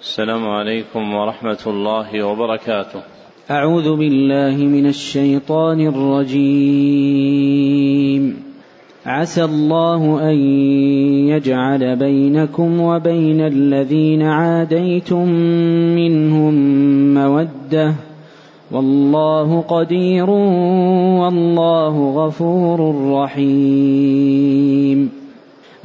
السلام عليكم ورحمة الله وبركاته. أعوذ بالله من الشيطان الرجيم. عسى الله أن يجعل بينكم وبين الذين عاديتم منهم مودة والله قدير والله غفور رحيم.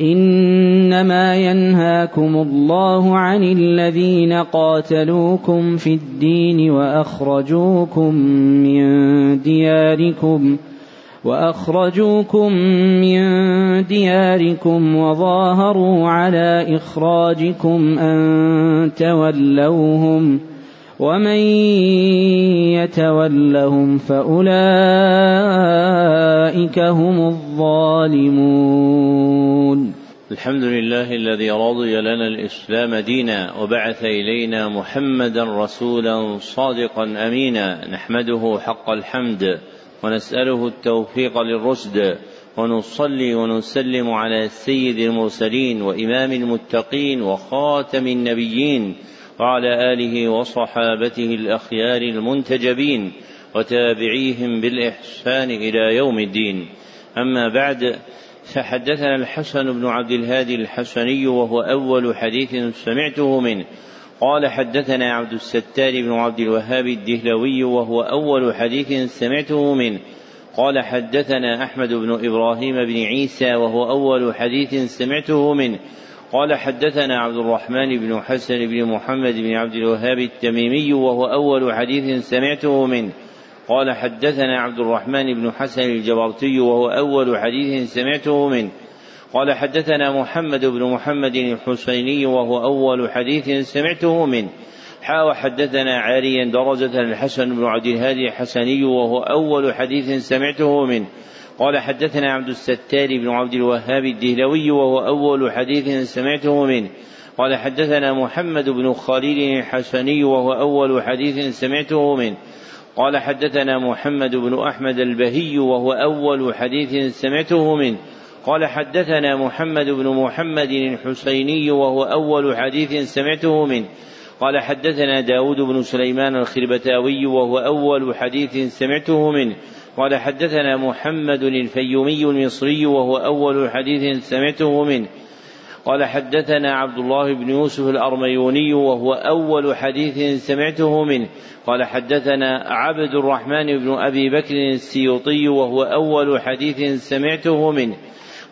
إنما ينهاكم الله عن الذين قاتلوكم في الدين وأخرجوكم من دياركم وأخرجوكم من دياركم وظاهروا على إخراجكم أن تولوهم ومن يتولهم فأولئك هم الظالمون. الحمد لله الذي رضي لنا الإسلام دينا وبعث إلينا محمدا رسولا صادقا أمينا. نحمده حق الحمد ونسأله التوفيق للرشد ونصلي ونسلم على سيد المرسلين وإمام المتقين وخاتم النبيين وعلى آله وصحابته الأخيار المنتجبين وتابعيهم بالإحسان إلى يوم الدين. أما بعد فحدثنا الحسن بن عبد الهادي الحسني وهو أول حديث سمعته منه. قال حدثنا عبد الستار بن عبد الوهاب الدهلوي وهو أول حديث سمعته منه. قال حدثنا أحمد بن إبراهيم بن عيسى وهو أول حديث سمعته منه. قال حدثنا عبد الرحمن بن حسن بن محمد بن عبد الوهاب التميمي وهو أول حديث سمعته منه. قال حدثنا عبد الرحمن بن حسن الجبرتي وهو أول حديث سمعته منه. قال حدثنا محمد بن محمد الحسيني وهو أول حديث سمعته منه. حا وحدثنا عاريا درجة الحسن بن عبد الهادي الحسني وهو أول حديث سمعته منه. قال حدثنا عبد الستار بن عبد الوهاب الدهلوي وهو أول حديث سمعته منه. قال حدثنا محمد بن خليل الحسني وهو أول حديث سمعته منه. قال حدثنا محمد بن أحمد البهي وهو أول حديث سمعته منه. قال حدثنا محمد بن محمد الحسيني وهو أول حديث سمعته منه. قال حدثنا داود بن سليمان الخربتاوي وهو أول حديث سمعته منه. قال حدثنا محمد الفيومي المصري وهو أول حديث سمعته منه. قال حدثنا عبد الله بن يوسف الأرميوني وهو أول حديث سمعته منه. قال حدثنا عبد الرحمن بن أبي بكر السيوطي وهو أول حديث سمعته منه.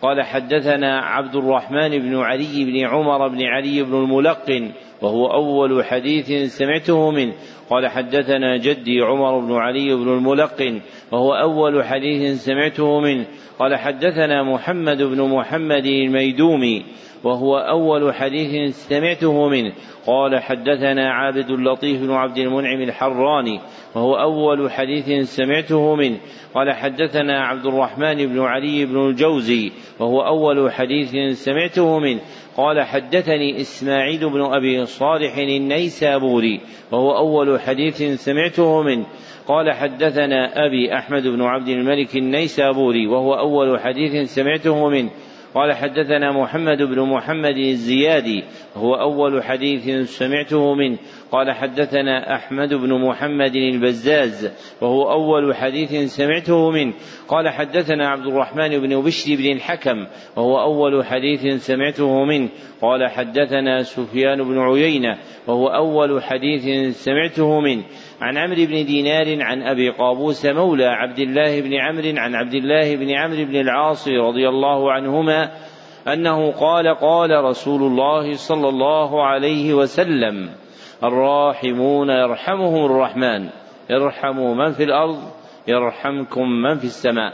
قال حدثنا عبد الرحمن بن علي بن عمر بن علي بن الملقن وهو أول حديث سمعته منه. قال حدثنا جدي عمر بن علي بن الملقن وهو أول حديث سمعته منه. قال حدثنا محمد بن محمد الميدومي وهو أول حديث سمعته منه. قال حدثنا عابد اللطيف بن عبد المنعم الحراني وهو أول حديث سمعته منه. قال حدثنا عبد الرحمن بن علي بن الجوزي وهو أول حديث سمعته منه. قال حدثني إسماعيل بن أبي صالح النيسابوري وهو أول حديث سمعته منه. قال حدثنا أبي أحمد بن عبد الملك النيسابوري وهو أول حديث سمعته منه. قال حدثنا محمد بن محمد الزيادي وهو أول حديث سمعته منه. قال حدثنا أحمد بن محمد البزاز وهو أول حديث سمعته منه. قال حدثنا عبد الرحمن بن بشر بن الحكم وهو أول حديث سمعته منه. قال حدثنا سفيان بن عيينة وهو أول حديث سمعته منه. عن عمرو بن دينار عن أبي قابوس مولى عبد الله بن عمرو عن عبد الله بن عمرو بن العاص رضي الله عنهما أنه قال قال رسول الله صلى الله عليه وسلم الراحمون يرحمهم الرحمن ارحموا من في الأرض يرحمكم من في السماء.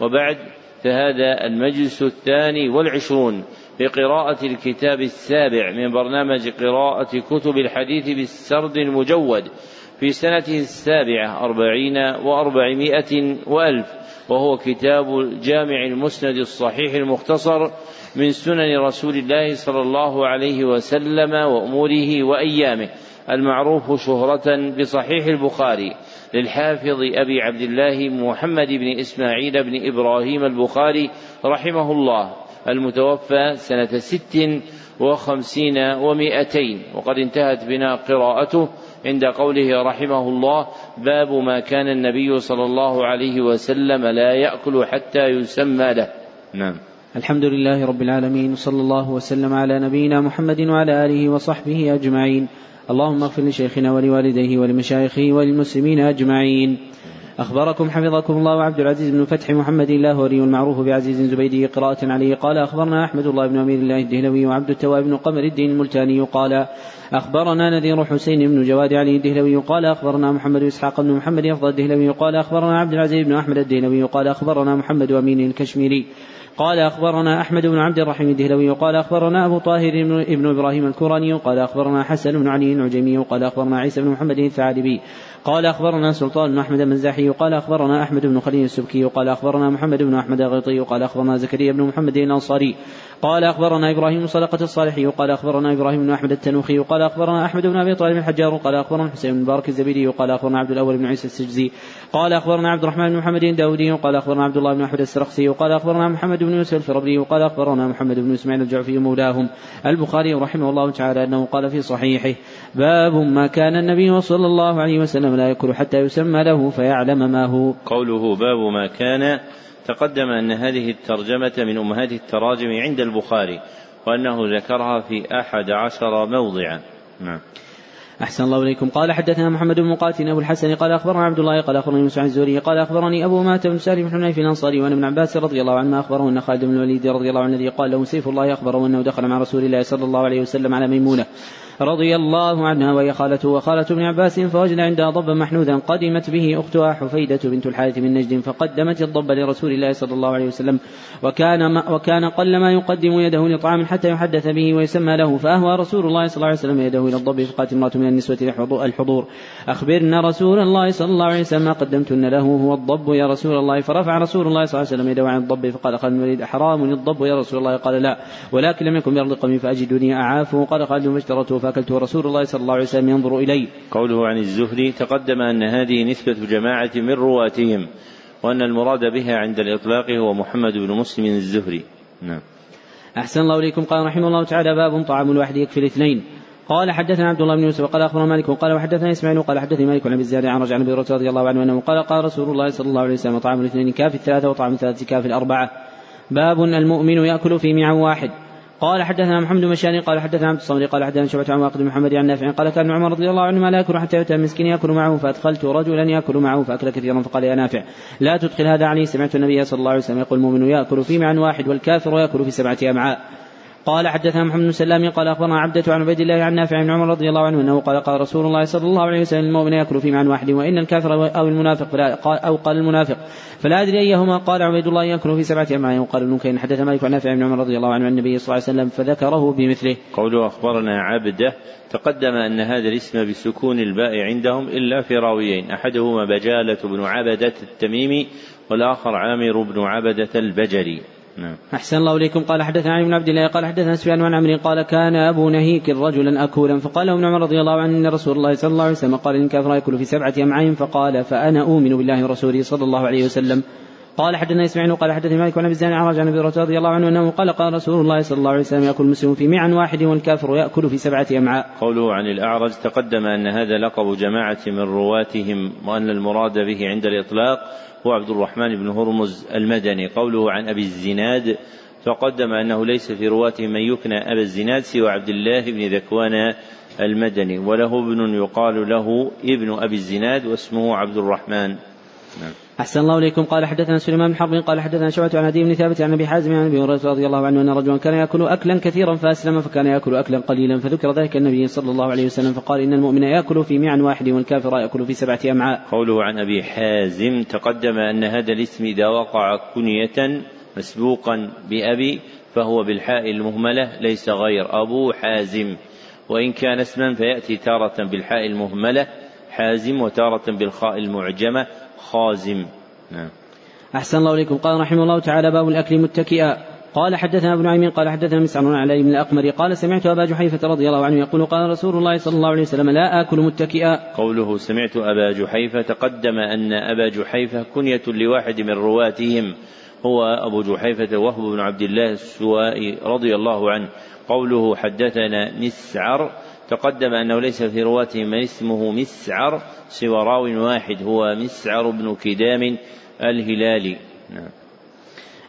وبعد فهذا المجلس الثاني والعشرون بقراءة الكتاب السابع من برنامج قراءة كتب الحديث بالسرد المجود. في سنته السابعة أربعين وأربعمائة وألف وهو كتاب الجامع المسند الصحيح المختصر من سنن رسول الله صلى الله عليه وسلم وأموره وأيامه المعروف شهرة بصحيح البخاري للحافظ أبي عبد الله محمد بن إسماعيل بن إبراهيم البخاري رحمه الله المتوفى سنة ست وخمسين ومائتين وقد انتهت بنا قراءته عند قوله رحمه الله باب ما كان النبي صلى الله عليه وسلم لا يأكل حتى يسمى له. نعم. الحمد لله رب العالمين صلى الله وسلم على نبينا محمد وعلى آله وصحبه أجمعين. اللهم اغفر لشيخنا ولوالديه ولمشايخه وللمسلمين أجمعين. أخبركم حفظكم الله عبد العزيز بن فتح محمد الله ولي المعروف بعزيز زبيدي قراءة عليه. قال أخبرنا أحمد الله بن أمير الله الدهلوي وعبد التواب بن قمر الدين الملتاني. قال أخبرنا نذير حسين بن جواد علي الدهلوي. قال أخبرنا محمد إسحاق بن محمد أفضل الدهلوي. قال أخبرنا عبد العزيز بن أحمد الدهلوي. قال أخبرنا محمد أمين الكشميري. قال أخبرنا أحمد بن عبد الرحيم الدهلوي. قال أخبرنا أبو طاهر بن إبراهيم الكوراني. قال أخبرنا حسن بن علي العجمي قال أخبرنا عيسى بن محمد الثعالبي قال أخبرنا سلطان بن أحمد المزاحي قال أخبرنا أحمد بن خليل السبكي قال أخبرنا محمد بن أحمد الغيطي قال أخبرنا زكريا بن محمد الأنصاري قال أخبرنا إبراهيم صدقة الصالحي قال أخبرنا إبراهيم بن أحمد التنوخي قال أخبرنا أحمد بن أبي طالب الحجار قال أخبرنا حسين بن مبارك الزبيدي قال أخبرنا عبد الأول بن عيسى السجزي قال أخبرنا عبد الرحمن بن محمد الداودي قال أخبرنا عبد الله بن أحمد السرخسي قال أخبرنا محمد بن يوسف الفربري وقال أخبرنا محمد بن إسماعيل الجعفي مولاهم البخاري رحمه الله تعالى أنه قال في صحيحه باب ما كان النبي صلى الله عليه وسلم لا يأكل حتى يسمى له فيعلم ما هو. قوله باب ما كان تقدم أن هذه الترجمة من أمهات التراجم عند البخاري وأنه ذكرها في أحد عشر موضعا. نعم. أحسن الله إليكم. قال حدثنا محمد بن مقاتل أبو الحسن قال أخبرنا عبد الله قال أخبرني موسى عن الزهري قال أخبرني أبو مات بن سالم بن حنيف الأنصاري وأن ابن عباس رضي الله عنه أخبره أن خالد بن الوليد رضي الله عنه الذي قال له سيف الله أخبره أنه دخل مع رسول الله صلى الله عليه وسلم على ميمونة. رضي الله عنها وهي خالته وخالة ابن عباس فوجد عندها ضبا محنوذا قدمت به أختها حفيدة بنت الحارث من نجد فقدمت الضب لرسول الله صلى الله عليه وسلم وكان ما وكان قل ما يقدم يده لطعام حتى يحدث به ويسمى له فأهوى رسول الله صلى الله عليه وسلم يده إلى الضب فقالت امرأة من النسوة الحضور أخبرنا رسول الله صلى الله عليه وسلم ما قدمتن له هو الضب يا رسول الله فرفع رسول الله صلى الله عليه وسلم يده عن الضب فقال خالد الوليد حرام الضب يا رسول الله؟ قال لا ولكن لم يكن بأرض قومي فأجدني أعافه قال خالد فاشترته فأكلته رسول الله صلى الله عليه وسلم ينظر إلي. قوله عن الزهري تقدم أن هذه نسبة جماعة من رواتهم وأن المراد بها عند الإطلاق هو محمد بن مسلم الزهري. نعم. أحسن الله إليكم. قال رحمه الله تعالى باب طعام الواحد يكفي الاثنين. قال حدثنا عبد الله بن يوسف قال أخبرنا مالك قال وحدثنا إسماعيل قال حدثني مالك عن أبي الزياد عن رجع عن أبي رضي الله عنه أنه قال قال رسول الله صلى الله عليه وسلم طعام الاثنين كافي الثلاثة وطعام الثلاثة كافي الأربعة. باب المؤمن يأكل في معا واحد. قال حدثنا محمد بن مشاني قال حدثنا عبد الصمد قال حدثنا شعبة عن واقد محمد عن نافع قال كان عمر رضي الله عنه لا يأكل حتى يؤتى مسكين يأكل معه فأدخلت رجلا يأكل معه فأكل كثيرا فقال يا نافع لا تدخل هذا علي سمعت النبي صلى الله عليه وسلم يقول المؤمن يأكل في معا واحد والكافر يأكل في سبعة أمعاء. قال حدثنا محمد بن سلام قال أخبرنا عبدة عن عبيد الله عن نافع بن عمر رضي الله عنه أنه قال قال رسول الله صلى الله عليه وسلم المؤمن يأكل في معن واحد وإن الكافر أو المنافق فلا أو قال المنافق فلا أدري أيهما قال عبيد الله يأكل في سبعة أمعاء وقال ابن كين حدث مالك عن نافع بن عمر رضي الله عنه عن النبي صلى الله عليه وسلم فذكره بمثله. قوله أخبرنا عبده تقدم أن هذا الاسم بسكون الباء عندهم إلا في راويين أحدهما بجالة بن عبدة التميمي والآخر عامر بن عبدة البجري. نعم. أحسن الله إليكم قال حدثنا علي بن عبد الله قال حدثنا سفيان عن عمرو قال كان أبو نهيك رجلا أكولا فقال ابن عمر رضي الله عنه أن رسول الله صلى الله عليه وسلم قال إن كافر يأكل في سبعة أمعاء فقال فأنا أؤمن بالله ورسوله صلى الله عليه وسلم قال حدثنا إسماعيل قال حدثني مالك عن أبي الزاني عن ابي رضي الله عنه أنه قال قال رسول الله صلى الله عليه وسلم يأكل المسلم في معا واحد والكافر يأكل في سبعة أمعاء. قوله عن الأعرج تقدم أن هذا لقب جماعة من رواتهم وأن المراد به عند الإطلاق هو عبد الرحمن بن هرمز المدني. قوله عن أبي الزناد تقدم أنه ليس في رواته من يكنى أبا الزناد سوى عبد الله بن ذكوان المدني. وله ابن يقال له ابن أبي الزناد واسمه عبد الرحمن. نعم. أحسن الله إليكم. قال حدثنا سليمان بن حرب قال حدثنا شعبة عن أبي بن ثابت عن أبي حازم عن أبي هريرة رضي الله عنه أن رجلا كان يأكل أكلا كثيرا فأسلم فكان يأكل أكلا قليلا. فذكر ذلك النبي صلى الله عليه وسلم فقال إن المؤمن يأكل في معا واحد والكافر يأكل في سبعة أمعاء. قوله عن أبي حازم تقدم أن هذا الاسم إذا وقع كنية مسبوقا بأبي فهو بالحاء المهملة ليس غير أبو حازم. وإن كان اسما فيأتي تارة بالحاء المهملة حازم وتارة بالخاء المعجمة. خازم. نعم. أحسن الله إليكم. قال رحمه الله تعالى باب الأكل متكئا قال حدثنا ابن عمين قال حدثنا مسعر علي بن الأقمر قال سمعت أبا جحيفة رضي الله عنه يقول قال رسول الله صلى الله عليه وسلم لا آكل متكئا قوله سمعت أبا جحيفة تقدم أن أبا جحيفة كنية لواحد من رواتهم. هو أبو جحيفة وهب بن عبد الله السوائي رضي الله عنه. قوله حدثنا مسعر تقدم أنه ليس في رواته من اسمه مسعر سوى راو واحد هو مسعر بن كدام الهلالي نعم.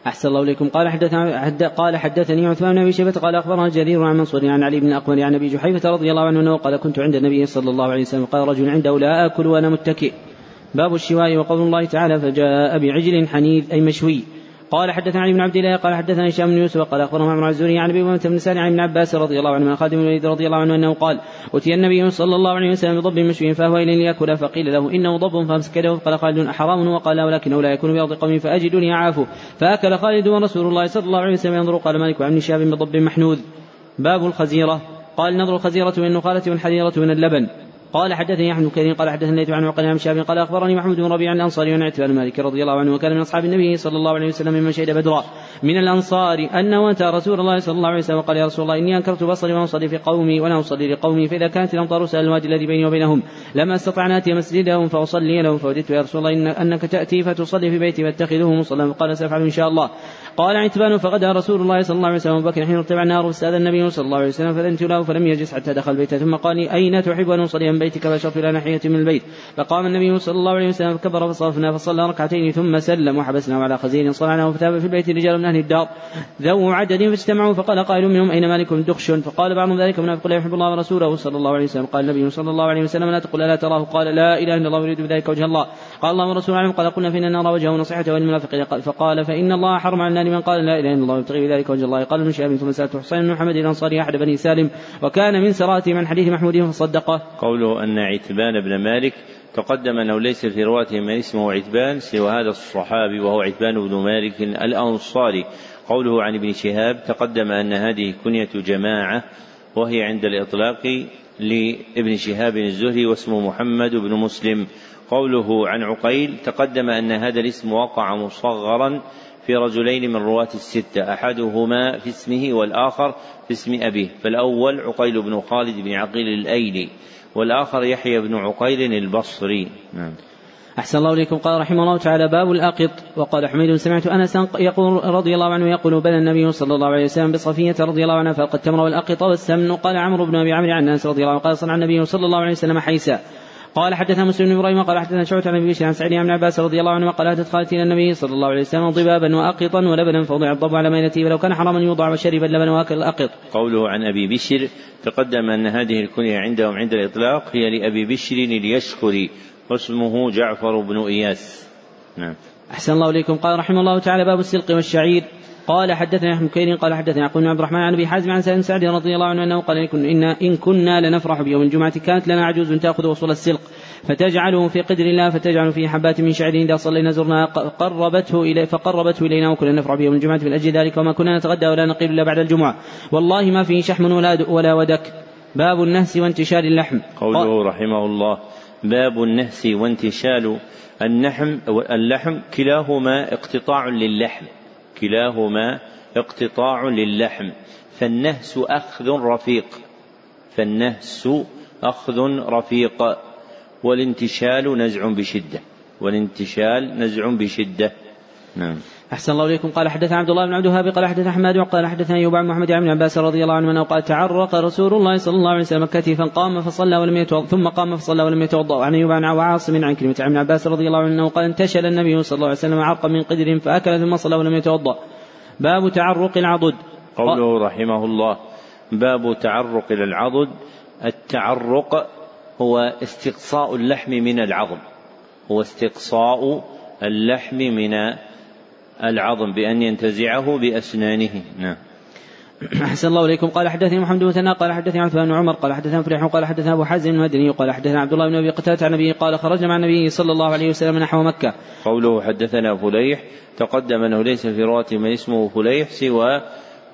أحسن الله إليكم. قال حدثنا قال حدثني عثمان بن أبي شيبة قال أخبرنا جرير عن منصور عن علي بن الأقمر عن أبي جحيفة رضي الله عنه أنه قال كنت عند النبي صلى الله عليه وسلم. قال رجل عنده لا آكل وأنا متكئ. باب الشواء وقول الله تعالى فجاء بعجل حنيذ أي مشوي. قال حدثنا علي بن عبد الله قال حدثنا هشام بن يوسف قال أخبرنا عمرو الزهري عن أبي أمامة بن سالم عن ابن عباس رضي الله عنه خادم الوليد رضي الله عنه أنه قال اتي النبي صلى الله عليه وسلم بضب مشوي فهو إلى ليأكل. فقيل له إنه ضب فامسك له فقال خالد أحرام وقال ولكنه لا يكون بأرض قوم فاجدني اعافه فأكل خالد ورسول الله صلى الله عليه وسلم ينظر قال مالك عن شاب بضب محنوذ. باب الخزيرة. قال نظر الخزيرة من النخالة والحذيرة من اللبن. قال حدثني أحمد كثير قال حدثني الليث عن عقل عن شاب قال أخبرني محمود بن ربيع الأنصاري عن عتبان مالك رضي الله عنه وكان من أصحاب النبي صلى الله عليه وسلم ممن شهد بدرا. من الأنصار انه اتى رسول الله صلى الله عليه وسلم وقال يا رسول الله إني أنكرت بصري وأنا أصلي في قومي وأنا أصلي لقومي فإذا كانت الامطار سال الوادي الذي بيني وبينهم لما أستطع أن آتي مسجدهم فأصلي لهم فوددت يا رسول الله إن أنك تأتي فتصلي في بيتي فاتخذه مصلى. فقال سافعل إن شاء الله. قال عتبان فغدا رسول الله صلى الله عليه وسلم بكر حين ارتفع النار فاستاذن النبي صلى الله عليه وسلم فاذنت له فلم يجلس حتى دخل البيت ثم قال أين تحب أن أصلي من بيتك فاشرت إلى ناحية من البيت. فقام النبي صلى الله عليه وسلم فكبر فصرفنا فصلى ركعتين ثم سلم وحبسناه على خزين صنعناه فتاب في البيت رجال من أهل الدار. ذو عدد فاجتمعوا فقال قائل منهم أين مالك دخش؟ فقال بعضهم ذلك منافق لا يحب الله ورسوله صلى الله عليه وسلم. قال النبي صلى الله عليه وسلم لا تقل ألا تراه؟ قال لا إله إلا الله يريد بذلك وجه الله. قال الله ورسوله اعلم قال قلنا فإن نرى وجهه نصيحته وللمنافق فقال فإن الله حرم على النار من قال لا إله إلا الله يبتغي بذلك وجه الله. قال ابن شهاب ثم سألت حسين بن محمد الأنصاري أحد بني سالم وكان من سراته من حديث محمود فصدقه. قوله أن عتبان بن مالك تقدم أنه ليس في رواته من اسمه عتبان سوى هذا الصحابي وهو عتبان بن مالك الأنصاري. قوله عن ابن شهاب تقدم أن هذه كنية جماعة وهي عند الإطلاق لابن شهاب الزهري واسمه محمد بن مسلم. قوله عن عقيل تقدم أن هذا الاسم وقع مصغرا في رجلين من رواة الستة أحدهما في اسمه والآخر في اسم أبيه فالأول عقيل بن خالد بن عقيل الأيلي والآخر يحيى بن عقيل البصري. نعم. أحسن الله إليكم. قال رحمه الله تعالى باب الأقط. وقال حميد سمعت أنس يقول رضي الله عنه يقول بنى النبي صلى الله عليه وسلم بصفية رضي الله عنها فقد تمر والأقط والسمن. قال عمرو بن أبي عمرو عن أنس رضي الله عنه قال صنع النبي صلى الله عليه وسلم حيسا قال حدثنا مسلم بن إبراهيم قال حدثنا شعبة عن أبي عن سعيد بن عباس رضي الله عنه قال أتت خالتي إلى النبي صلى الله عليه وسلم ضبابا واقطا ولبنا فوضع الضب على ميلته ولو كان حراما يوضع وشرب اللبن وأكل الأقط. قوله عن أبي بشر تقدم أن هذه الكنية عندهم عند الإطلاق هي لأبي بشر اليشكري واسمه جعفر بن إياس. نعم. أحسن الله إليكم قال رحمه الله تعالى باب السلق والشعير قال حدثنا احمد كيرين قال حدثنا يعقوب بن عبد الرحمن عن أبي حازم عن سالم سعد رضي الله عنه أنه قال إن ان كنا لنفرح بيوم الجمعة كانت لنا عجوز تأخذ وصول السلق فتجعله في قدر الله فتجعل فيه حبات من شعر إذا صلينا زرنا قربته إلي فقربته إلينا وكنا نفرح بيوم الجمعة من أجل ذلك وما كنا نتغدى ولا نقيل إلا بعد الجمعة. والله ما فيه شحم ولا ولا ودك. باب النهس وانتشال اللحم. قوله رحمه الله باب النهس وانتشال النحم اللحم كلاهما اقتطاع للحم. كلاهما اقتطاع للحم. فالنهس أخذ رفيق. فالنهس أخذ رفيق. والانتشال نزع بشدة. والانتشال نزع بشدة. نعم. أحسن الله إليكم. قال حدثنا عبد الله بن عبد الوهاب قال حدثنا حماد قال حدثنا أيوب عن محمد بن عباس رضي الله عنه قال تعرق رسول الله صلى الله عليه وسلم كتفا قام فصلى ولم يتوضأ ثم قام فصلى ولم يتوضأ. وعن أيوب عن عاصم عن كلمة عن عباس رضي الله عنه قال انتشل النبي صلى الله عليه وسلم عرقا من قدر فأكل ثم صلى ولم يتوضأ. باب تعرق العضد. قوله رحمه الله باب تعرق العضد التعرق هو استقصاء اللحم من العظم. هو استقصاء اللحم من العظم بأن ينتزعه بأسنانه. نعم. أحسن الله إليكم. قال حدثني محمد بن ثناء قال حدثني عثمان بن عمر قال حدثنا فريح قال حدثنا أبو حازم المدني قال حدثنا عبد الله بن أبي قتادة عن النبي قال خرجنا مع النبي صلى الله عليه وسلم نحو مكة. قوله حدثنا فليح تقدم أنه ليس في رواة من اسمه فليح سوى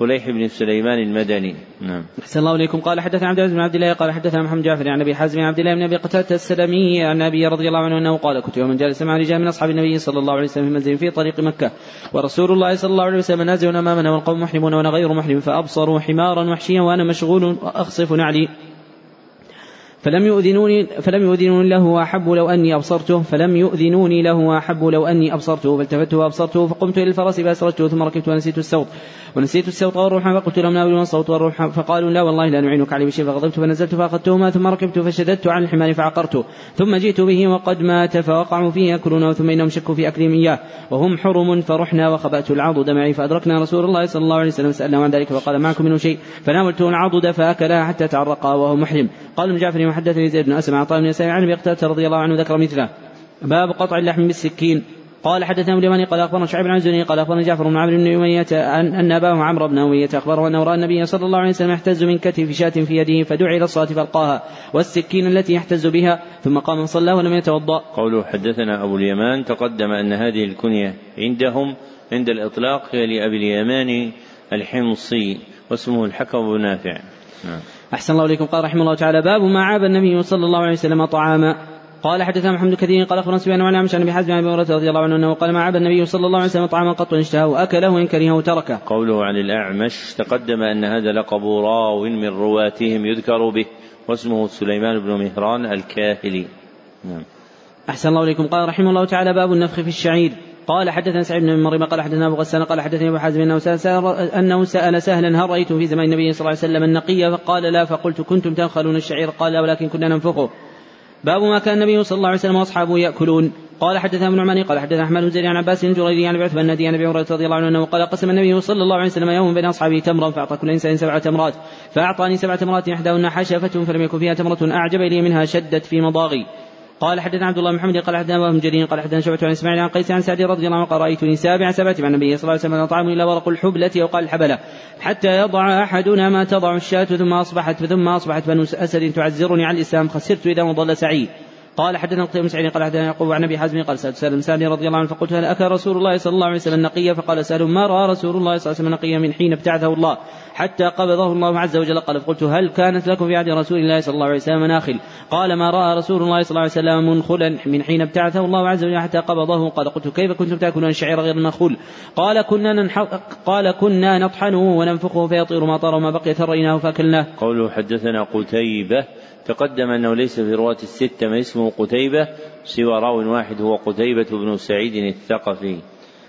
فليح بن سليمان المدني. نعم. أحسن الله إليكم. قال حدثنا عبد العزيز بن عبد الله قال حدثنا محمد جعفر عن أبي حازم عبد الله بن أبي قتادة السلمي عن أبي رضي الله عنه أنه قال كنت يوما جالسا مع رجال من أصحاب النبي صلى الله عليه وسلم في منزل في طريق مكة ورسول الله صلى الله عليه وسلم نازل أمامنا والقوم محرمون وأنا غير محرم فأبصروا حمارا وحشيا وأنا مشغول أخصف نعلي فلم يؤذنوني فلم يؤذنوني له وأحب لو أني أبصرته فلم يؤذنوني له وأحب لو أني أبصرته فالتفت وأبصرته فقمت إلى الفرس فأسرجته ثم ركبت ونسيت السوط. ونسيت السوط والروح فقلت لهم ناولوا الصوت والروح فقالوا لا والله لا نعينك عليه بشيء فغضبت فنزلت فأخذتهما ثم ركبت فشددت عن الحمار فعقرته. ثم جئت به وقد مات فوقعوا فيه يأكلونه ثم إنهم شكوا في أكلهم إياه. وهم حرم فرحنا وخبأت العضد معي فأدركنا رسول الله صلى الله عليه وسلم سألناه عن ذلك فقال معكم منه شيء؟ فناولته العضد فأكلها حتى تعرقا وهو محرم. قال ابن جعفر وحدثني زيد بن أسلم عطاء بن يسار عن أبي رضي الله عنه ذكر مثله باب قطع اللحم بالسكين قال حدثنا اليماني قال أخبرنا شعيب بن الزني قال أخبرنا جعفر بن عمرو بن أمية ان أن أباه عمرو بن أمية أخبره أنه رأى النبي صلى الله عليه وسلم يحتز من كتف شاة في يده فدعي إلى الصلاة فألقاها والسكين التي يحتز بها ثم قام صلى ولم يتوضأ. قوله حدثنا أبو اليمان تقدم أن هذه الكنية عندهم عند الإطلاق هي لأبي اليمان الحمصي واسمه الحكم بن نافع. نعم. أحسن الله إليكم قال رحمه الله تعالى باب ما عاب النبي صلى الله عليه وسلم طعاما قال حدثنا محمد كثير قال أخبرنا سفيان وعن عمش عن أبي حازم عن أبي هريرة رضي الله عنه أنه قال ما عاب النبي صلى الله عليه وسلم طعاما قط اشتهاه اكله وإن كرهه تركه. قوله عن الأعمش تقدم أن هذا لقب راو من رواتهم يذكر به واسمه سليمان بن مهران الكاهلي. نعم. أحسن الله إليكم قال رحمه الله تعالى باب النفخ في الشعير قال حدثنا سعيد بن مريم قال حدثنا أبو غسان قال حدثني أبو حازم إنه سأل, أنه سأل سهلا هل رايتم في زمان النبي صلى الله عليه وسلم النقي؟ فقال لا فقلت كنتم تنخلون الشعير. قال لا ولكن كنا ننفخه. باب ما كان النبي صلى الله عليه وسلم وأصحابه يأكلون. قال حدثنا ابن عماني قال حدثنا أحمد بن زيد عن عباس الجريري عن عتبه النادي عن أبي هريرة رضي الله عنه أنه قال قسم النبي صلى الله عليه وسلم يوم بين أصحابه تمرا فأعطى كل إنسان سبع تمرات. فأعطاني سبع تمرات إحداهن حشفه فلم يكن فيها تمرة أعجب إلي منها شدت في مضاغي. قال حدثنا عبد الله بن محمد قال حدثنا ابن جرير قال حدثنا شعبة عن إسماعيل عن قيس عن سعد رضي الله عنه قال رايتني سابع سبعة مع النبي صلى الله عليه وسلم طعام إلا ورق الحبلة أو قال الحبلة حتى يضع أحدنا ما تضع الشاة ثم أصبحت ثم أصبحت بنو أسد تعزرني على الإسلام خسرت إذا وضل سعيد. قال حدثنا قتيبة بن سعيد قال حدثنا يعقوب عن أبي حازم قال سألت سالم سالم رضي الله عنه فقلت هل اكل رسول الله صلى الله عليه وسلم نقيا فقال سالم ما رأى رسول الله صلى الله عليه وسلم نقيا من حين ابتعثه الله حتى قبضه الله عز وجل؟ قال فقلت هل كانت لكم في عهد رسول الله صلى الله عليه وسلم مناخل؟ قال ما رأى رسول الله صلى الله عليه وسلم منخلا من حين ابتعثه الله عز وجل حتى قبضه؟ قال قلت كيف كنتم تأكلون الشعير غير المنخول؟ قال كنا. قال كنا نطحنه وننفخه فيطير ما طار وما بقي ثريناه فأكلناه. قوله حدثنا قتيبة تقدم أنه ليس في رواة الستة من اسمه قتيبة سوى راو واحد هو قتيبة بن سعيد الثقفي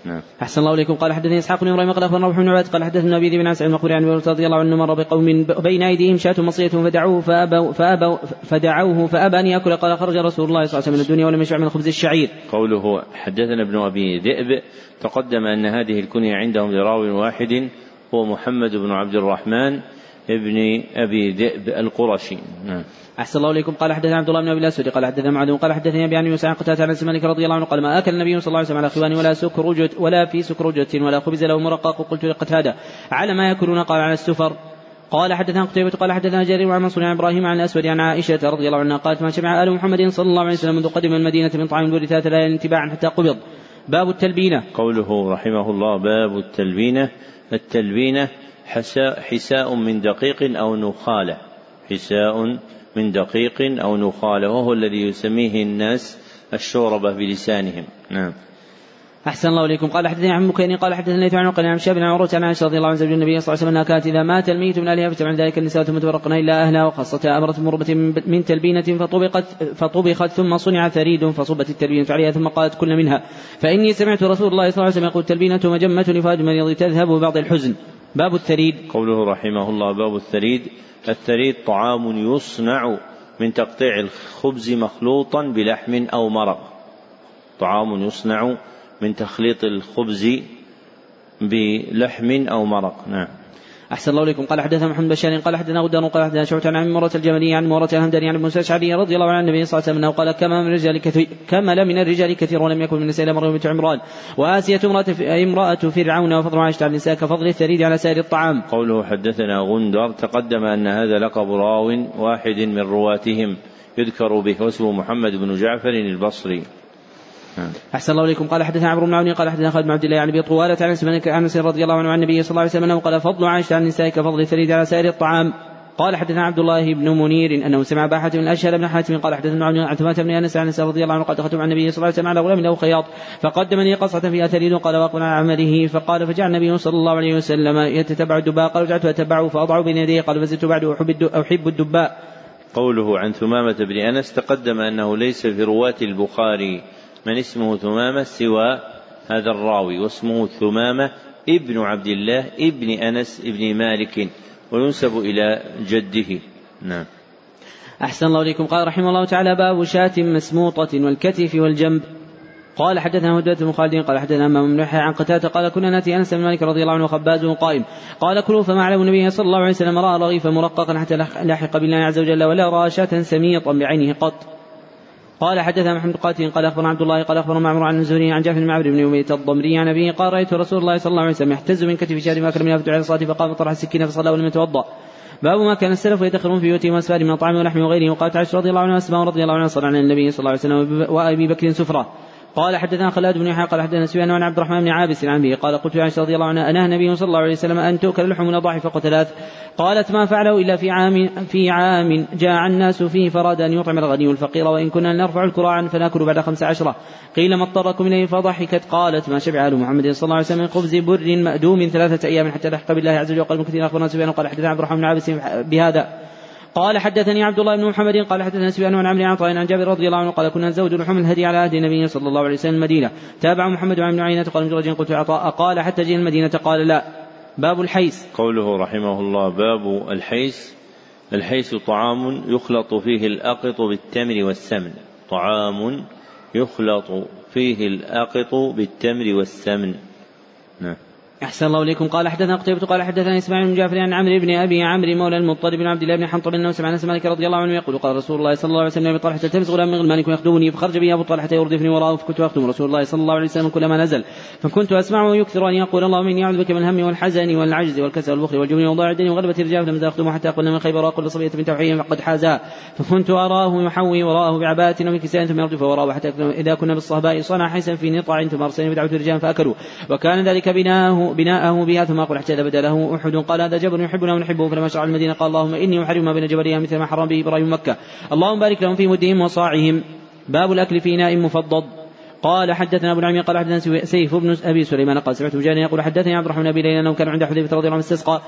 نعم. أحسن الله إليكم قال حدثني إسحاق بن إبراهيم قال أخبرنا روح بن عباد قال حدثنا أبي بن عن المقبول عن رضي الله عنه مر بقوم بين أيديهم شاة مصية فدعوه فأبوا فأبوا فدعوه فأبى أن يأكل قال خرج رسول الله صلى الله عليه وسلم من الدنيا ولم يشبع من خبز الشعير. قوله حدثنا ابن أبي ذئب تقدم أن هذه الكنية عندهم لراو واحد هو محمد بن عبد الرحمن ابن أبي ذئب القرشي. نعم. أحسن الله إليكم. قال حدثنا عبد الله بن أبي الأسود قال حدثنا معاذ قال حدثني أبي عن يوسف عن قتادة عن مالك رضي الله عنه قال ما أكل النبي صلى الله عليه وسلم على خوان ولا سكرجة ولا في سكرجة ولا خبز له مرقق. قلت لقتادة على ما يأكلون؟ قال على السفر. قال حدثنا قتيبة قال حدثنا جرير وعن منصور عن إبراهيم عن الأسود عن عائشة رضي الله عنها قالت ما شبع آل محمد صلى الله عليه وسلم منذ قدم المدينة من طعام الورث ثلاث ليال تباعا حتى قبض. باب التلبينة. قوله رحمه الله باب التلبينة. التلبينة حساء من دقيق أو نخالة. حساء من دقيق أو نخالة وهو الذي يسميه الناس الشوربة بلسانهم. نعم. أحسن الله إليكم. قال حدثني عن مكين قال حدثني ليث عن قال عن شاب عن عروة عن عائشة رضي الله عنها زوج النبي صلى الله عليه وسلم أنها كانت إذا مات الميت من أهلها فتبع ذلك النساء ثم تفرقن إلا أهلها وخاصة أمرة مربة من تلبينة فطبقت فطبخت ثم صنع ثريد فصبت التلبينة عليها ثم قالت كل منها. فإني سمعت رسول الله صلى الله عليه وسلم يقول التلبينة مجمة لفؤاد المريض تذهب ببعض الحزن. باب الثريد قوله رحمه الله باب الثريد الثريد طعام يصنع من تقطيع الخبز مخلوطا بلحم أو مرق. طعام يصنع من تخليط الخبز بلحم أو مرق. نعم. أحسن الله إليكم قال حدثنا محمد بشار قال حدثنا غندر قال حدثنا شعبة عن مرة الجملي عن مرة الهمداني عن موسى الأشعري رضي الله عنه النبي صلى الله عليه وسلم قال كمل من الرجال كثير كمل من الرجال كثير ولم يكن من النساء مريم بنت عمران وآسية امرأة امرأة فرعون وفضل عائشة على النساء كفضل الثريد على سائر الطعام. قوله حدثنا غندر تقدم أن هذا لقب راو واحد من رواتهم يذكر به واسمه محمد بن جعفر البصري. أحسن الله إليكم. قال حدثنا عمرو بن عون قال حدثنا خالد بن عبد الله عن أبي طوالة عن أنس رضي الله عنه عن النبي صلى الله عليه وسلم أنه قال فضل عائشة عن النساء كفضل الثريد على سائر الطعام. قال حدثنا عبد الله بن منير أنه سمع أبا حاتم الأشهل بن حاتم قال حدثنا عن ثمامة بن أنس عن رضي الله عنه قال دخلت مع النبي صلى الله عليه وسلم على غلام له خياط فقدمني قصعة فيها ثريد قال واقبل على عمله. فقال فجعل النبي صلى الله عليه وسلم يتتبع الدباء قال رجعت أتبعه فأضعه بين يديه قال فزدت بعد أحب أحب الدباء. قوله عن ثمامة بن أنس تقدم أنه ليس في رواة البخاري من اسمه ثمامة سوى هذا الراوي واسمه ثمامة ابن عبد الله ابن أنس ابن مالك وينسب إلى جده. نعم. أحسن الله إليكم. قال رحمه الله تعالى باب شاة مسموطة والكتف والجنب. قال حدثنا هدى بن خالد قال حدثنا أمام بن عن قتادة قال كنا نأتي أنس بن مالك رضي الله عنه وخبازه قائم. قال كلوا فما علم النبي صلى الله عليه وسلم رأى رغيفا مرققا حتى لاحق بالله عز وجل ولا رأى شاة سميطا بعينه قط. قال حدثنا محمد قاتل قال أخبرنا عبد الله قال أخبرنا معمر عن الزهري عن جعفر بن عمرو بن أمية الضمري عن أبيه قال رأيت رسول الله صلى الله عليه وسلم يحتز من كتف شاد ما أكل منها في الصلاة فقام طرح السكين فصلى ولم يتوضأ. باب ما كان السلف يدخرون في بيوتهم وأسفار من الطعام واللحم وغيره وقالت عائشه رضي الله عنها اسماء رضي الله عنها صلى على النبي صلى الله عليه وسلم وأبي بكر سفرة. قال حدثنا خلاد بن يحيى قال حدثنا سفيان عن عبد الرحمن بن عابس عن ابي قال قلت عائشة رضي الله عنها أنهى النبي صلى الله عليه وسلم أن تؤكل لحم الاضاحي فوق ثلاث. قالت ما فعله إلا في عام في عام جاع الناس فيه فراد أن يطعم الغني والفقير وإن كنا نرفع الكراع فنأكل بعد خمس عشرة. قيل ما اضطركم إليه فضحكت قالت ما شبع آل محمد صلى الله عليه وسلم من خبز بر مأدوم ثلاثة أيام حتى لحق بالله عز وجل. وقال كثير أخبرنا سفيان قال حدثنا عبد الرحمن بن عابس بهذا. قال حدثني عبد الله بن محمد قال حدثنا سفيان عن عمرو عن عن جابر رضي الله عنه قال كنا نزود لحوم الهدي على عهد النبي صلى الله عليه وسلم المدينة. تابع محمد عن عينة قال مجرد قلت عطاء قال حتى جئنا المدينة قال لا. باب الحيس. قوله رحمه الله باب الحيس. الحيس طعام يخلط فيه الأقط بالتمر والسمن. طعام يخلط فيه الأقط بالتمر والسمن. نعم. أحسن الله إليكم. قال حدثنا قتيبة قال حدثنا إسماعيل بن جعفر عن عمرو بن أبي عمرو مولى المطلب بن عبد الله بن حنطب أنه سمع أنس مالك رضي الله عنه يقول قال رسول الله صلى الله عليه وسلم طلحة التمس غلام من غلمانكم يخدمني فخرج بي أبو طلحة يردفني وراءه فكنت أخدم. رسول الله صلى الله عليه وسلم كلما نزل فكنت أسمعه يكثر أن يقول اللهم إني أعوذ بك من الهم والحزن والعجز والكسل والبخل والجبن وضاع الدين وغلبة الرجال فلم أخدمه حتى قلنا من خيبر وأقول صبية بنت وحي فقد حازها فكنت أراه يحوي وراءه بعباءة ومن كساء ثم يردف وراءه حتى إذا كنا بالصهباء صنع حيسا في نطع ثم أرسلني بدعوة الرجال فأكلوا. وكان ذلك بناءه بها ثم أقول بدأ له أحد قال هذا جبل يحبنا ونحبه فلما شرع المدينة قال اللهم إني أحرم ما بين جبليها مثل ما حرم به إبراهيم مكة. اللهم بارك لهم في مدهم وصاعهم. باب الأكل في إناء مفضض قال حدثنا أبو نعيم قال حدثنا سيف بن أبي سليمان قال سمعت مجاهد يقول حدثني عبد الرحمن بن ليلى أنه كان عند حذيفة رضي الله عنه استسقى.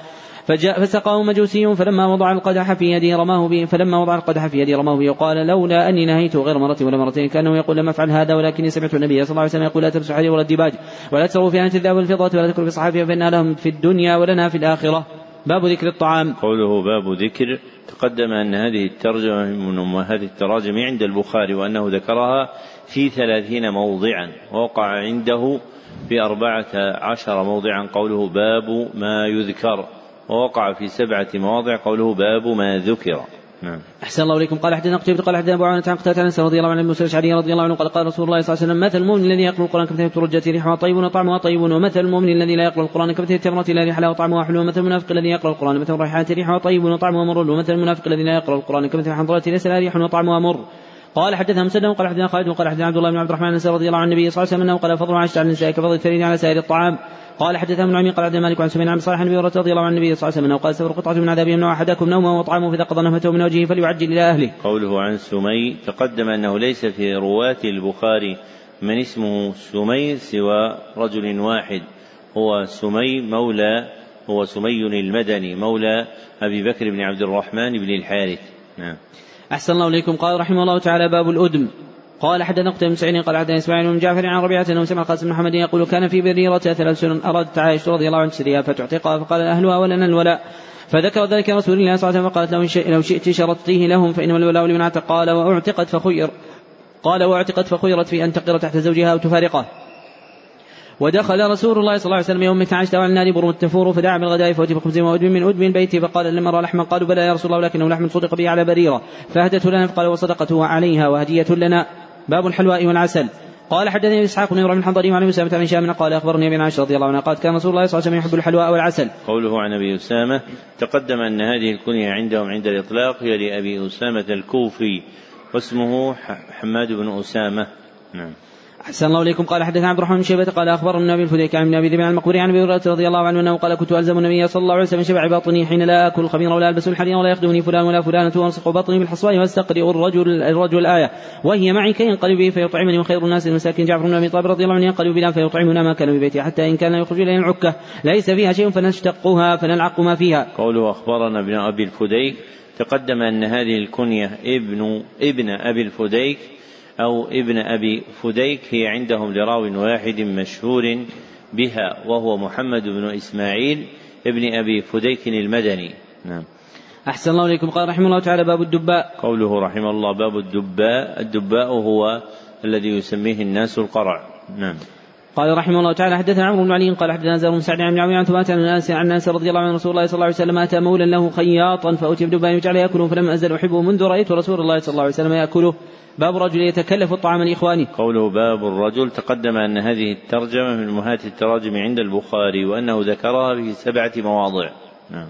فجاء فسقاه مجوسي فلما وضع القدح في يده رماه به فلما وضع القدح في يده رماه به وقال لولا أني نهيته غير مرة ولا مرتين كأنه يقول لم أفعل هذا ولكني سمعت النبي صلى الله عليه وسلم يقول لا تلبسوا الحرير ولا الديباج ولا تسروا في انت الذهب والفضة ولا تكلوا في صحافها فإن لهم في الدنيا ولنا في الآخرة. باب ذكر الطعام. قوله باب ذكر تقدم أن هذه الترجمة من أمهات التراجم عند البخاري وأنه ذكرها في ثلاثين موضعا ووقع عنده في أربعة عشر موضعا قوله باب ما يذكر. ووقع في سبعة مواضع قوله باب ما ذكر. نعم. أحسن الله إليكم. قال حدثنا قتيبة قال حدثنا أبو عوانة عن قتادة عن رضي الله عنه موسى الأشعري رضي الله عنه قال قال رسول الله صلى الله عليه وسلم مثل المؤمن الذي يقرأ القرآن كمثل ترجت ريحها طيب وطعمها طيب ومثل المؤمن الذي لا يقرأ القرآن كمثل التمرة لا ريح لها وطعمها حلو ومثل المنافق الذي يقرأ القرآن مثل ريحان ريحها طيب وطعمها مر ومثل المنافق الذي لا يقرأ القرآن كمثل حنظلة ليس لها ريح وطعمها مر. قال حدثنا مسدد قال حدثنا خالد وقال حدثنا عبد الله بن عبد الرحمن رضي الله عن النبي صلى الله عليه وسلم أنه قال فضل عائشه على النساء كفضل الثريد على سائر الطعام قال حدثنا ابن عمي قال عبد الملك عن سفيان عن صالح بن رضي الله عن النبي صلى الله عليه وسلم قال سفر قطعة من عذاب يمنع أحدكم نومه وطعامه فإذا قضى نفته من وجهه فليعجل إلى أهله. قوله عن سمي تقدم أنه ليس في رواة البخاري من اسمه سمي سوى رجل واحد هو سمي مولى هو سمي المدني مولى أبي بكر بن عبد الرحمن بن الحارث. نعم. أحسن الله إليكم. قال رحمه الله تعالى باب الأدم قال حدثنا قتيبة بن سعيد قال حدثنا إسماعيل بن جعفر عن ربيعة أنه سمع القاسم بن محمد يقول كان في بريرة ثلاث سنن ارادت عائشة رضي الله عنها تشتريها فتعتقها فقال أهلها ولنا الولاء فذكر ذلك رسول الله صلى الله عليه وسلم فقالت له لو شئت شرطتيه لهم فإنما الولاء لمن اعتق قال واعتقت فخير. قال واعتقت فخيرت في أن تقر تحت زوجها أو تفارقه. ودخل رسول الله صلى الله عليه وسلم يوم عشت على النار بر التفور فدعا بالغداء فوجب بخبز وأدم من أدم بيتي فقال لما رأى لحما قالوا بلى يا رسول الله ولكنه لحم صدق به على بريرة فأهدته لنا فقال وصدقته عليها وهدية لنا باب الحلواء والعسل قال حدثني إسحاق بن إبراهيم الحنظلي وعن أسامة بن هشام قال أخبرني ابن عائشه رضي الله عنها قالت كان رسول الله صلى الله عليه وسلم يحب الحلواء والعسل. قوله عن أبي أسامة تقدم أن هذه الكنية عندهم عند الإطلاق هي لأبي أسامة الكوفي واسمه حماد بن أسامة. نعم. أحسن الله إليكم قال حدثنا عبد الرحمن بن شيبة قال أخبرنا أبي الفديك عن أبي عن المقبري عن أبي هريرة رضي الله عنه أنه قال كنت ألزم النبي صلى الله عليه وسلم شبع باطني حين لا آكل الخمير ولا ألبس الحرير ولا يخدمني فلان ولا فلانة وأنصق بطني بالحصواء واستقرئ الرجل الرجل الآية. وهي معي كي ينقلب به فيطعمني وخير الناس المساكين جعفر بن أبي طالب رضي الله عنه ينقلب بنا فيطعمنا ما كان ببيته حتى إن كان يخرج إلينا العكة. ليس فيها شيء فنشتقها فنلعق ما فيها. قوله أخبرنا ابن أبي الفديك تقدم أن هذه الكنية ابن ابن أبي الفديك أو ابن أبي فديك هي عندهم لراو واحد مشهور بها وهو محمد بن إسماعيل ابن أبي فديك المدني. نعم. أحسن الله إليكم. قال رحمه الله تعالى باب الدباء. قوله رحمه الله باب الدباء. الدباء هو الذي يسميه الناس القرع. نعم. قال رحمه الله تعالى حدثنا عمرو بن علي قال حدثنا زهر بن سعد عن عن ثبات عن انس عن أنس رضي الله عنه رسول الله صلى الله عليه وسلم أتى مولا له خياطا فأتي بدبان يجعل يأكله فلم ازل أحبه منذ رأيت رسول الله صلى الله عليه وسلم يأكله باب الرجل يتكلف الطعام لإخوانه. قوله باب الرجل تقدم أن هذه الترجمة من امهات التراجم عند البخاري وأنه ذكرها في سبعة مواضع. نعم.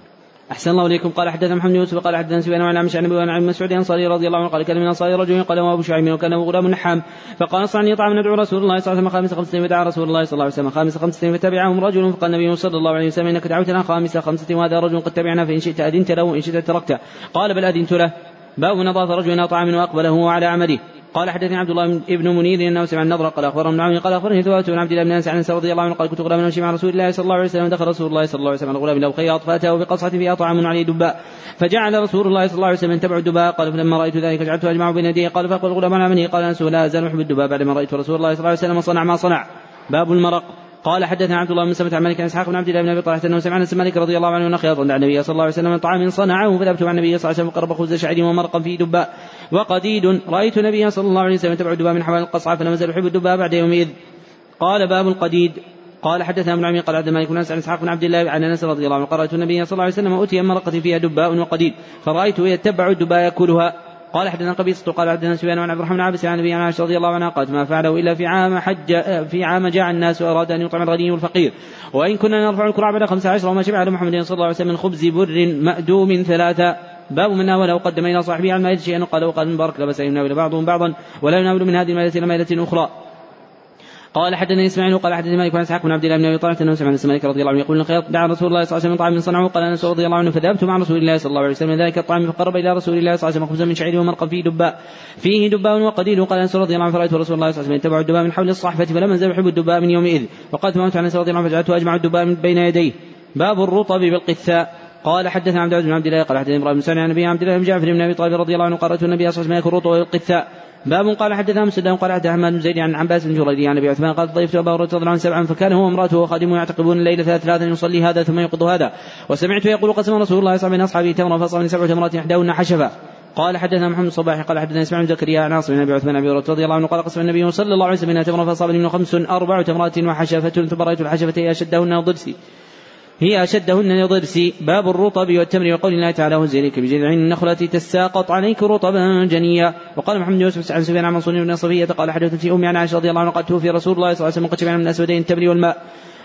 أحسن الله إليكم. قال حدثنا محمد يوسف قال حدثنا سفيان عن عمش عن أبي عن مسعود الأنصاري رضي الله عنه قال كان من الأنصار رجل قال أبو شعيب وكان أبو غلام نحام. فقال صعني طعام ندعو رسول الله صلى الله عليه وسلم خامس خمسة فدعا رسول الله صلى الله عليه وسلم خامس خمسة فتبعهم رجل فقال النبي صلى الله عليه وسلم إنك دعوتنا خامس خمسة وهذا رجل قد تبعنا فإن شئت أذنت له وإن شئت تركته قال بل أذنت له. باب نظافة رجل إلى طعام وأقبله على عمله. قال حدثني عبد الله بن منير إنه سمع النضر قال اخبرنا ابن عون قال أخبرني ثوابت بن عبد الله بن أنس عن رضي الله عنه قال كنت غلاما أمشي مع رسول الله صلى الله عليه وسلم دخل رسول الله صلى الله عليه وسلم على غلام له خياط فأتاه بقصعه فيها طعام عليه دباء فجعل رسول الله صلى الله عليه وسلم يتبع الدباء قال فلما رأيت ذلك جعلت أجمع بين يديه قال فاقبل الغلام على منه قال أنس لا ازال أحب الدباء بعدما رأيت رسول الله صلى الله عليه وسلم صنع ما صنع. باب المرق. قال حدثنا عبد الله بن سلمة عن مالك عن إسحاق بن عبد الله بن أبي طلحه أنه سمع أنس مالك رضي الله عنه ان خياطا دعا النبي صلى الله عليه وسلم من طعام صنعه فذهبت مع النبي صلى الله عليه وسلم فقرب خبز شعير ومرقا فيه دباء وقديد. رأيت النبي صلى الله عليه وسلم يتبع الدباء من حوالي القصعة فلم ازل احب الدباء بعد يومئذ قال باب القديد. قال حدثنا ابن عمي قال عبد الملك بن أنس عن إسحاق بن عبد الله عن أنس رضي الله عنه قرات النبي صلى الله عليه وسلم اوتي مرقة فيها دباء وقديد. فرايته يتبع الدباء يأكلها. قال حدثنا قبيصة قال حدثنا سفيان عن عبد الرحمن عبس عن ابي عائشة رضي الله عنها قالت ما فعله إلا في عام حج في عام جاع الناس وأراد أن يطعم الغني والفقير. وإن كنا نرفع الكرة بعد خمس عشر وما شبع على محمد صلى الله عليه وسلم من خبز بر مأدوم ثلاثة. باب منها ولو قدم إلى صاحبه عن مائدة شيئا قال وقال مبارك لبس يناول بعضهم بعضا ولا يناول من هذه المائدة إلى مائدة أخرى. قال حدثني إسماعيل قال حدثني مالك عن إسحاق بن عبد الله بن أبي طلحه انه سمع انس مالك رضي الله عنه يقول الخير دعا رسول الله صلى الله عليه وسلم طعام صنعه قال أنس رضي الله عنه فذهبت مع رسول الله صلى الله عليه وسلم ذلك الطعام فقرب إلى رسول الله صلى الله عليه وسلم خبزا من شعير ومرقا فيه دباء فيه دباء وقديد قال أنس رضي الله عنه فرأيت رسول الله صلى الله عليه وسلم يتبع الدباء من حول الصحفة فلم أزل احب الدباء من يومئذ. وقال ثم عن أنس رضي الله عنه فجعلت أجمع الدباء من بين يديه. باب الرطب بالقثاء. قال حدثنا عبد العزيز بن عبد الله قال حدثنا إبراهيم بن عن أبي عبد الله بن جعفر بن أبي طالب رضي الله عنه قرأت النبي صلى الله عليه وسلم يأكل الرطب بالقثاء. باب قال حدثنا مسلم قال حدثنا حماد بن زيد عن عباس بن جريري عن ابي عثمان قال ضيفت أبا هريرة رضي الله عنه سبعا فكان هو وامراته وخادمه يعتقبون الليل ثلاث ثلاثا يصلي هذا ثم يقض هذا. وسمعت يقول قسم رسول الله صلى الله عليه وسلم أصحابه تمرا فاصابني سبع تمرات إحداهن حشفا قال حدثنا محمد الصباح قال حدثنا إسماعيل بن زكريا عن عاصم بن أبي عثمان أبي رضي الله عنه قال قسم النبي صلى الله عليه وسلم تمرا فاصابني من خمس أربع تمرات وحشفة ثم رايت الحشفتين أشدهن ضرسي هي أشدهن لضرسي باب الرطب والتمر وقول الله تعالى وزيرك بجذع النخلة تساقط عليك رطبا جنيا. وقال محمد يوسف عن سفيان عن منصور بن صفية قال حدثت في أمي عن عائشة رضي الله عنها قد توفي رسول الله صلى الله عليه وسلم قد من الأسودين التمر والماء.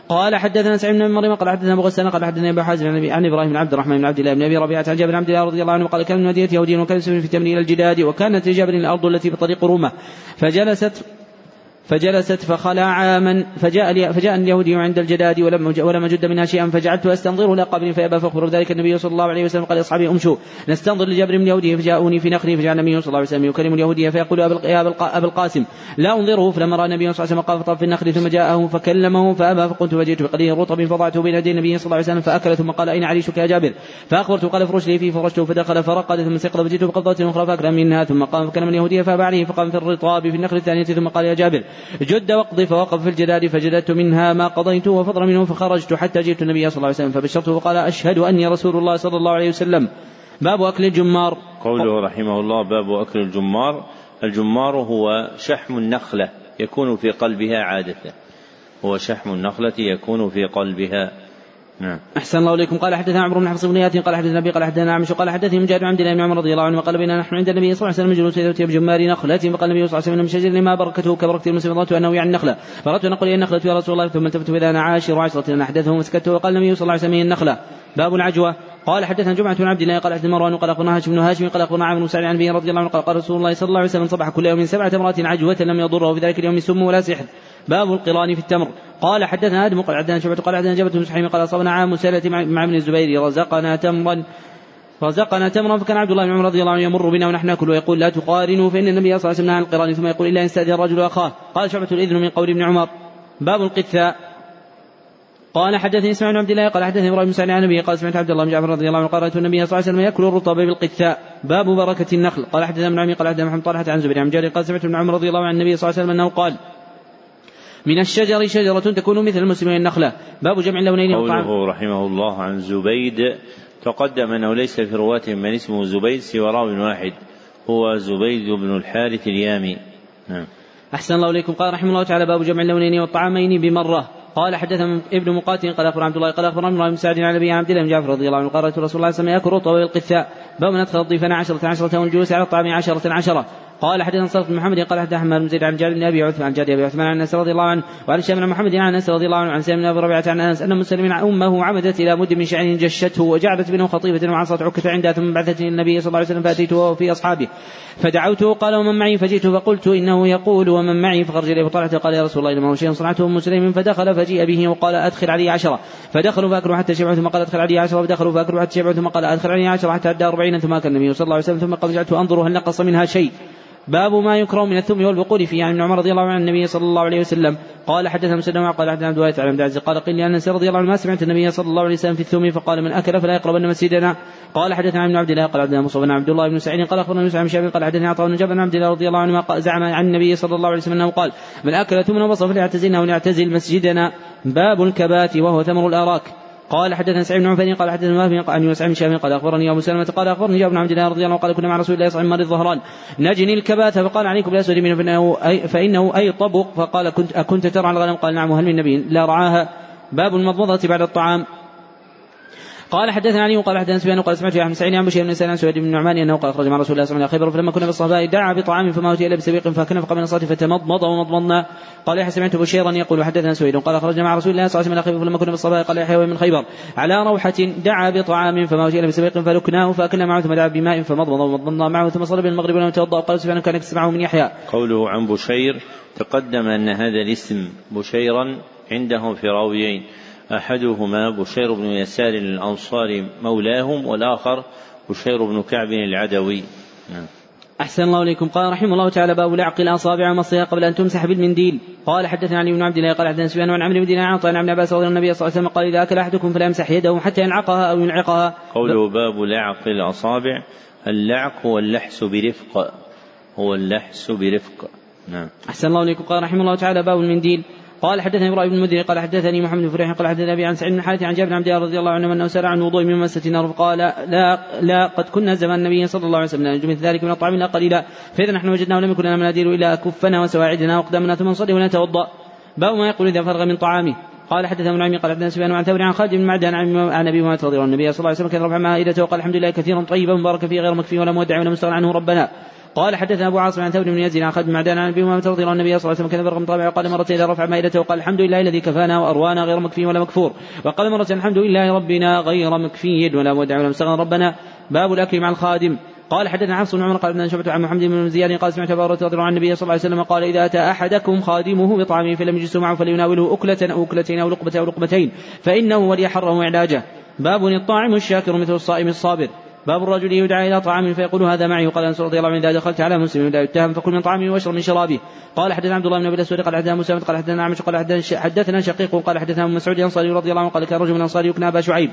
قال حدثنا سعيد بن مريم قال حدثنا أبو غسان قال حدثنا أبو حازم عن إبراهيم بن عبد الرحمن بن عبد الله بن أبي ربيعة عن جابر بن عبد الله رضي الله عنه قال كان من مدينه يهودي وكان في تمر إلى الجداد وكانت لجابر الأرض التي بطريق رومه فجلست فجلست فخلع عاما فجاء فجاء اليهودي عند الجداد ولم ولم اجد منها شيئا فجعلت أستنظره إلى قبر فابى فأخبر ذلك النبي صلى الله عليه وسلم قال لاصحابه أمشوا. نستنظر لجبر من اليهودي فجاءوني في نخلي فجعل النبي صلى الله عليه وسلم يكلم اليهودي فيقول يا أبا القاسم لا أنظره فلما رأى النبي صلى الله عليه وسلم قال في النخل ثم جاءه فكلمه فأبى فقلت فجئت بقليل رطب فضعته بين يدي النبي صلى الله عليه وسلم فاكل ثم قال أين عريشك يا جابر؟ فأخبرته قال افرش لي فيه فرشته فدخل فرقد ثم استيقظ فجئت بقبضة أخرى فأكل منها ثم قام فكلم اليهودي فأبى عليه فقام في الرطاب في النخل الثانية ثم قال يا جابر جد الأرض فوقف في الجدار فجددت منها ما قضيت وفضل منه فخرجت حتى جئت النبي صلى الله عليه وسلم فبشرته وقال أشهد أني رسول الله صلى الله عليه وسلم. باب أكل الجمار. قوله رحمه الله باب أكل الجمار. الجمار هو شحم النخلة يكون في قلبها عادة. هو شحم النخلة يكون في قلبها نعم. أحسن الله إليكم. قال حدثنا عمرو بن حفص بن ياتي قال حدثنا أبي قال حدثنا عمش قال حدثني مجاهد عبد الله بن عمر رضي الله عنه قال بيننا نحن عند النبي صلى الله عليه وسلم جلوس يأتي بجمار نخلة فقال النبي صلى الله عليه وسلم شجر ما بركته كبركة المسلم ظننت أنه يعني النخلة. فأردت أن أقول هي النخلة يا رسول الله ثم التفت فإذا أنا عاشر عشرة أحدثه وسكت وقال النبي صلى الله عليه وسلم النخلة. باب العجوة. قال حدثنا جمعة بن عبد الله قال حدثنا مروان قال أخبرنا هاشم بن هاشم قال أخبرنا عمرو بن سعد عن ابي رضي الله عنه قال قال رسول الله صلى الله عليه وسلم صبح كل يوم سبع تمرات عجوة لم يضره في ذلك اليوم سم ولا سحر. باب القران في التمر. قال حدثنا آدم قال حدثنا شعبة قال حدثنا جبة بن سحيم قال أصابنا عام سالة مع ابن الزبير. رزقنا تمرا رزقنا تمرا فكان عبد الله بن عمر رضي الله عنه يمر بنا ونحن ناكل ويقول لا تقارنوا فإن النبي صلى الله عليه وسلم عن القران ثم يقول إلا إن استأذن الرجل أخاه. قال شعبة الإذن من قول ابن عمر. باب القثاء قال حدثني اسماعيل بن عبد الله قال حدثني إبراهيم بن عن النبي قال سمعت عبد الله بن جعفر رضي الله عنه قال رأيت النبي صلى الله عليه وسلم يأكل الرطب بالقثاء باب بركة النخل. قال حدثنا ابن عمي قال حدثنا محمد طلحة عن زبير عن جابر قال سمعت ابن عمر رضي الله عن النبي صلى الله عليه وسلم أنه قال من الشجر شجرة تكون مثل المسلمين النخلة. باب جمع اللونين قوله رحمه الله عن زبيد تقدم أنه ليس في رواتهم من اسمه زبيد سوى راو واحد هو زبيد بن الحارث اليامي. نعم. أحسن الله إليكم. قال رحمه الله تعالى باب جمع اللونين والطعامين بمرة. قال حدثنا ابن مقاتل قال اخبر عبد الله قال أخبرنا ابن بن سعد عن أبي عبد الله بن جعفر رضي الله عنه قال رسول الله صلى الله عليه وسلم يأكل رطب القثاء باب من أدخل الضيفان عشرة عشرة والجلوس على الطعام عشرة عشرة. قال حدثنا صرف بن محمد قال حدثنا أحمد بن زيد عن جابر بن أبي عثمان عن جاد أبي عثمان عن أنس رضي الله عنه وعن هشام بن محمد عن أنس رضي الله عنه عن سالم بن أبي ربيعة عن أنس أن مسلم أمه عمدت إلى مد من شعر جشته وجعلت بينه خطيبة وعصت عكه عندها ثم بعثتني النبي صلى الله عليه وسلم فأتيته وهو في أصحابه. فدعوته قال ومن معي؟ فجئت فقلت إنه يقول ومن معي؟ فخرج إليه فطلعت قال يا رسول الله إنما شيء صنعته ام مسلم فدخل فجيء به وقال أدخل علي عشرة فدخلوا فأكلوا حتى شبعوا ثم قال أدخل علي عشرة فدخلوا فأكلوا حتى شبعوا ثم قال أدخل علي عشرة حتى أدى أربعين ثم كان النبي صلى الله عليه وسلم ثم قال جعلت أنظر هل نقص منها شيء باب ما يكره من الثوم والبقول فيه عن ابن عمر رضي الله عنه عن النبي صلى الله عليه وسلم. قال حدثنا مسلم قال حدثنا عبد الله بن عبد قال قيل لانس رضي الله عنه ما سمعت النبي صلى الله عليه وسلم في الثوم فقال من أكل فلا يقربن مسجدنا. قال حدثنا ابن عبد الله قال حدثنا مصعب بن عبد الله بن سعيد قال أخبرنا يوسف بن شعبي قال حدثنا عطاء بن جبل عبد الله رضي الله عنه زعم عن النبي صلى الله عليه وسلم أنه قال من أكل ثم وصف فليعتزلنا وليعتزل مسجدنا. باب الكبات وهو ثمر الأراك. قال حدثنا سعيد بن عفان قال حدثنا وهب عن يوسف بن قال أخبرني أبو سلمة قال أخبرني جابر بن عبد الله رضي الله عنه قال كنا مع رسول الله صلى الله عليه وسلم الظهران. نجني الكبات فقال عليكم بالاسود منه فإنه اي, فإنه أي طبق؟ فقال كنت أكنت ترعى الغنم؟ قال نعم وهل من نبي؟ لا رعاها. باب المضمضة بعد الطعام. قال حدثنا علي وقال حدثنا سفيان وقال سمعت أحمد سعيد عن بشير بن سعيد سويد بن النعمان أنه قال أخرج مع رسول الله صلى الله عليه وسلم خيبر فلما كنا بالصهباء دعا بطعام فما أوتي إلا بسويق فقام إلى الصلاة فتمضمض ومضمضنا. قال يحيى سمعت بشيرا يقول حدثنا سويد قال خرجنا مع رسول الله صلى الله عليه وسلم خيبر فلما كنا بالصهباء قال يحيى من خيبر. على روحة دعا بطعام فما أوتي إلا بسويق فلكناه فأكلنا معه ثم دعا بماء فمضمض ومضمضنا معه ثم صلى بالمغرب ولم يتوضأ. قال سفيان كان يسمعه من يحيى. قوله عن بشير تقدم أن هذا الاسم بشيرا عنده في راويين. أحدهما بشير بن يسار الأنصاري مولاهم والآخر بشير بن كعب العدوي. نعم. أحسن الله إليكم. قال رحمه الله تعالى باب لعق الأصابع ومصها قبل أن تمسح بالمنديل. قال حدثنا علي بن عبد الله قال حدثنا سفيان عن عمرو بن دينار عن ابن عباس رضي النبي صلى الله عليه وسلم قال إذا أكل أحدكم فلا يمسح يده حتى ينعقها أو ينعقها. قوله باب لعق الأصابع اللعق هو اللحس برفق. هو اللحس برفق. نعم. أحسن الله إليكم. قال رحمه الله تعالى باب المنديل. قال حدثني إبراهيم بن المدير قال حدثني محمد بن فريح قال حدثني أبي عن سعيد بن حارث عن جابر بن عبد الله رضي الله عنه أنه سأل عن وضوء من مسه النار فقال لا لا قد كنا زمان النبي صلى الله عليه وسلم نجد مثل ذلك من الطعام لا قليلا فإذا نحن وجدناه لم يكن لنا مناديل إلا كفنا وسواعدنا واقدامنا ثم نصلي ونتوضأ. باب ما يقول إذا فرغ من طعامه. قال حدثنا ابن عمي قال حدثنا سفيان عن ثور عن خالد بن معدان عن أبي امامه رضي الله عنه. النبي صلى الله عليه وسلم كان رفع مائدته وقال الحمد لله كثيرا طيبا مباركا فيه غير مكفي ولا مودع ولا مستغنى عنه ربنا. قال حدثنا أبو عاصم عن ثور بن يزيد عن خالد بن معدان عن ابي امامه رضي الله عنه النبي صلى الله عليه وسلم كان برغم طابع وقال مره اذا رفع مائدته وقال الحمد لله الذي كفانا وأروانا غير مكفي ولا مكفور. وقال مره الحمد لله ربنا غير مكفي ولا مودع ولا مستغنى ربنا باب الأكل مع الخادم. قال حدثنا حفص بن عمر قال ابن شعبة عن محمد بن زياد قال سمعت أبا رضي الله عن النبي صلى الله عليه وسلم قال إذا أتى أحدكم خادمه بطعامه فلم يجلس معه فليناوله أكلة أو أكلتين أو لقمة أو لقمتين فإنه ولي حره علاجه باب الطاعم الشاكر مثل الصائم الصابر. باب الرجل يدعى إلى طعام فيقول هذا معي وقال أنس رضي الله عنه إذا دخلت على مسلم لا يتهم فكل من طعامه واشرب من شرابه. قال حدثنا عبد الله بن أبي الأسود قال حدثنا مسلم قال حدثنا عمش قال حدثنا شقيق قال حدثنا مسعود الأنصاري رضي الله عنه قال كان رجل من الأنصار يكنى أبا شعيب.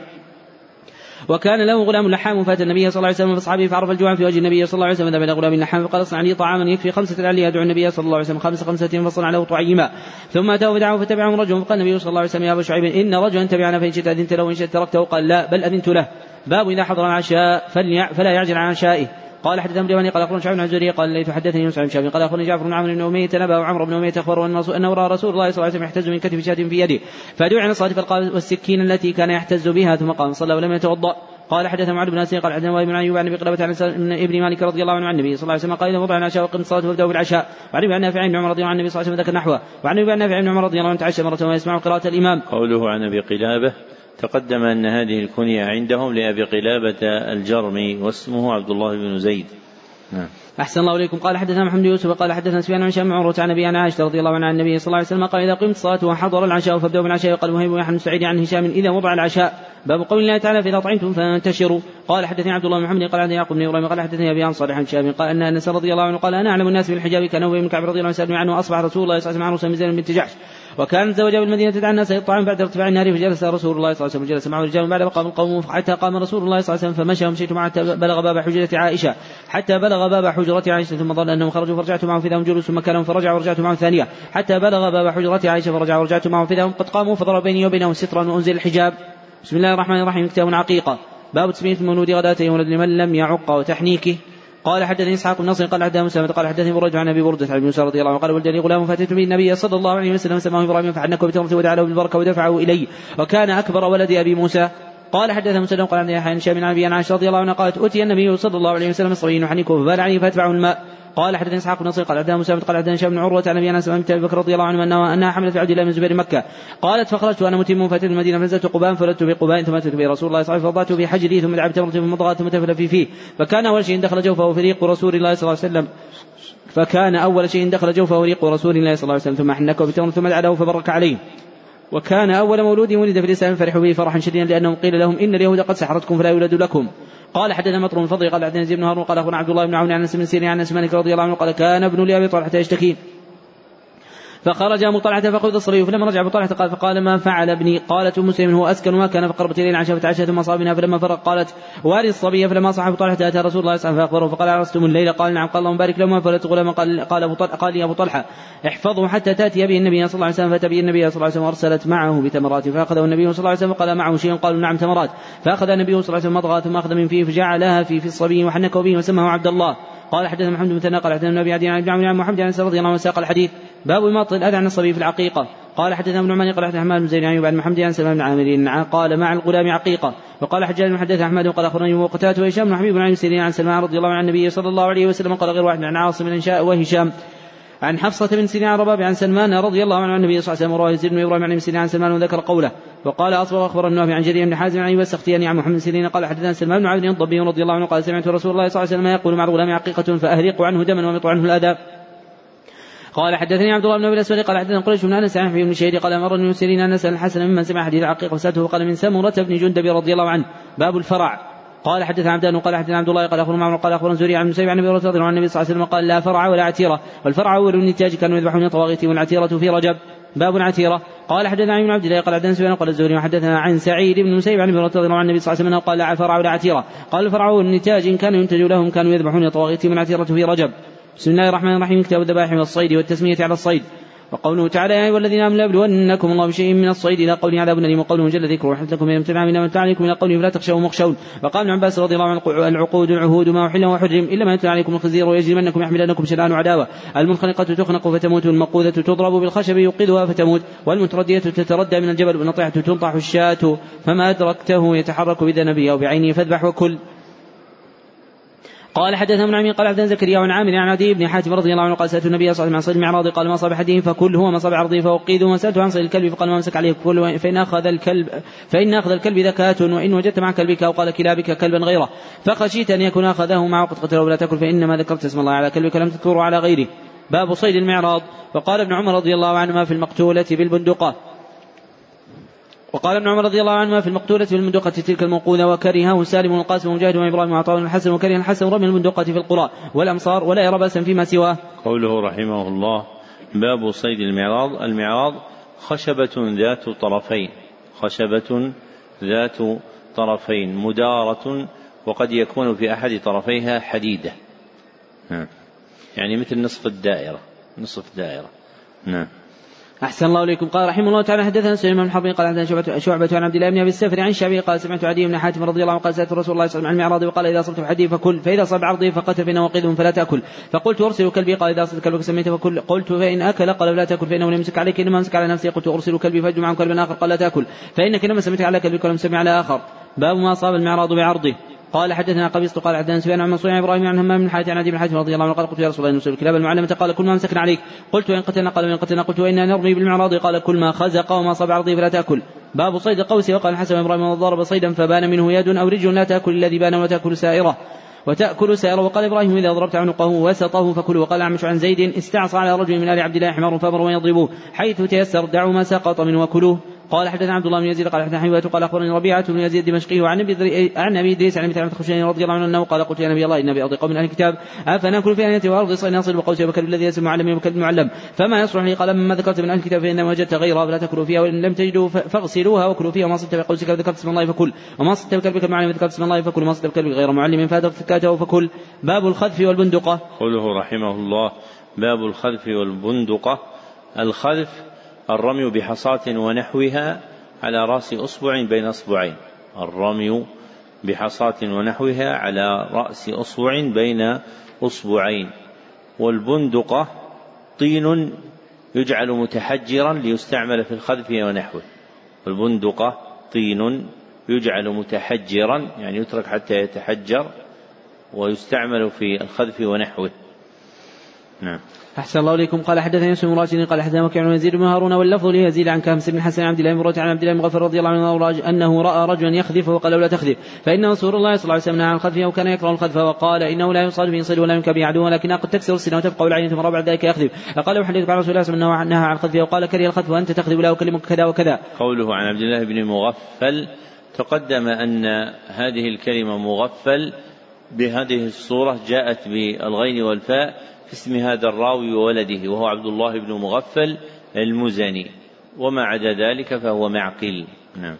وكان له غلام لحام فأتى النبي صلى الله عليه وسلم فاصحابه فعرف الجوع في وجه النبي صلى الله عليه وسلم ذهب إلى غلام اللحام فقال اصنع لي طعاما يكفي خمسة لعلي أدعو النبي صلى الله عليه وسلم. خمس خمسة فصنع له طعيما. ثم أتاه فدعاه فتبعه رجل فقال النبي صلى الله عليه وسلم يا أبا شعيب إن رجلا تبعنا فإن شئت أذنت له وإن شئت تركته قال لا بل أذنت له. باب إذا حضر العشاء فلا يعجل عن عشائه قال حدثنا ابن قال أخبرنا شعب بن الزهري قال ليت حدثني يوسف بن شعب قال أخبرني جعفر بن عمرو بن اميه نبأ وعمرو بن اميه أخبره انه راى رسول الله صلى الله عليه وسلم يحتز من كتف شاة في يده. فدعا عن الصلاة فالقى والسكين التي كان يحتز بها. ثم قام صلى ولم يتوضأ. قال حدثنا معاذ بن اسير قال حدثنا بن ايوب عن أبي قلابه عن ابن مالك رضي الله عنه عن النبي صلى الله عليه وسلم قال وضع العشاء وقم الصلاة فابدأوا بالعشاء. وعن أبي نافع بن عمر رضي الله عنه النبي صلى الله عليه وسلم ذكر نحوه. وعن أبي نافع بن عمر رضي الله عنه تعشى مرة ويسمع قراءه الإمام. قوله عن أبي قلابة تقدم أن هذه الكنية عندهم لأبي قلابة الجرمي واسمه عبد الله بن زيد. نعم. أحسن الله إليكم. قال حدثنا محمد يوسف قال حدثنا سفيان عن شام عروة عن أبي عن عائشة رضي الله عنها عن النبي صلى الله عليه وسلم قال إذا قمت الصلاة وحضر العشاء فابدأوا بالعشاء وقال وهيب بن سعيد عن هشام إذا وضع العشاء باب قول الله تعالى فإذا طعمتم فانتشروا. قال حدثني عبد الله بن محمد قال حدثني يعقوب بن إبراهيم قال حدثني أبي عن صالح عن شام قال أن أنس رضي الله عنه قال أنا أعلم الناس بالحجاب كان أبي بن كعب رضي الله عنه عنه أصبح رسول الله صلى الله عليه وسلم مع رسول بن جحش. وكان زوجها بالمدينة تدعى الناس الطعام بعد ارتفاع النار فجلس رسول الله صلى الله عليه وسلم جلس معه رجال بعد مقام القوم حتى قام رسول الله صلى الله عليه وسلم فمشى ومشيت معه حتى بلغ باب حجرة عائشة. حتى بلغ باب حجرة عائشة ثم ظن أنهم خرجوا فرجعت معه فإذا هم جلوس مكانهم فرجع ورجعت معه ثانية. حتى بلغ باب حجرة عائشة فرجع ورجعت معه فإذا هم قد قاموا فضرب بيني وبينهم سترا وأنزل الحجاب. بسم الله الرحمن الرحيم. كتاب عقيقة باب تسمية المولود غداة يولد لمن لم يعق وتحنيكه. قال حدثني إسحاق بن نصر قال حدثنا مسلمة قال حدثني برد عن أبي بردة عن موسى رضي الله عنه قال ولدني غلام فاتيت به النبي صلى الله عليه وسلم سماه إبراهيم فحنكه بتمرته ودعا بالبركة ودفعه الي وكان أكبر ولد أبي موسى. قال حدثنا مسلم قال عن يحيى بن شام عن عائشه رضي الله عنها قالت أتي النبي صلى الله عليه وسلم صبي يحنكه فبال عليه فأتبعه الماء. قال حدثني إسحاق بن نصر قال حدثنا مسلم قال حدثنا هشام بن عروة عن أبي أنس بن أبي بكر رضي الله عنه أنها حملت عبد الله بن زبير مكة. قالت فخرجت وأنا متم فاتيت المدينة فنزلت قباء فولدت في قباء ثم أتيت به رسول الله صلى الله عليه وسلم فوضعته في حجري ثم دعا بتمرة في مضغة ثم تفل في فيه. فكان أول شيء دخل جوفه فريق رسول الله صلى الله عليه وسلم. فكان أول شيء دخل جوفه ريق رسول الله صلى الله عليه وسلم ثم حنكه بتمر ثم دعا له فبرك عليه. وكان أول مولود ولد في الإسلام فرحوا به فرحا شديدا لأنهم قيل لهم إن اليهود قد سحرتكم فلا يولد لكم. قال حدثنا مطر بن فضل قال حدثنا يزيد بن هارون قال أخبرنا عبد الله بن عون عن أنس بن سيرين عن أنس مالك رضي الله عنه قال كان ابن لابي طلحة يشتكي فخرج ابو طلحه فقبض الصبي فلما رجع ابو طلحه قال فقال ما فعل ابني قالت أم سليم هو اسكن ما كان فقربت اليه عشاء فتعشى ثم أصاب منها فلما فرغ قالت واري الصبي فلما أصبح ابو طلحه اتى رسول الله صلى الله عليه وسلم فاخبره فقال عرستم الليلة قال نعم قال اللهم بارك لهما فولدت غلاما قال قال ابو طلحه قال لي ابو طلحه احفظه حتى تاتي به النبي صلى الله عليه وسلم فاتى به النبي صلى الله عليه وسلم وارسلت معه بتمرات فاخذه النبي صلى الله عليه وسلم وقال معه شيء قالوا نعم تمرات فاخذ النبي صلى الله عليه وسلم مضغه ثم اخذ من فيه فجعلها في في الصبي وحنكه به وسماه عبد الله قال حدثنا محمد بن قال حدثنا النبي عدي عن عن محمد عن رضي الله عنه ساق الحديث باب إماطة الأذى عن الصبي في العقيقة. قال حدثنا ابن عمان قال حدثنا حماد بن زيد عن محمد عن سلمان بن عامر قال مع الغلام عقيقة. وقال حجاج بن حدث أحمد قال أخبرني وقتات وهشام بن حبيب عن سيرين عن سلمان رضي الله عنه النبي صلى الله عليه وسلم قال غير واحد عن عاصم بن وهشام عن حفصة بن عن رباب عن سلمان رضي الله عنه عن النبي صلى الله عليه وسلم ورواه يزيد بن إبراهيم عن سيرين عن سلمان وذكر قوله. وقال أصبر أخبر النوفي عن جرير بن حازم عن أيوب السختياني عن محمد سيرين قال حدثنا سلمان بن عبد الضبي رضي الله عنه قال سمعت رسول الله صلى الله عليه وسلم يقول مع الغلام عقيقة فأهرق عنه دما ومط عنه الأذى. قال حدثني عبد الله بن أبي الأسود قال حدثنا قريش بن أنس عن بن شهيد قال أمر ابن سيرين ان نسال الحسن ممن سمع حديث عقيق فسألته وقال من سمرة بن جندب رضي الله عنه باب الفرع. قال حدثنا عبدان قال حدثنا عبد الله قال اخبرنا معمر قال أخبرنا زوري عن مسيب عن أبي رضي الله عن النبي صلى الله عليه وسلم قال لا فرع ولا عتيرة والفرع أول النتاج كانوا يذبحون طواغيت والعتيرة في رجب. باب العتيره قال حدثنا عن عبد الله قال حدثنا سفيان قال الزهري وحدثنا عن سعيد بن مسيب عن أبي رضي الله عن النبي صلى الله عليه وسلم قال لا فرع ولا عتيرة. قال الفرع النتاج إن كان ينتج لهم كانوا يذبحون طواغيت والعتيرة في رجب. بسم الله الرحمن الرحيم. كتاب الذبائح والصيد والتسمية على الصيد. وقوله تعالى يا أيها الذين آمنوا ليبلونكم الله بشيء من الصيد إلى قوله عذاب أليم. وقوله جل ذكره وحدث لكم من امتنع من امتنع عليكم إلى قوله فلا تخشوا مخشون. وقال ابن عباس رضي الله عنه العقود العهود ما أحل وحرم إلا ما يتلى عليكم الخزير ويجرمنكم يحملنكم شنآن عداوة المنخنقة تخنق فتموت والمقوذة تضرب بالخشب يوقدها فتموت. والمتردية تتردى من الجبل والنطيحة تنطح الشاة. فما أدركته يتحرك بذنبه أو بعينه فاذبح وكل. قال حدثنا ابن عمي قال حدثنا زكريا عن عامر عن عدي بن حاتم رضي الله عنه قال سألت النبي صلى الله عليه وسلم عن صيد المعراض قال ما صاب احدهم فكل هو ما صاب عرضه فوقيده وسالته عن صيد الكلب فقال ما امسك عليه كل فإن أخذ الكلب فإن أخذ الكلب ذكاة وإن وجدت مع كلبك أو قال كلابك كلبا غيره. فخشيت أن يكون أخذه مع وقت قتله ولا تأكل فإنما ذكرت اسم الله على كلبك لم تذكره على غيره. باب صيد المعراض. وقال ابن عمر رضي الله عنهما في المقتولة بالبندقة. وقال ابن عمر رضي الله عنهما في المقتولة في المندقة تلك الموقوذة وكرهه سالم والقاسم ومجاهد وإبراهيم وعطاء الحسن وكره الحسن رمي المندقة في القرى والأمصار ولا يرى بأسا فيما سواه. قوله رحمه الله باب صيد المعراض، المعراض خشبة ذات طرفين، خشبة ذات طرفين مدارة وقد يكون في أحد طرفيها حديدة. يعني مثل نصف الدائرة، نصف دائرة. نعم. أحسن الله إليكم. قال رحمه الله تعالى حدثنا سليمان بن حرب قال حدثنا شعبة, شعبة عن عبد الله بن أبي السفر عن الشعبي قال سمعت عدي بن حاتم رضي الله عنه قال سألت رسول الله صلى الله عليه وسلم عن المعراض وقال إذا صبت حدي فكل فإذا صب عرضي فقتل فإنه وقيد فلا تأكل. فقلت أرسل كلبي قال إذا صبت كلبك سميت فكل. قلت فإن أكل قال لا تأكل فإنه لم يمسك عليك إنما أمسك على نفسي قلت أرسل كلبي فأجد معه كلبا آخر قال لا تأكل. فإنك إنما سميت على كلبك ولم سمع على آخر. باب ما أصاب المعراض بعرضه. قال حدثنا قبيصة قال حدثنا سفيان عن منصور إبراهيم عن همام بن حاتم عن ابي بن رضي الله عنه قال قلت يا رسول الله نسل الكلاب المعلمة قال كل ما امسكنا عليك. قلت وإن قتلنا قال وإن قتلنا قلت وإنا نرمي بالمعراض. قال كل ما خزق وما صاب عرضي فلا تأكل. باب صيد القوس وقال حسن إبراهيم ضرب صيدا فبان منه يد أو رجل لا تأكل الذي بان وتاكل سائرة. وتأكل سائرة. وقال إبراهيم إذا ضربت عنقه وسطه فكلوا وقال أعمش عن زيد استعصى على رجل من آل عبد الله حمار فأمر يضربوه. حيث تيسر دعوا ما سقط منه وكلوه. قال حدثنا عبد الله بن يزيد قال حدثنا حيوة قال أخبرني ربيعة بن يزيد الدمشقي وعن ابي عن أبي إدريس عن سعيد الخشني رضي الله عنه قال قلت يا نبي الله إن أبي ارض قوم أهل الكتاب أفنأكل في انيه وارض صين نصل وقوسي وكلب الذي يسمى معلم وكلب معلم فما يصلح لي؟ قال مما ذكرت من أهل الكتاب فإنما وجدت غيرها فلا تأكلوا فيها وإن لم تجدوا فاغسلوها وكلوا فيها وما صدت بقوسك وذكرت اسم الله فكل. وما صدت بكلبك المعلم وذكرت اسم الله فكل. وما صدت بكلبك غير معلم فادرك فكاته فكل. باب الخذف والبندقة. قوله رحمه الله باب الخذف والبندقة. الخذف الرمي بحصاة ونحوها على رأس أصبع بين أصبعين. الرمي بحصاة ونحوها على رأس أصبع بين أصبعين. والبندقة طين يجعل متحجرا ليستعمل في الخذف ونحوه. البندقة طين يجعل متحجرا يعني يترك حتى يتحجر ويستعمل في الخذف ونحوه. نعم. أحسن الله إليكم. قال حدثني يوسف بن راشد قال حدثنا وكيع بن يزيد بن هارون واللفظ ليزيد عن كامس بن حسن عبد الله بن عن عبد الله بن غفر رضي الله عنه أنه رأى رجلا يخذف وقال لا تخذف. فإن رسول الله صلى الله عليه وسلم نهى عن الخذف أو كان يكره الخذف وقال إنه لا يصاد به صيد ولا ينكب عدو ولكنها قد تكسر السنة وتبقى العين ثم بعد ذلك يخذف. فقال يحدث عن رسول الله صلى الله عليه وسلم نهى عن الخذف وقال كره الخذف وأنت تخذف لا أكلمك كذا وكذا. قوله عن عبد الله بن مغفل تقدم أن هذه الكلمة مغفل بهذه الصورة جاءت بالغين والفاء في اسم هذا الراوي وولده وهو عبد الله بن مغفل المزني. وما عدا ذلك فهو معقل. نعم.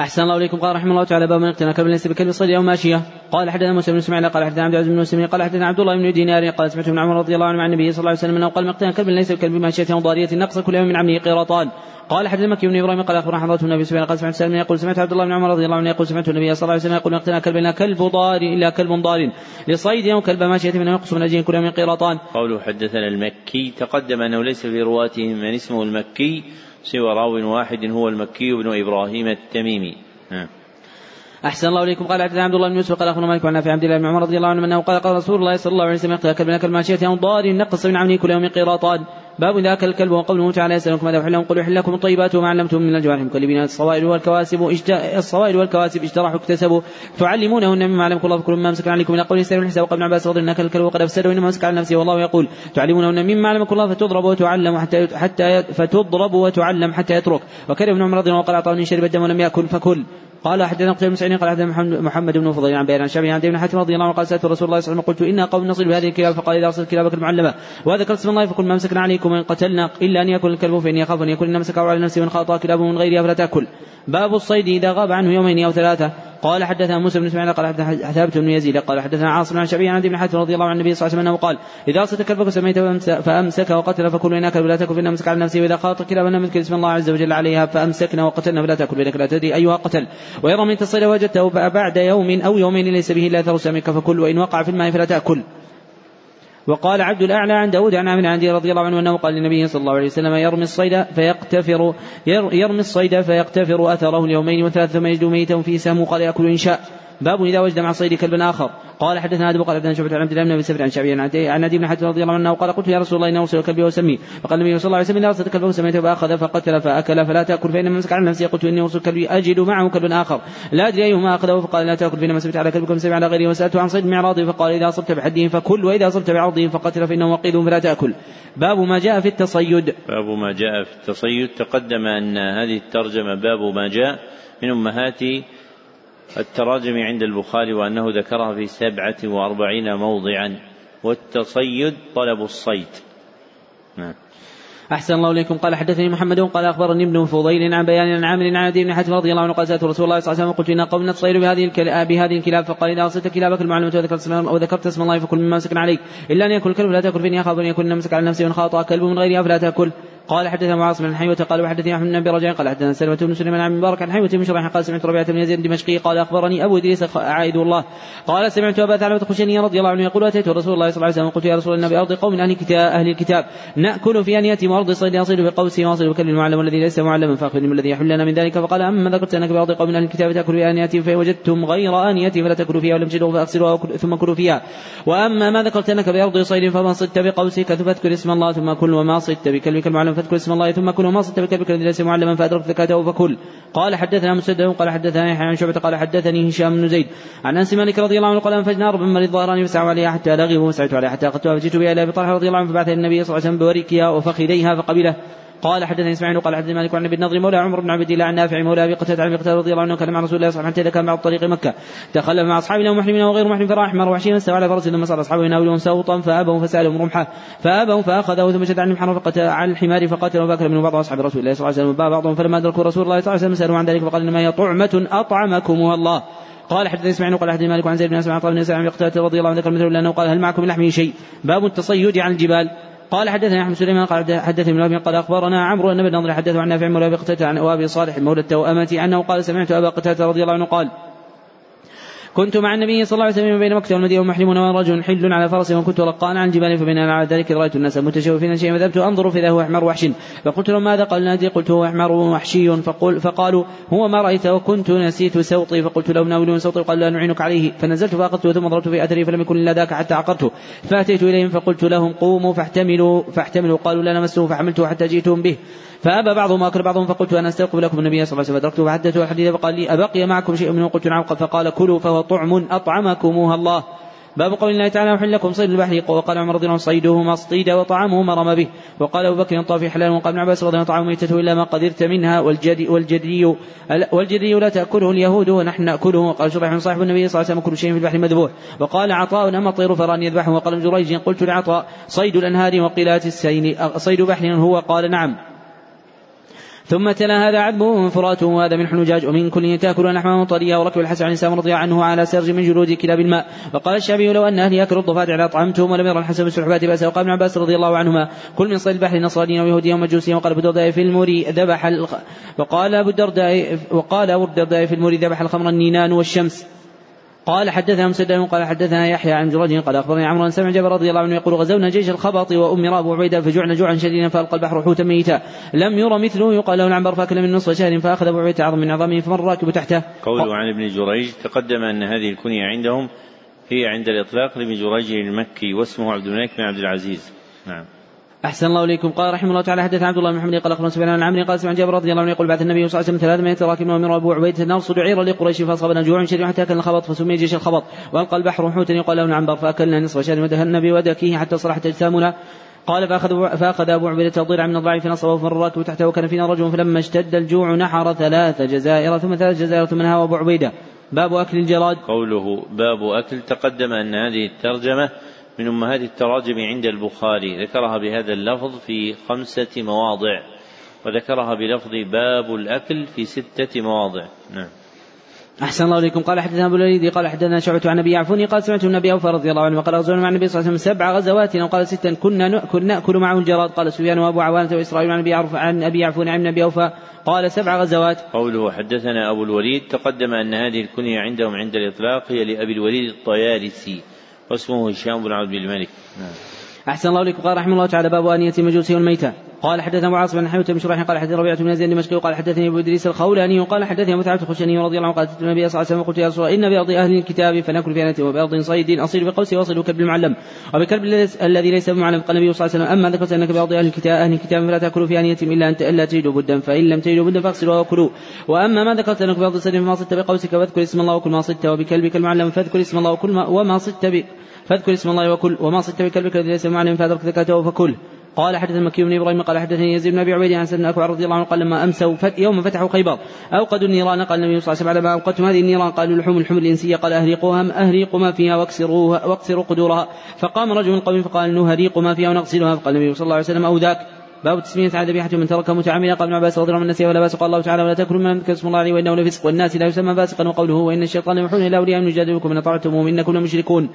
أحسن الله إليكم. قال رحمه الله تعالى باب من اقتنى كلب ليس بكلب صيد أو ماشية. قال حدثنا موسى بن إسماعيل قال حدثنا عبد العزيز بن مسلم قال حدثنا عبد الله بن دينار قال سمعت ابن عمر رضي الله عنه عن النبي صلى الله عليه وسلم أنه قال مقتنى كلب ليس بكلب ماشية أو ضارية نقص كل يوم من عمله قيراطان. قال حدثنا مكي بن إبراهيم قال أخبرنا حضرته النبي وسلم قال سمعت يقول سمعت عبد الله بن عمر رضي الله عنه يقول سمعت النبي صلى الله عليه وسلم يقول مقتنى كلب الا كلب ضار إلا كلب ضار لصيد أو كلب ماشية منه ينقص من أجل كل يوم قيراطان. قوله حدثنا المكي تقدم أنه ليس في رواتهم من اسمه المكي سوى راو واحد هو المكي بن إبراهيم التميمي. نعم. أحسن الله إليكم قال حدثنا عبد الله بن يوسف قال أخونا مالك عن عبد الله بن عمر رضي الله عنه أنه قال قال رسول الله صلى الله عليه وسلم اقتل كلبنا كالماشية أو ضار نقص من عمله كل يوم قيراطان باب ذاك الكلب وقوله تعالى يسألكم ماذا أحل قل أحل لكم الطيبات وما علمتم من الجوارح. مكلبين الصوائل والكواسب الصوائل والكواسب اجترحوا اكتسبوا. تعلمونهن مما علمكم الله فكلوا مما امسك عليكم. إلى قول يستوي الحساب ابن عباس رضي الله عنه الكلب وقد افسد وانما امسك على نفسه. والله يقول تعلمونهن مما علمكم الله فتضرب وتعلم حتى حتى فتضرب وتعلم حتى يترك. وكره ابن عمر رضي الله عنه قال أعطاني شرب الدم ولم يأكل فكل. قال حدثنا قتيبة بن قال حدثنا محمد بن فضيل عن بيان عن شعبي عن ابن حاتم رضي الله عنه قال سألت رسول الله صلى الله عليه وسلم قلت أنا قوم نصل بهذه الكلاب فقال إذا ارسلت كلابك المعلمة. وذكرت اسم الله فكل ما امسكنا عليكم وان قتلنا إلا أن يأكل الكلب فاني اخاف أن يكون إن مسكه على نفسه وإن خاطأ كلابه من غيرها فلا تأكل. باب الصيد إذا غاب عنه يومين أو ثلاثة. قال حدثنا موسى بن اسماعيل قال حدثنا ثابت بن يزيد قال حدثنا عاصم عن شعبي عن ابن حاتم رضي الله عن النبي صلى الله عليه وسلم قال إذا ارسلت كلبك سميته فأمسك وقتل فكل ان ولا تاكل فان امسك على نفسه وإذا خاط كلابا لم يذكر اسم الله عز وجل عليها فامسكنا وقتلنا فلا تأكل فانك لا تدري أيها قتل. ويرى من تصيد وجدته بعد يوم أو يومين ليس به إلا اثر سمك فكل وإن وقع في الماء فلا تأكل. وقال عبد الأعلى عن داود عن عامر عن رضي الله عنه أنه قال للنبي صلى الله عليه وسلم يرمي الصيد فيقتفر يرمي الصيد فيقتفر أثره اليومين وثلاث ثم يجد ميتا في سهم قال يأكل إن شاء. باب إذا وجد مع الصيد كلب آخر. قال حدثنا آدم قال حدثنا شعبة عن عبد الله بن ابي سفر عن شعبي عن ابي بن حاتم رضي الله عنه قال قلت يا رسول الله اني ارسل كلبي واسميه فقال النبي صلى الله عليه وسلم إذا ارسلت كلبه سميته فأخذ فقتل فأكل فلا تأكل فانما مسك على نفسي قلت إني ارسل كلبي أجد معه كلب آخر. لا أدري أيهما أخذه. فقال لا تأكل فانما سمعت على كلبك مسمع على غيره وسالته عن صيد معراضه فقال إذا أصبت بحده فكل وإذا أصبت بعرضه فقتل فإنه وقيد فلا تأكل. باب ما جاء في التصيد. باب ما جاء في التصيد. تقدم أن هذه الترجمة باب ما جاء من أمهات التراجم عند البخاري وأنه ذكرها في سبعة وأربعين موضعا. والتصيد طلب الصيد. نعم. أحسن الله إليكم. قال حدثني محمد قال أخبرني ابن فضيل عن بيان عن عامر عن بن حاتم رضي الله عنه قال سألت رسول الله صلى الله عليه وسلم قلت إن قوم نتصيد بهذه الكلاب بهذه الكلاب فقال إذا أرسلت كلابك المعلومة وذكرت اسم أو ذكرت اسم الله فكل مما مسكنا عليك. إلا أن يأكل الكلب لا تأكل فإني أخاف أن يكون مسك على نفسه وإن خاطأ كلب من غيرها فلا تأكل. قال حدثنا معاص بن حيوة قال وحدثني أحمد بن رجاء قال حدثنا سلمة بن سليمان عن مبارك عن حيوة بن شريح قال سمعت ربيعة بن يزيد الدمشقي قال أخبرني أبو إدريس عائد الله. قال سمعت أبا ثعلبة الخشني رضي الله عنه يقول أتيت رسول الله صلى الله عليه وسلم قلت يا رسول الله بارض قوم أهل الكتاب أهل الكتاب. نأكل في انيتهم وأرض صيد أصيد بقوسي واصل بكلم المعلم والذي ليس معلما فاخبرني ما الذي يحل لنا من ذلك. فقال أما ذكرت أنك بأرض قوم أهل الكتاب تأكل في انيتهم فان وجدتم غير انيتي فلا تأكلوا فيها ولم تجدوا فأغسلوها ثم كلوا فيها. وأما ما ذكرت أنك بأرض صيد فما صدت بقوسك فاذكر اسم الله ثم كل وما صدت بكلمك المعلم فاذكر اسم الله ثم كل وما صدت الذي ليس معلما فأدركت زكاته فكل. قال حدثنا مسدد قال حدثنا يحيى عن شعبة قال حدثني هشام بن زيد. عن أنس مالك رضي الله عنه قال انفجنا رب من الظهران فسعوا عليها حتى لغبوا وسعت عليها حتى أخذتها فجئت بها إلى أبي طلحة رضي الله عنه فبعث النبي صلى الله عليه وسلم بوريكها وفخذيها فقبله. قال حدثني إسماعيل قال حدثني مالك عن أبي النضر مولى عمر بن عبد الله عن نافع مولى أبي قتادة عن أبي قتادة رضي الله عنه كان مع رسول الله صلى الله عليه وسلم حتى كان بعض طريق مكة. تخلف مع اصحابنا ومحرمين وغير محرم فراح احمر وحشيا استوى على فرس ثم صار أصحابه يناولون سوطا فابوا فسألهم رمحة فابوا فأخذه ثم شد عن المحرم فقتل على الحمار فقتله فأكل منه بعض أصحاب رسول الله صلى الله عليه وسلم بعضهم فلما أدركوا رسول الله صلى الله عليه وسلم سألوا عن ذلك فقال إنما هي طعمة اطعمكمها الله قال حدثني إسماعيل قال حدثني مالك عن زيد بن اسماعيل عن بن سعد رضي الله عنه ذكر مثله لأنه قال هل معكم من لحمه شيء؟ باب التصيد عن الجبال. قال حدثنا أحمد سليمان قال حدثني ابن قال أخبرنا عمرو أن بن نضر حدثه عن نافع مولى أبي عن أبي صالح مولى التوأمة أنه قال سمعت أبا قتادة رضي الله عنه قال كنت مع النبي صلى الله عليه وسلم بين مكة والمدينة ومحرمون ورجل حل على فرس وكنت لقانا عن الجبال فبناء على ذلك رأيت الناس متشوفين شيئا فذهبت أنظر فإذا هو أحمر وحش فقلت لهم ماذا قال نادي قلت هو أحمر وحشي. فقل فقالوا هو ما رأيت وكنت نسيت سوطي فقلت لهم ناولون سوطي قال لا نعينك عليه. فنزلت فأخذته ثم ضربت في أثري فلم يكن إلا ذاك حتى عقرته فأتيت إليهم فقلت لهم قوموا فاحتملوا فاحتملوا. قالوا لا نمسه فحملته حتى جئتهم به. فأبى بعضهم وأكل بعضهم فقلت أنا أستلقب لكم النبي صلى الله عليه وسلم. فأدركته فحدثته الحديث فقال لي أبقي معكم شيء منه؟ قلت نعم. فقال كلوا فهو طعم أطعمكموها الله. باب قول الله تعالى أحل لكم صيد البحر. وقال عمر رضي الله عنه صيده ما اصطيد وطعامه ما رمى به. وقال أبو بكر الطافي حلال وقال ابن عباس رضي الله عنه ميتته إلا ما قدرت منها. والجدي والجدي والجدي لا تأكله اليهود ونحن نأكله. وقال شريح بن صاحب النبي صلى الله عليه وسلم كل شيء في البحر مذبوح. وقال عطاء أما الطير فران يذبحه. وقال ابن جريج قلت لعطاء صيد الأنهار وقلات السين. صيد بحر هو؟ قال نعم. ثم تلا هذا عذبه فراته وهذا من حنجاج ومن كل تاكل لحما طريا وركب الحسن عن سام رضي عنه على سرج من جلود كلاب الماء وقال الشعبي لو أن أهلي ياكلوا الضفادع لأطعمتهم ولم يرى الحسن بالسلحفات باسا وقال ابن عباس رضي الله عنهما كل من صيد البحر نصرانيا ويهوديا ومجوسيا وقال أبو الدرداء في الموري ذبح. وقال أبو الدرداء وقال أبو الدرداء في الموري ذبح الخمر النينان والشمس قال حدثنا مسدد قال حدثنا يحيى عن جرج قال أخبرني عمرو بن سمع جابر رضي الله عنه يقول غزونا جيش الخبط وامر ابو عبيده فجعنا جوعا شديدا فألقى البحر حوتا ميتا لم يرى مثله يقال له العنبر فأكل من نصف شهر فأخذ أبو عبيدة عظم من عظامه فمر الراكب تحته. قوله عن ابن جريج تقدم أن هذه الكنية عندهم هي عند الإطلاق لابن جريج المكي واسمه عبد الملك بن عبد العزيز. نعم. أحسن الله إليكم. قال رحمه الله تعالى حدث عبد الله بن محمد قال أخبرنا سفيان عن عمرو قال سمع جابر رضي الله عنه يقول بعث النبي صلى الله عليه وسلم 300 راكب وأمر أبو عبيدة نرصد عيرا لقريش فأصابنا جوع شديد حتى أكلنا الخبط فسمي جيش الخبط وألقى البحر حوتا يقال له عنبر فأكلنا نصف شهر ودهنا بودكيه حتى صلحت أجسامنا قال فأخذ فأخذ أبو عبيدة ضلع من الضعيف فنصبه الراكب تحته وكان فينا رجل فلما اشتد الجوع نحر ثلاث جزائر ثم ثلاث جزائر ثم أبو عبيدة. باب أكل الجراد قوله باب أكل تقدم أن هذه الترجمة من أمهات التراجم عند البخاري. ذكرها بهذا اللفظ في خمسة مواضع وذكرها بلفظ باب الأكل في ستة مواضع. نعم. أحسن الله إليكم. قال حدثنا أبو الوليد قال حدثنا شعبة عن أبي عفوني قال سمعت النبي أوفى رضي الله عنه وقال غزونا مع النبي صلى الله عليه وسلم سبع غزوات أو قال ستا كنا نأكل نأكل معه الجراد. قال سفيان وأبو عوانة وإسرائيل عن أبي عن أبي عفون عن النبي أوفى. قال سبع غزوات. قوله حدثنا أبو الوليد تقدم أن هذه الكنية عندهم عند الإطلاق هي لأبي الوليد الطيالسي واسمه هشام بن عبد الملك. أحسن الله إليكم قال رحمه الله تعالى باب آنية المجوس والميتة قال حدثنا ابو عاصم بن حميد بن شريح قال حدثنا ربيعة بن زيد الدمشقي قال حدثني أبو إدريس الخولاني وقال حدثني متعبة الخشني رضي الله عنه قال النبي صلى الله عليه وسلم قلت يا رسول الله إن بأرض أهل الكتاب فنأكل في انته وبأرض صيد اصيد بقوسي واصل كلب المعلم وبكلب الذي ليس بمعلم. قال النبي صلى الله عليه وسلم أما ذكرت أنك بأرض أهل الكتاب أهل الكتاب فلا تأكلوا في آنيتهم إلا أن إلا تجدوا بدا. فإن لم تجدوا بدا فاغسلوا وكلوا وأما ما ذكرت أنك بأرض صيد فما صدت بقوسك فاذكر اسم الله وكل ما صدت وبكلبك المعلم فاذكر اسم الله وكل ما وما صدت فاذكر اسم الله وكل وما صدت بكلبك الذي ليس بمعلم فادرك زكاته فكل. قال حدث مكي بن إبراهيم قال حدثني يزيد بن أبي عبيد عن سيدنا أكبر رضي الله عنه قال لما أمسوا فت يوم فتحوا خيبر أوقدوا النيران قال النبي صلى الله عليه وسلم على ما أوقدتم هذه النيران قالوا لحوم الحمر الإنسية قال أهريقوها اهريقوا ما فيها واكسروها واكسروا قدورها. فقام رجل من القوم فقال نهريق ما فيها ونغسلها. فقال النبي صلى الله عليه وسلم أو ذاك؟ باب تسمية على ذبيحة من ترك متعمدا قال ابن عباس رضي الله عنه ولا بأس قال الله تعالى ولا تأكلوا من ذكر اسم الله عليه وإنه لفسق والناس لا يسمى فاسقا وقوله وان الشيطان يوحون إلى أولياء يجادلكم ان أطعتموهم إنكم لمشركون.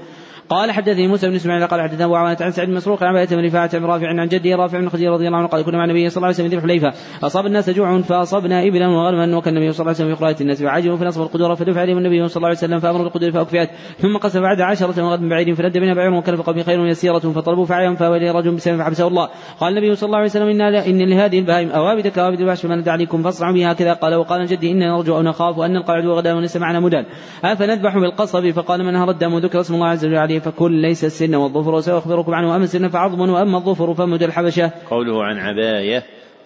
قال حدثني موسى بن إسماعيل قال حدثنا أبو عوانة عن سعد مسروق عن عبادة بن رفاعة عن رافع عن جده رافع بن خديجة رضي الله عنه قال كنا مع النبي صلى الله عليه وسلم ذبح حليفة أصاب الناس جوع فاصبنا إبلا وغنما وكان النبي صلى الله عليه وسلم في قراءة الناس فعجبوا فنصب القدور فدفع عليهم النبي صلى الله عليه وسلم فأمر بالقدور فاكفئت ثم قسم بعد عشرة وغد بعيد فلد بنا بعير وكلف قوم خير يسيرة فطلبوا فعيهم فاوى اليه رجل بسبب فحبسه الله. قال النبي صلى الله عليه وسلم إن, إن لهذه البهائم أوابد كوابد الوحش ندى عليكم فاصنعوا بها كذا. قال وقال جدي إننا نرجو أو نخاف أن نلقى العدو غدا معنا مدان أفنذبح بالقصب؟ فقال من هر الدم وذكر اسم الله عز وجل عليه فكل ليس السن والظفر وسأخبركم عنه أما السن فعظم وأما الظفر فمد الحبشة. قوله عن عباية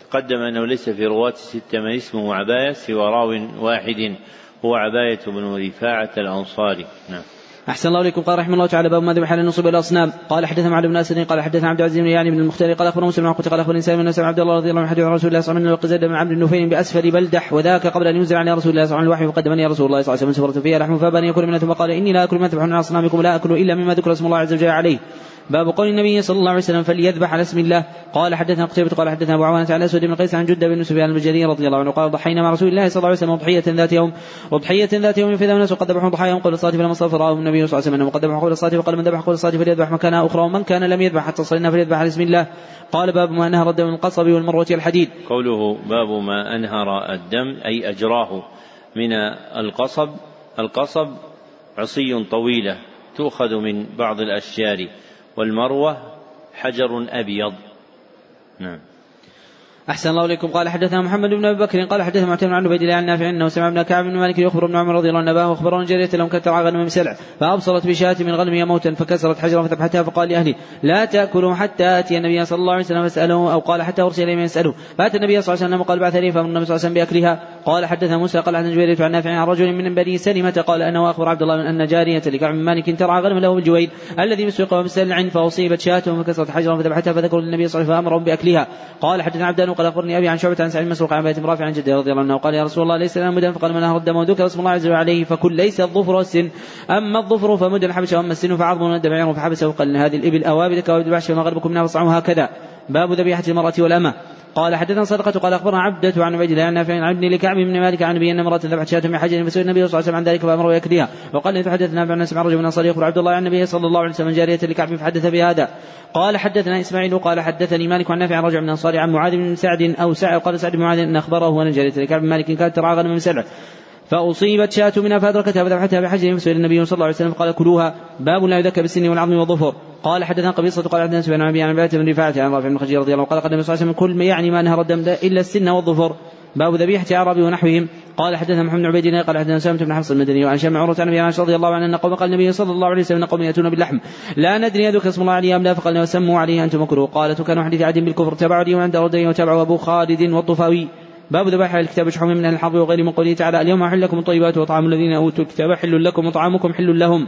تقدم أنه ليس في رواة ستة من اسمه عباية سوى راو واحد هو عباية بن رفاعة الأنصاري. نعم. أحسن الله إليكم. قال رحمه الله تعالى باب ما ذبح للنصب الأصنام؟ قال حدثنا عبد بن أسد قال حدثنا عبد العزيز بن يعني بن المختار قال أخبرنا مسلم قال أخبرني سالم بن عبد الله رضي الله عنه حديث رسول الله صلى الله عليه وسلم بن عبد النفيل بأسفل بلدح وذاك قبل أن ينزل على رسول الله صلى الله عليه وسلم الوحي فقدمني رسول الله صلى الله عليه وسلم سفرة فيها لحم فابني يكون منها ثم قال إني لا أكل ما تذبحون على أصنامكم لا أكل إلا مما ذكر اسم الله عز وجل عليه. باب قول النبي صلى الله عليه وسلم فليذبح على اسم الله. قال حدثنا قتيبة قال حدثنا أبو عوانة عن أسود بن قيس عن جدة بن سفيان البجلي رضي الله عنه. قال ضحينا مع رسول الله صلى الله عليه وسلم ضحية ذات يوم وضحية ذات يوم فإذا الناس قد ذبحوا ضحاياهم قبل الصلاة فلما صرف رآهم النبي صلى الله عليه وسلم قد ذبحوا قبل الصلاة فقال من ذبح قبل الصلاة فليذبح مكانها أخرى ومن كان لم يذبح حتى صلينا فليذبح على اسم الله. قال باب ما أنهر الدم من القصب والمروة الحديد قوله باب ما أنهر الدم أي أجراه من القصب القصب عصي طويلة تؤخذ من بعض الأشجار. والمروة حجر أبيض. نعم. أحسن الله إليكم. قال حدثنا محمد بن أبي بكر قال حدثنا معتمر عن عبيد الله عن نافع أنه سمع ابن كعب بن مالك يخبر ابن عمر رضي الله عنه أباه أخبره جرية لهم ترعى غنم سلع فأبصرت بشاة من غنمها موتا فكسرت حجرا فذبحتها فقال لأهلي لا تأكلوا حتى أتي النبي صلى الله عليه وسلم فاسأله أو قال حتى أرسل إليه من يسأله. فأتى النبي صلى الله عليه وسلم وقال بعث لي فأمر النبي صلى الله عليه وسلم بأكلها. قال حدثنا موسى قال عن جبيرة عن نافع عن رجل من بني سلمة قال أنا وأخبر عبد الله من أن جارية لكعب بن مالك ترعى غنم له بالجويد الذي مسوق بسلع فأصيبت شاة فكسرت حجرا فذبحتها فذكروا للنبي صلى الله عليه وسلم فأمرهم بأكلها. قال حدثنا عبدان وقال أخبرني أبي عن شعبة عن سعيد مسروق عن بيت رافع عن جده رضي الله عنه قال يا رسول الله ليس لنا مدن فقال من نهر الدم وذكر اسم الله عز وجل عليه فكل ليس الظفر والسن. أما الظفر فمد الحبش وأما السن فعظم ولد بعير فحبسه وقال هذه الإبل أوابد كوابد الوحش فما غربكم منها فاصنعوا هكذا. باب ذبيحة المرأة والأمة. قال حدثنا صدقة قال أخبرنا عبدة عن عبيد الله عن نافع عن ابن لكعب بن مالك عن نبي أن امرأة ذبحت شاة من حجر فسئل النبي صلى الله عليه وسلم عن ذلك فأمره يكليها وقال فحدثنا عن الناس مع رجل من أنصار يخبر عبد الله عن النبي صلى الله عليه وسلم جارية لكعب فحدث بهذا. قال حدثنا إسماعيل قال حدثني مالك عن نافع عن رجل من أنصار عن معاذ بن سعد أو سعد قال سعد بن معاذ أن أخبره أن جارية لكعب مالك كانت ترعى غنم من سبع فأصيبت شاة منها فأدركتها فذبحتها بحجر فسئل النبي صلى الله عليه وسلم فقال كلوها باب لا يذكى بالسن والعظم والظفر. قال حدثنا قبيصة قال حدثنا سفيان عن أبي عن بن رفاعة عن رافع بن خديجة رضي الله عنه قال قدم صلى الله كل ما يعني ما انهر الدم إلا السن والظفر. باب ذبيحة أعرابي ونحوهم. قال حدثنا محمد بن عبيد الله قال حدثنا سامة بن حفص المدني وعن شام عروة عن أبي عائشة رضي الله عنه أن قوم قال النبي صلى الله عليه وسلم إن قوم يأتون باللحم. لا ندري يذكر اسم الله عليه أم لا. فقال وسموا عليه أنتم مكروه قالت كانوا حديث عهد بالكفر تبعوا لي وعند ردي وتبعوا أبو خالد والطفاوي. باب ذبائح الكتاب شحوم من الحرب وغير من قوله تعالى اليوم أحل لكم الطيبات وطعام الذين أوتوا الكتاب حل لكم وطعامكم حل لهم.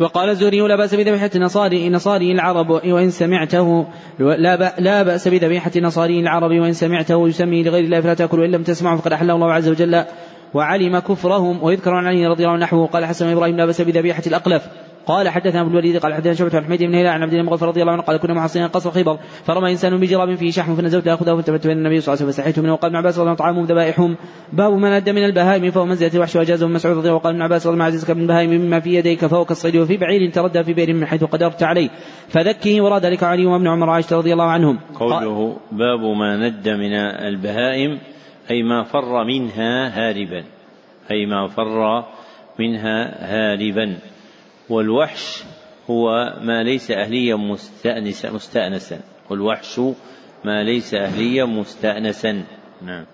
وقال الزهري لا بأس بذبيحة نصاري نصاري العرب وإن سمعته لا, لا بأس بذبيحة نصاري العرب وإن سمعته يسمي لغير الله فلا تأكل وإن لم تسمعه فقد أحله الله عز وجل. وعلم كفرهم ويذكر عن علي رضي الله عنه نحوه. قال حسن إبراهيم لا بأس بذبيحة الأقلف. قال حدثنا أبو الوليد قال حدثنا شعبة عن حميد بن هلال عن عبد الله رضي الله عنه قال كنا محصنين قصر خيبر فرمى إنسان بجراب فيه شحم فنزلت آخذه فالتفت بين النبي صلى الله عليه وسلم فاستحيت منه وقال ابن عباس رضي الله طعامهم ذبائحهم. باب من أدى من البهائم فهو منزله الوحش وأجازه ابن مسعود رضي الله عنه وقال ابن عباس رضي الله عنه عزيزك من البهائم مما في يديك فهو كالصيد وفي بعير تردى في بئر من حيث قدرت عليه. فذكه وراد ذلك علي وابن عمر وعائشة رضي الله عنهم. قوله باب ما ند من البهائم أي ما فر منها هاربا أي ما فر منها هاربا. والوحش هو ما ليس أهليا مستأنسا والوحش ما ليس أهليا مستأنسا. نعم.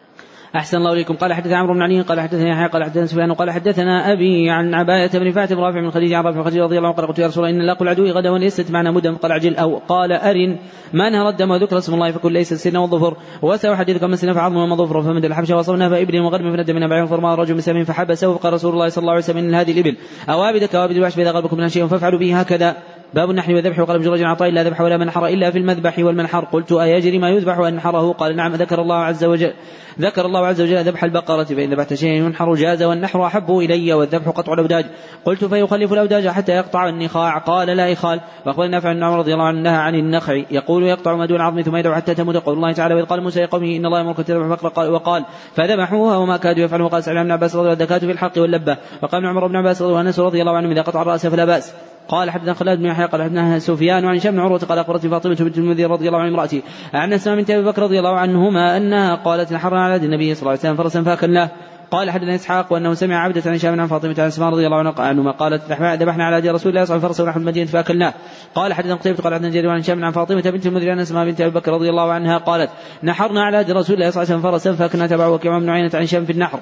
أحسن الله إليكم. قال حدثنا عمرو بن علي قال حدثنا يحيى قال حدثنا سفيان قال حدثنا أبي عن عباية بن فاتن رافع بن خديجة عن رافع خديجة رضي الله عنه قال قلت يا رسول الله إن لاقوا العدو غدا وليست معنا مدة قال عجل أو قال أرن ما نهر الدم وذكر اسم الله فكل ليس السن والظفر. وسوى حديث كما السن فعظم وما ظفر فمد الحبشة وصلنا فإبل وغرب فند من بعير فرما رجل مسلم فحبسه فقال رسول الله صلى الله عليه وسلم إن هذه الإبل أوابد كوابد الوحش فإذا غلبكم من شيء فافعلوا به هكذا. باب النحر والذبح. وقال ابن رجل عطاء لا ذبح ولا منحر إلا في المذبح والمنحر. قلت أيجري ما يذبح وأنحره؟ قال نعم ذكر الله عز وجل ذكر الله عز وجل ذبح البقرة. فإن ذبحت شيئا ينحر جاز والنحر أحب إلي والذبح قطع الأوداج. قلت فيخلف الأوداج حتى يقطع النخاع. قال لا إخال وأخبرنا نافع بن عمر رضي الله عنه عن النخع. يقول يقطع ما دون العظم ثم يدعو حتى تموت. قول الله تعالى وإذ قال موسى لقومه إن الله يأمركم تذبحوا بقرة قال وقال فذبحوها وما كادوا يفعلون. وقال سعيد بن عباس رضي الله عنه في الحق واللبة. وقال عمر بن عباس رضي الله عنه إذا قطع الرأس فلا بأس. قال حدثنا خالد بن يحيى قال حدثنا سفيان وعن هشام بن عروة قال اخبرتني فاطمة بنت المنذر رضي الله عن امرأتي عن أسماء بنت أبي بكر رضي الله عنهما أنها قالت نحرنا على النبي صلى الله عليه وسلم فرسا فاكلناه. قال حدثنا إسحاق وأنه سمع عبدة عن هشام عن فاطمة عن اسماء رضي الله عنهما قالت؟ ذبحنا على هدي رسول الله صلى الله عليه وسلم ونحن المدينة فاكلناه. قال حدثنا قتيبة قال حدثنا جرير عن هشام عن فاطمة بنت المدير عن أسماء بنت أبي بكر رضي الله عنها قالت نحرنا على هدي رسول الله صلى الله عليه وسلم فرسا فاكلنا تبعه وكما بن عينة عن هشام في النحر.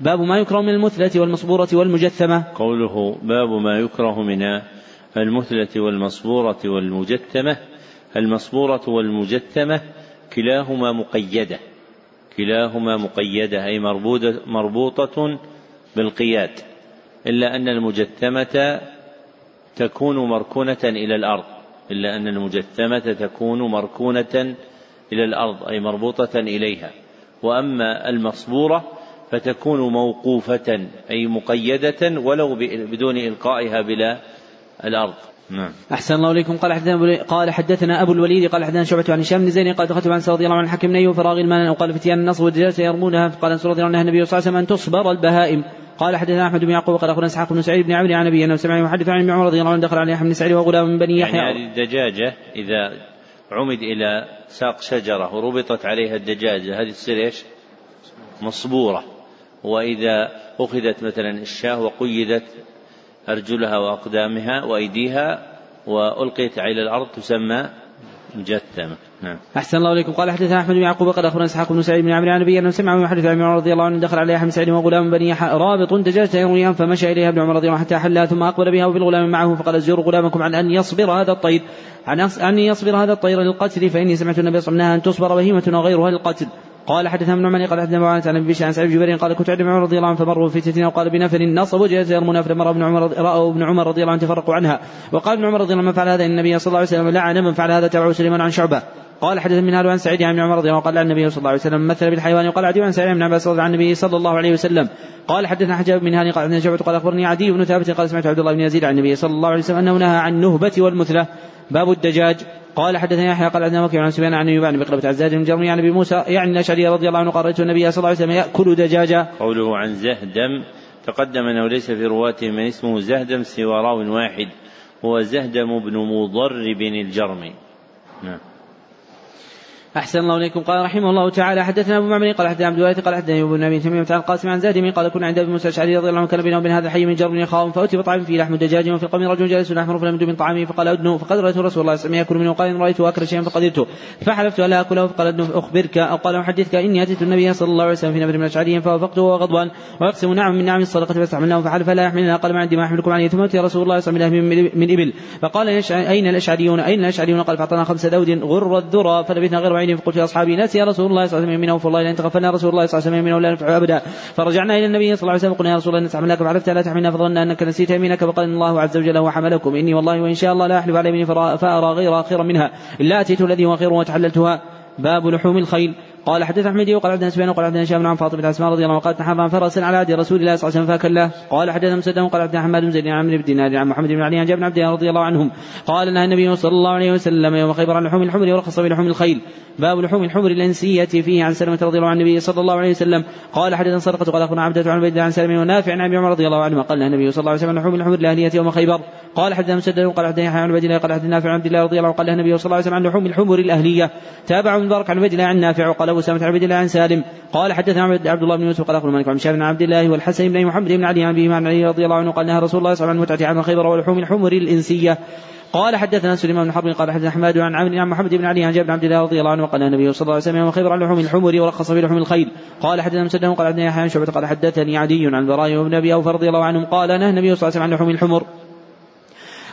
باب ما يكره من المثلة والمصبورة والمجثمة. قوله باب ما يكره من المثلة والمصبورة والمجثمة. المصبورة والمجثمة كلاهما مقيدة. كلاهما مقيدة أي مربوطة, مربوطة بالقياد. إلا أن المجثمة تكون مركونة إلى الأرض. إلا أن المجثمة تكون مركونة إلى الأرض أي مربوطة إليها. وأما المصبورة فتكون موقوفة أي مقيدة ولو بدون إلقائها بلا الأرض. نعم. أحسن الله إليكم. قال حدثنا قال حدثنا أبو الوليد قال حدثنا شعبة عن هشام بن زين قال دخلت عن رضي الله عنه الحكم نيو فراغ المال أو قال فتيان النصر والدجاجة يرمونها فقال أنس رضي الله عنه النبي صلى الله عليه وسلم أن تصبر البهائم. قال حدثنا أحمد بن يعقوب قال اخونا إسحاق بن سعيد بن عمرو عن ابي أنه سمع يحدث عن ابن عمر رضي الله عنه دخل عليه بن سعيد وغلام من بني يحيى. يعني الدجاجة إذا عمد إلى ساق شجرة وربطت عليها الدجاجة هذه تصير إيش؟ مصبورة. وإذا أخذت مثلا الشاة وقيدت أرجلها وأقدامها وأيديها وألقيت على الأرض تسمى مجثمة نعم. أحسن الله إليكم. قال حدثنا أحمد بن يعقوب قال أخبرنا إسحاق بن سعيد بن عمرو عن أبي أنه سمع من حديث عمر رضي الله عنه دخل عليه أحمد سعيد وغلام بني رابط دجاجة يرويها فمشى إليها ابن عمر رضي الله عنه حتى حلها ثم أقبل بها وبالغلام معه فقال زوروا غلامكم عن أن يصبر هذا الطير عن أن يصبر هذا الطير للقتل فإني سمعت النبي صلى الله عليه وسلم أن تصبر بهيمة وغيرها للقتل. قال حدثنا ابن عمر قال حدثنا معاذ عن أبي عن سعيد جبير قال كنت عند عمر رضي الله عنه فمروا في فتنة وقال بنفر نصبوا جهه يرمون فلما راى ابن عمر رأوا ابن عمر رضي الله عنه تفرقوا عنها. وقال ابن عمر رضي الله عنه من فعل هذا النبي صلى الله عليه وسلم لعن من فعل هذا تبعه سليمان عن شعبة. قال حدث من عن سعيد عن عمر رضي الله عنه قال النبي صلى الله عليه وسلم مثل بالحيوان وقال عدي عن سعيد بن عباس رضي عن النبي صلى الله عليه وسلم. قال حدثنا حجاب بن هاني قال شعبة قال أخبرني عدي بن ثابت قال سمعت عبد الله بن يزيد عن النبي صلى الله عليه وسلم أنه نهى عن النهبة والمثلة. باب الدجاج. قال حدثني يحيى قال عندنا وكيع عن سفيان عن ايوب عن بقلبة عزاز بن جرمي عن أبي موسى يعني الأشعري رضي الله عنه قال رأيت النبي صلى الله عليه وسلم يأكل دجاجا. قوله عن زهدم تقدم أنه ليس في رواته من اسمه زهدم سوى راو واحد هو زهدم بن مضرب الجرمي. نعم. أحسن الله إليكم. قال رحمه الله تعالى حدثنا أبو معمر قال حدثنا عبد الوارث قال حدثنا أبو النبي تميم عن القاسم عن زاد قال كنا عند أبي موسى الأشعري رضي الله عنه كان بينه وبين هذا الحي من جر يخاف فأتي بطعام فيه لحم دجاج وفي القوم رجل جالس أحمر فلم من طعامه فقال أدنو. فقد رأيت رسول الله صلى الله عليه وسلم يأكل منه قال إن رأيت أكل شيئا فقدرته فحلفت ألا أكله فقال أدنو. أخبرك. أو قال أحدثك إني أتيت النبي صلى الله عليه وسلم في نفر من الأشعريين فوافقته وهو ويقسم نعم من نعم الصدقة فاستحملناه فحلف. لا يحملنا. قال ما عندي ما أحملكم عليه. ثم أتي رسول الله صلى الله عليه وسلم من إبل. فقال أين الأشعريون؟ أين الأشعريون؟ قال فأعطانا خمس دود غر الذرى فلبثنا غير بعيد فقلت لأصحابي نسي رسول الله صلى الله عليه وسلم يمينه فالله لن تغفلنا رسول الله صلى الله عليه وسلم يمينه لا نفعه أبدا. فرجعنا إلى النبي صلى الله عليه وسلم قلنا يا رسول الله نستحملك فعرفت لا تحملنا فظننا أنك نسيت يمينك فقال الله عز وجل هو حملكم. إني والله وإن شاء الله لا أحلف على يميني فأرى غير خيرا منها. إلا أتيت الذي هو خير وتحللتها باب لحوم الخيل. قال حدث أحمد وقال عبد سفيان وقال عبد هشام عن فاطمة اسماء رضي الله عنها قالت نحر فرسا على عهد رسول الله صلى الله عليه وسلم فاكله قال حدث مسدد وقال عبد حماد بن زيد عن عمرو بن دينار عن محمد بن علي عن جابر بن عبد الله رضي الله عنهم. قال نهى النبي صلى الله عليه وسلم يوم خيبر عن لحوم الحمر ورخص بلحوم الخيل. باب لحوم الحمر الإنسية فيه عن سلمة رضي الله عن النبي صلى الله عليه وسلم. قال حدث صدقه قال أخونا عبدة عن عبيد عن سلمة ونافع عن أبي عمر رضي الله عنه قال النبي صلى الله عليه وسلم لحوم الحمر الأهلية يوم خيبر. قال حدث مسدد وقال حدث يحيى عن عبد الله قال حدث نافع عن عبد الله رضي الله عنه. قال النبي صلى الله عليه وسلم عن لحوم الحمر الأهلية. تابع مبارك عن عبد الله عن نافع وقال أبو سامة عن عبد الله عن سالم قال حدثنا عبد الله بن يوسف قال أخبرنا مالك عن شاب بن عبد الله والحسن بن محمد بن علي عن عن علي رضي الله عنه قال نهى رسول الله صلى الله عليه وسلم عن متعه عام خيبر ولحوم الحمر الإنسية. قال حدثنا سليمان بن حرب قال حدثنا أحمد عن عمرو عن محمد بن علي عن جابر بن عبد الله رضي الله عنه قال النبي صلى الله عليه وسلم خيبر عن لحوم الحمر ورخص في لحوم الخيل. قال حدثنا مسدد قال حدثنا يحيى شعبة قال حدثني عدي عن براء وابن أبي أوفى رضي الله عنهم قال نهى النبي صلى الله عليه وسلم عن لحوم الحمر.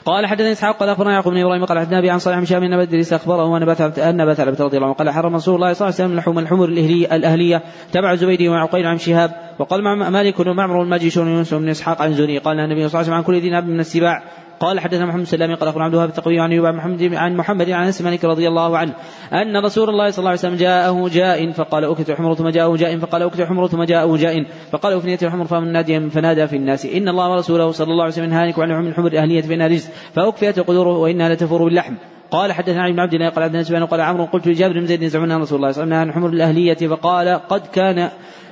قال حدثني إسحاق قال أخبرنا يعقوب بن إبراهيم قال حدثنا أبي عن صالح بن شهاب بن بدر أخبره أن بث أن بث رضي الله عنه قال حرم رسول الله صلى الله عليه وسلم لحوم الحمر الأهلية تبع زبيدي وعقيل عن شهاب وقال مالك ومعمر الماجشون يونس بن إسحاق عن زوري قال النبي صلى الله عليه وسلم عن كل ذي ناب من السباع قال حدثنا محمد سلامي قال أخبرنا عبد الوهاب التقوي عن عن محمد عن محمد عن أنس مالك رضي الله عنه أن رسول الله صلى الله عليه وسلم جاءه جاء فقال اكت حمر ثم جاءه جاء فقال اكت حمر ثم جاءه جاء فقال افنيت الحمر فمن نادي فنادى في الناس إن الله ورسوله صلى الله عليه وسلم هانك عن الحمر الأهلية فإنها رزق فأكفيت قدوره وإنها لتفور باللحم. قال حدثنا علي بن عبد الله قال عبد الله قال عمرو قلت لجابر بن زيد يزعمون رسول الله صلى الله عليه وسلم عن الحمر الأهلية فقال قد كان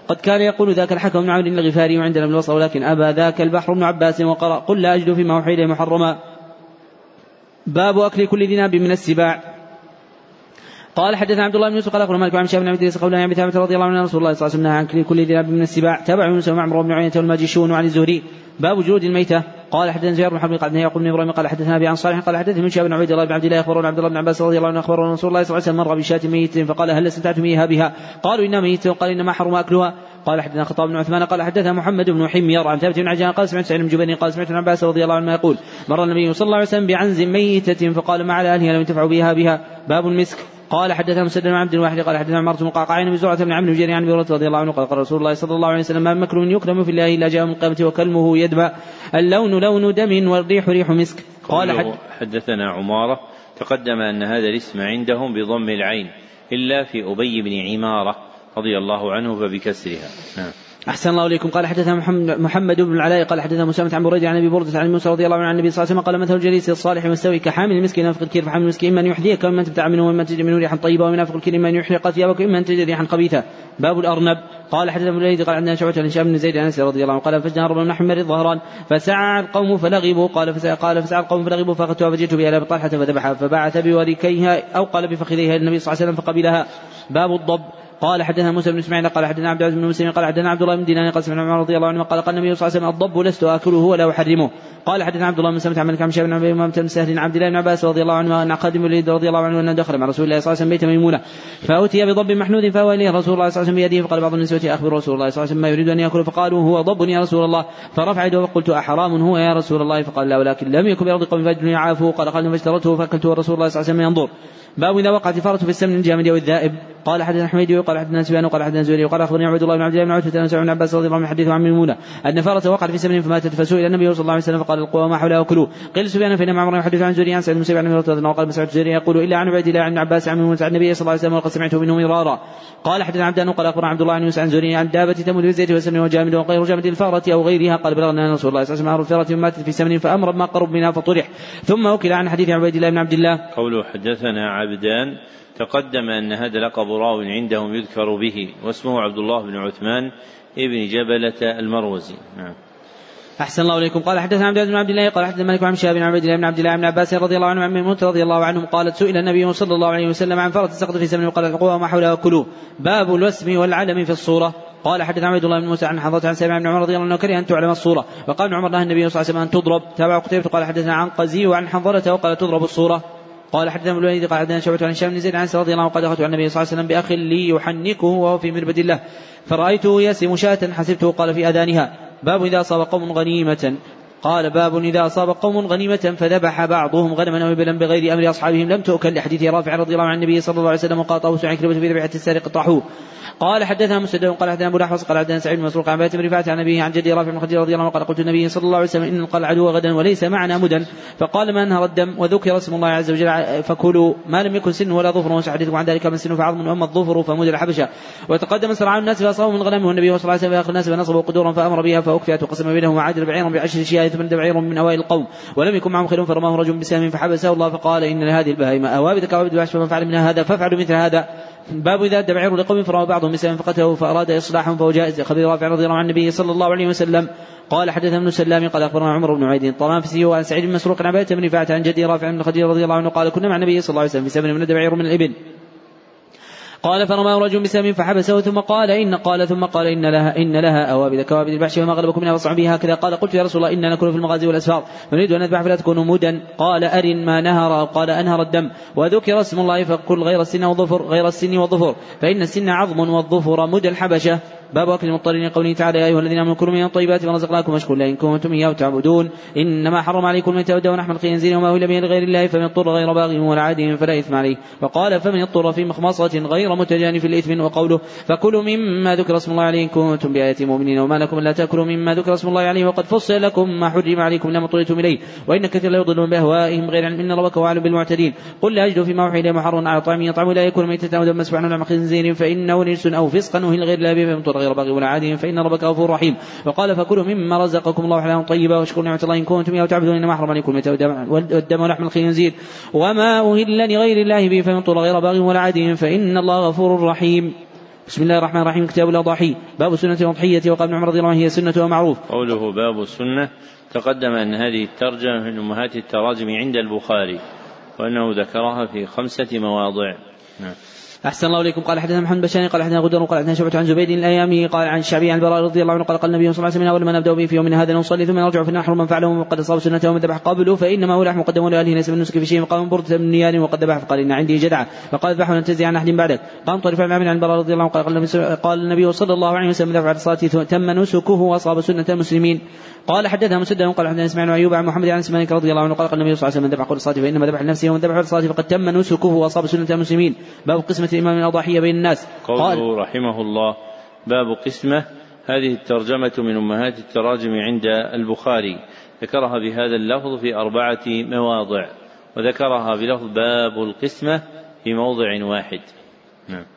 قد كان يقول ذاك الحكم بن عمرو الغفاري وعندنا من البصره ولكن أبى ذاك البحر بن عباس وقرأ قل لا أجد فيما اليه محرما. باب أكل كل ذي ناب من السباع. قال حدثنا عبد الله بن يوسف قال أخبرنا مالك عن شهاب بن عبد الله قول ابي ثابت رضي الله عنه رسول الله صلى الله عليه وسلم عن كل ذي من السباع. تابع يونس ومعمر بن عيينة والماجشون وعن الزهري. باب جلود الميتة. قال حدثنا زهير بن حرب قال يعقوب بن إبراهيم قال حدثنا أبي عن صالح قال حدثني من شهاب بن عبد الله بن عبد الله أخبرنا عبد الله بن عباس رضي الله عنه أخبرنا رسول الله صلى الله عليه وسلم مر بشاة ميت فقال هل استمتعتم إياها بها؟ قالوا إنها ميتة وقال إنما حرم أكلها. قال حدثنا خطاب بن عثمان قال حدثنا محمد بن حمير عن ثابت بن عجلان قال سمعت سعيد بن جبير قال سمعت ابن عباس رضي الله عنه يقول مر النبي صلى الله عليه وسلم بعنز ميتة فقال ما على أهلها لم ينتفعوا بها بها. باب المسك. قال حدثنا مسدد بن عبد الواحد قال حدثنا عمارة بن قعقاع بن زرعة بن عمرو بن جرير عن رضي الله عنه قال قال رسول الله صلى الله عليه وسلم ما مكر يكرم في الله إلا جاء من القيامة وكلمه يدمع اللون لون دم والريح ريح مسك. قال حد حدثنا عمارة تقدم أن هذا الاسم عندهم بضم العين إلا في أبي بن عمارة رضي الله عنه فبكسرها. نعم. أحسن الله إليكم. قال حدثنا محمد بن العلاء قال حدثنا مسامة عن بريدة عن أبي بردة عن موسى رضي الله عنه عن النبي صلى الله عليه وسلم قال مثل الجليس الصالح المستوي كحامل المسك ينافق الكير فحامل المسك إما أن يحذيك وإما أن تبتع منه وإما تجد منه ريحا طيبة وينافق الكير إما أن يحرق ثيابك وإما أن تجد ريحا خبيثة. باب الأرنب. قال حدثنا ابن قال عندنا شعبة عن هشام بن زيد أنس رضي الله عنه قال فجنا ربنا نحن مريض ظهران فسعى القوم فلغبوا. قال فسعى قال فسعى القوم فلغبوا فاخذتها فجئت بها إلى طلحة فذبحها فبعث بوركيها أو قال بفخذيها النبي صلى الله عليه وسلم فقبلها. باب الضب. قال حدثنا موسى بن إسماعيل قال حدثنا عبد العزيز بن مسلم قال حدثنا عبد الله بن دينار قال سمعنا عمر رضي الله عنه قال قال النبي صلى الله عليه وسلم الضب لست آكله ولا أحرمه. قال حدثنا عبد الله بن سلمة عن مالك عن شيخ بن أبي أمامة بن سهل عبد الله بن عباس رضي الله عنه ان خادم الوليد رضي الله عنه أنه دخل مع رسول الله صلى الله عليه وسلم بيت ميمونة. فأتي بضب محنود فهو إليه رسول الله صلى الله عليه وسلم بيده فقال بعض النسوه أخبر رسول الله صلى الله عليه وسلم ما يريد أن ياكل فقالوا هو ضب يا رسول الله. فرفع يده وقلت أحرام هو يا رسول الله؟ فقال لا ولكن لم يكن بأرض قوم فاجل يعافوا. قال قال فاشترته فأكلته ورسول الله صلى الله عليه وسلم ينظر. باب إذا وقعت الفاره في السمن الجامد أو الذائب. قال حدثنا حميدي وقال حدثنا سفيان وقال حدثنا زهري وقال أخبرني عبد الله بن عبد الله بن عتبه بن بن عباس رضي الله عنه حديث عن ميمونة أن فاره وقعت في سمن فماتت فسئل النبي صلى الله عليه وسلم فقال القوى ما حولها وكلوا. قيل سفيان فانما عمر يحدث عن زهري عن سعيد بن مسيب عن الله وقال مسعود زهري يقول إلا عن عبيد الله عن عباس عن ميمونة عن النبي صلى الله عليه وسلم وقد سمعته منه مرارا. قال حدثنا عبدان وقال أخبرنا عبد الله عن يوسف عن زهري عن دابة تموت بالزيت والسمن وجامد وغير جامد الفأرة أو غيرها قال بلغنا أن رسول الله صلى الله عليه وسلم الفأرة في سمن فأمر بما قرب منها فطرح. ثم وكل عن حديث عبيد الله بن عبد الله. قوله حدثنا عبدان تقدم أن هذا لقب راو عندهم يذكر به واسمه عبد الله بن عثمان ابن جبلة المروزي. نعم. أحسن الله إليكم. قال حدثنا عبد بن عبد الله قال حدثنا مالك عن شهاب بن عبد الله بن عبد الله بن عباس رضي الله عنه عن ميمونة رضي الله عنهم قالت سئل النبي صلى الله عليه وسلم عن فرط سقط في سمن وقال القوى وما حولها كلوا باب الوسم والعلم في الصورة. قال حدث عبد الله بن موسى عن حضرة عن سامع بن عمر رضي الله عنه كره أن تعلم الصورة. وقال ابن عمر نهى النبي صلى الله عليه وسلم أن تضرب. تابع قتيبة قال حدثنا عن قزي وعن حنظلة وقال تضرب الصورة. قال حدثنا الوليد قال حدثنا شعبة عن هشام بن زيد عن رضي الله عنه قد اخذت عن النبي صلى الله عليه وسلم باخ لي يحنكه وهو في مربد الله. فرأيته يسم شاة حسبته قال في آذانها. باب إذا اصاب قوم غنيمة. قال باب إذا أصاب قوم غنيمة فذبح بعضهم غنما أو إبلا بغير أمر أصحابهم لم تؤكل لحديث رافع رضي الله عن النبي صلى الله عليه وسلم وقال طاووس عن كلمة في ذبيحة السارق طاحوه. قال حدثنا مسدد قال حدثنا أبو الأحوص قال حدثنا سعيد بن مسروق عن بن رفاعه عن أبيه عن جدي رافع بن خديجة رضي الله عنه قال قلت النبي صلى الله عليه وسلم إن قال العدو غدا وليس معنا مدن فقال ما أنهر الدم وذكر اسم الله عز وجل فكلوا ما لم يكن سن ولا ظفر وسحدثكم عن ذلك من سن فعظم وأما الظفر فمد الحبشة. وتقدم سرعان الناس فاصابوا من غنمه النبي صلى الله عليه وسلم فأخذ الناس فنصبوا قدورا فأمر بها فاكفئت وقسم بينهم وعادل بعيرا بعشر شياه ثم بعير من أوائل القوم ولم يكن معهم خير فرماه رجل بسهم فحبسه الله فقال إن لهذه البهائم اوابد كوابد وحش فمن فعل منها هذا فافعلوا مثل هذا. باب إذا أدى لقوم فرمى بعضهم بسهم فقتله فأراد إصلاحهم فهو جائز. خبير رافع رضي الله عن النبي صلى الله عليه وسلم قال حدثنا ابن سلام قال أخبرنا عمر بن عيد الطرافسي وعن سعيد بن مسروق عن عباده بن فاعة عن جدي رافع بن خديجه رضي الله عنه قال كنا مع النبي صلى الله عليه وسلم في سبن من بعير من الإبل. قال فرماه رجل بسهم فحبسه ثم قال إن قال ثم قال إن لها إن لها أوابد كوابد البحش وما غلبكم منها فاصنعوا بها هكذا قال قلت يا رسول الله إنا نكون في المغازي والأسفار. نريد أن نذبح فلا تكونوا مودا قال أرن ما نهر قال أنهر الدم. وذكر اسم الله فكل غير السن والظفر غير السن والظفر. فإن السن عظم والظفر مد الحبشة. باب اكل المضطرين. قوله تعالى يا أيها الذين آمنوا كلوا من الطيبات ما رزقناكم واشكروا ان كنتم إياه تعبدون. إنما حرم عليكم الميت والدم ولحم الخنزير وما أهل به لغير الله فمن اضطر غير باغ ولا عاد فلا إثم عليه. وقال فمن اضطر في مخمصة غير متجانف الاثم وقوله فكلوا مما ذكر اسم الله عليه إن كنتم بآيات مؤمنين. وما لكم لا تأكلوا مما ذكر اسم الله عليه وقد فصل لكم ما حرم عليكم لما اضطريتم إليه. وإن كثيرا لا يضلون باهوائهم غير علم. إن ربك هو اعلم بالمعتدين. قل لا أجد فيما إلي محرم على طعام يطعم لا يكون ميتة أو دم مسفوحا ولا خنزير فإنه نجس أو فسقا وهل غير لا اضطر غير باغ ولا عاد فإن ربك غفور رحيم. وقال فكلوا مما رزقكم الله حلالا طيبا واشكروا نعمة الله إن كنتم إياه تعبدون إنما حرم عليكم والدم ولحم الخنزير. وما أهل لغير الله به فمن طول غير باغ ولا عاد فإن الله غفور رحيم. بسم الله الرحمن الرحيم كتاب الأضاحي. باب سنة الأضحية وقال ابن عمر رضي الله عنه هي سنة ومعروف قوله باب السنة تقدم أن هذه الترجمة من أمهات التراجم عند البخاري وأنه ذكرها في خمسة مواضع. نعم. أحسن الله إليكم. قال حدثنا محمد بشاني قال حدثنا غدر قال حدثنا شعبة عن زبيد الأيامي قال عن الشعبي عن البراء رضي الله عنه قال قال النبي صلى الله عليه وسلم أول ما نبدأ به في يومنا هذا نصلي ثم نرجع في النحر من فعله وقد أصاب سنته ومن ذبح قبله فإنما هو لحم قدمه لأهله ليس من نسك في شيء قام بردة من نيار وقد ذبح فقال إن عندي جدعة فقال اذبح ولن عن أحد بعدك. قام طريف عن عن البراء رضي الله عنه قال قال النبي, صلى الله عليه وسلم ذبح الصلاة تم نسكه وأصاب سنة المسلمين. قال حدثنا مسدد قال حدثنا إسماعيل وايوب عن محمد عن إسماعيل رضي الله عنه قال قال النبي صلى الله عليه وسلم ذبح كل الصلاه فإنما ذبح لنفسه ومن ذبح الصلاه فقد تم نسكه وأصاب سنة المسلمين. باب قسمة الإمام الأضاحية بين الناس. قوله رحمه الله باب قسمة. هذه الترجمة من أمهات التراجم عند البخاري. ذكرها بهذا اللفظ في أربعة مواضع وذكرها بلفظ باب القسمة في موضع واحد. نعم.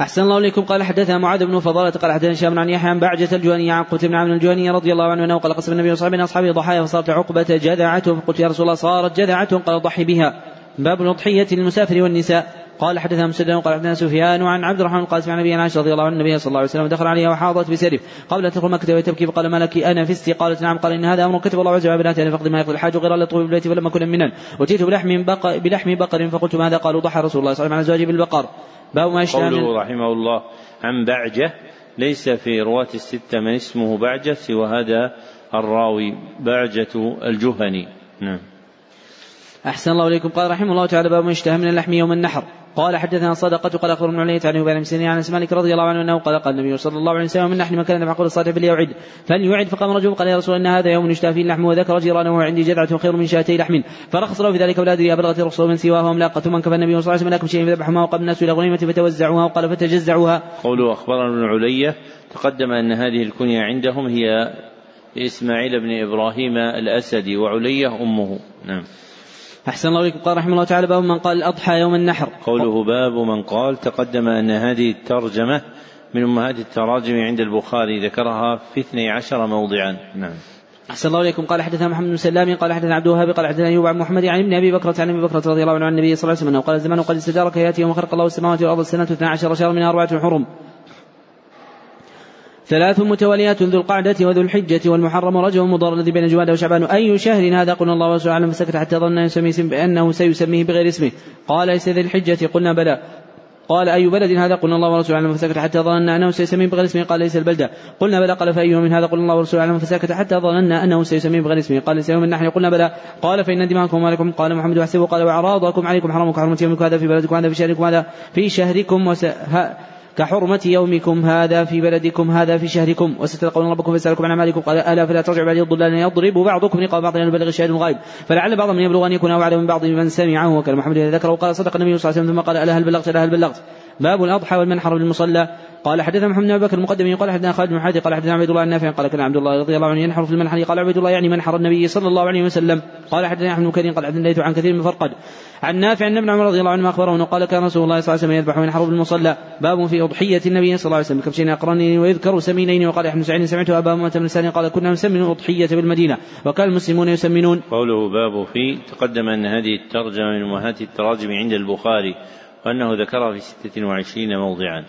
أحسن الله إليكم. قال حدثنا معاذ بن فضالة قال حدثنا هشام عن يحيى عن بعجة الجواني عن قتل بن عمرو الجواني رضي الله عنه أنه قال قسم النبي صلى الله أصحابه ضحايا فصارت عقبة جذعته. فقلت يا رسول الله صارت جذعة قال ضحي بها. باب الأضحية للمسافر والنساء. قال حدثنا مسدد قال حدثنا سفيان عن عبد الرحمن القاسم عن ابي عائشة رضي الله عنه النبي صلى الله عليه وسلم دخل عليها وحاضت بسرف. قبل ان تدخل مكة وهي تبكي فقال ما لك أنا فستي قالت نعم. قال إن هذا أمر كتب الله عز وجل بناتي ان فقد ما يقضي الحاج غير لطوب البيت فلم أكن منا اتيت بلحم بقر بلحم بقر فقلت ماذا؟ قالوا ضحى رسول الله صلى الله عليه وسلم على زواجه بالبقر. باب ما قوله رحمه الله عن بعجة ليس في رواة الستة من اسمه بعجة سوى هذا الراوي بعجة الجهني. نعم. أحسن الله إليكم. قال رحمه الله تعالى باب ما اشتهى من اللحم يوم النحر. قال حدثنا صدقة قال أخبر من علية عن أبي بن عن مالك رضي الله عنه أنه قال قال النبي صلى الله عليه وسلم من نحن مكان معقول الصالح فليعد. فليعد فقام رجل قال يا رسول الله إن هذا يوم يشتهى فيه اللحم وذكر جيرانه وعندي جذعة خير من شاتي لحم. فرخص له في ذلك ولا أدري أبلغت الرخصة من سواهم لا ثم كفى النبي صلى الله عليه وسلم لكم شيء فذبحهما وقال الناس إلى غنيمة فتوزعوها وقال فتجزعوها. قوله أخبرنا ابن علية تقدم أن هذه الكنية عندهم هي إسماعيل بن إبراهيم الأسدي وعلية أمه. نعم. أحسن الله إليكم. قال رحمه الله تعالى باب من قال الأضحى يوم النحر. قوله باب من قال تقدم أن هذه الترجمة من أمهات التراجم عند البخاري ذكرها في اثني عشر موضعا. نعم. أحسن الله إليكم. قال حدثنا محمد بن سلام قال حدثنا عبد الوهاب قال حدثنا أيوب عن محمد عن ابن أبي بكرة عن أبي بكرة رضي الله عنه عن النبي صلى الله عليه وسلم قال الزمان قد استدارك يأتي يوم خلق الله السماوات والأرض السنة 12 شهرا من أربعة حرم. ثلاث متواليات ذو القعدة وذو الحجة والمحرم ورجب مضر الذي بين جواد وشعبان. أي شهر هذا؟ قلنا الله ورسوله أعلم. فسكت حتى ظن يسمي بأنه سيسميه بغير اسمه. قال ليس ذي الحجة؟ قلنا بلى. قال أي بلد هذا؟ قلنا الله ورسوله أعلم. فسكت حتى ظننا أنه سيسميه بغير اسمه. قال ليس البلدة. قلنا بلى. قال فأي من هذا؟ قلنا الله ورسوله أعلم. فسكت حتى ظننا أنه سيسميه بغير اسمه. قال ليس يوم النحل قلنا بلى. قال فإن دماءكم ومالكم. قال محمد وحسبه. قال وأعراضكم عليكم حرمكم حرمة يومكم. هذا في بلدكم. هذا في شهركم. هذا في شهركم. كحرمة يومكم هذا في بلدكم هذا في شهركم. وستلقون ربكم فيسألكم عن أعمالكم. قال ألا فلا ترجع بعد الضلال يضرب بعضكم لقاء بعض يبلغ الشاهد الغائب فلعل بعض من يبلغ أن يكون أوعد من بعض من سمعه وكان محمد إذا ذكره. قال صدق النبي صلى الله عليه وسلم ثم قال ألا هل بلغت؟ ألا هل بلغت؟ باب الأضحى والمنحر بالمصلى. قال حدثنا محمد بن بكر المقدم قال حدثنا خالد بن حاتم قال حدثنا عبد الله النافع قال كان عبد الله رضي الله عنه ينحر في المنحر قال عبد الله يعني منحر النبي صلى الله عليه وسلم. قال حدثنا أحمد بن كريم قال حدثنا عن كثير من فرقد. عن نافع ان ابن عمر رضي الله عنه اخبره انه قال كان رسول الله صلى الله عليه وسلم يذبح وينحر بالمصلى باب في أضحية النبي صلى الله عليه وسلم كبشين أقرنين ويذكر سمينين وقال احمد سعيد سمعت أبا امه بن سالم قال كنا نسمن الاضحيه بالمدينة وكان المسلمون يسمنون. قوله باب في تقدم أن هذه الترجمة من أمهات التراجم عند البخاري وأنه ذكرها في ستة وعشرين موضعا.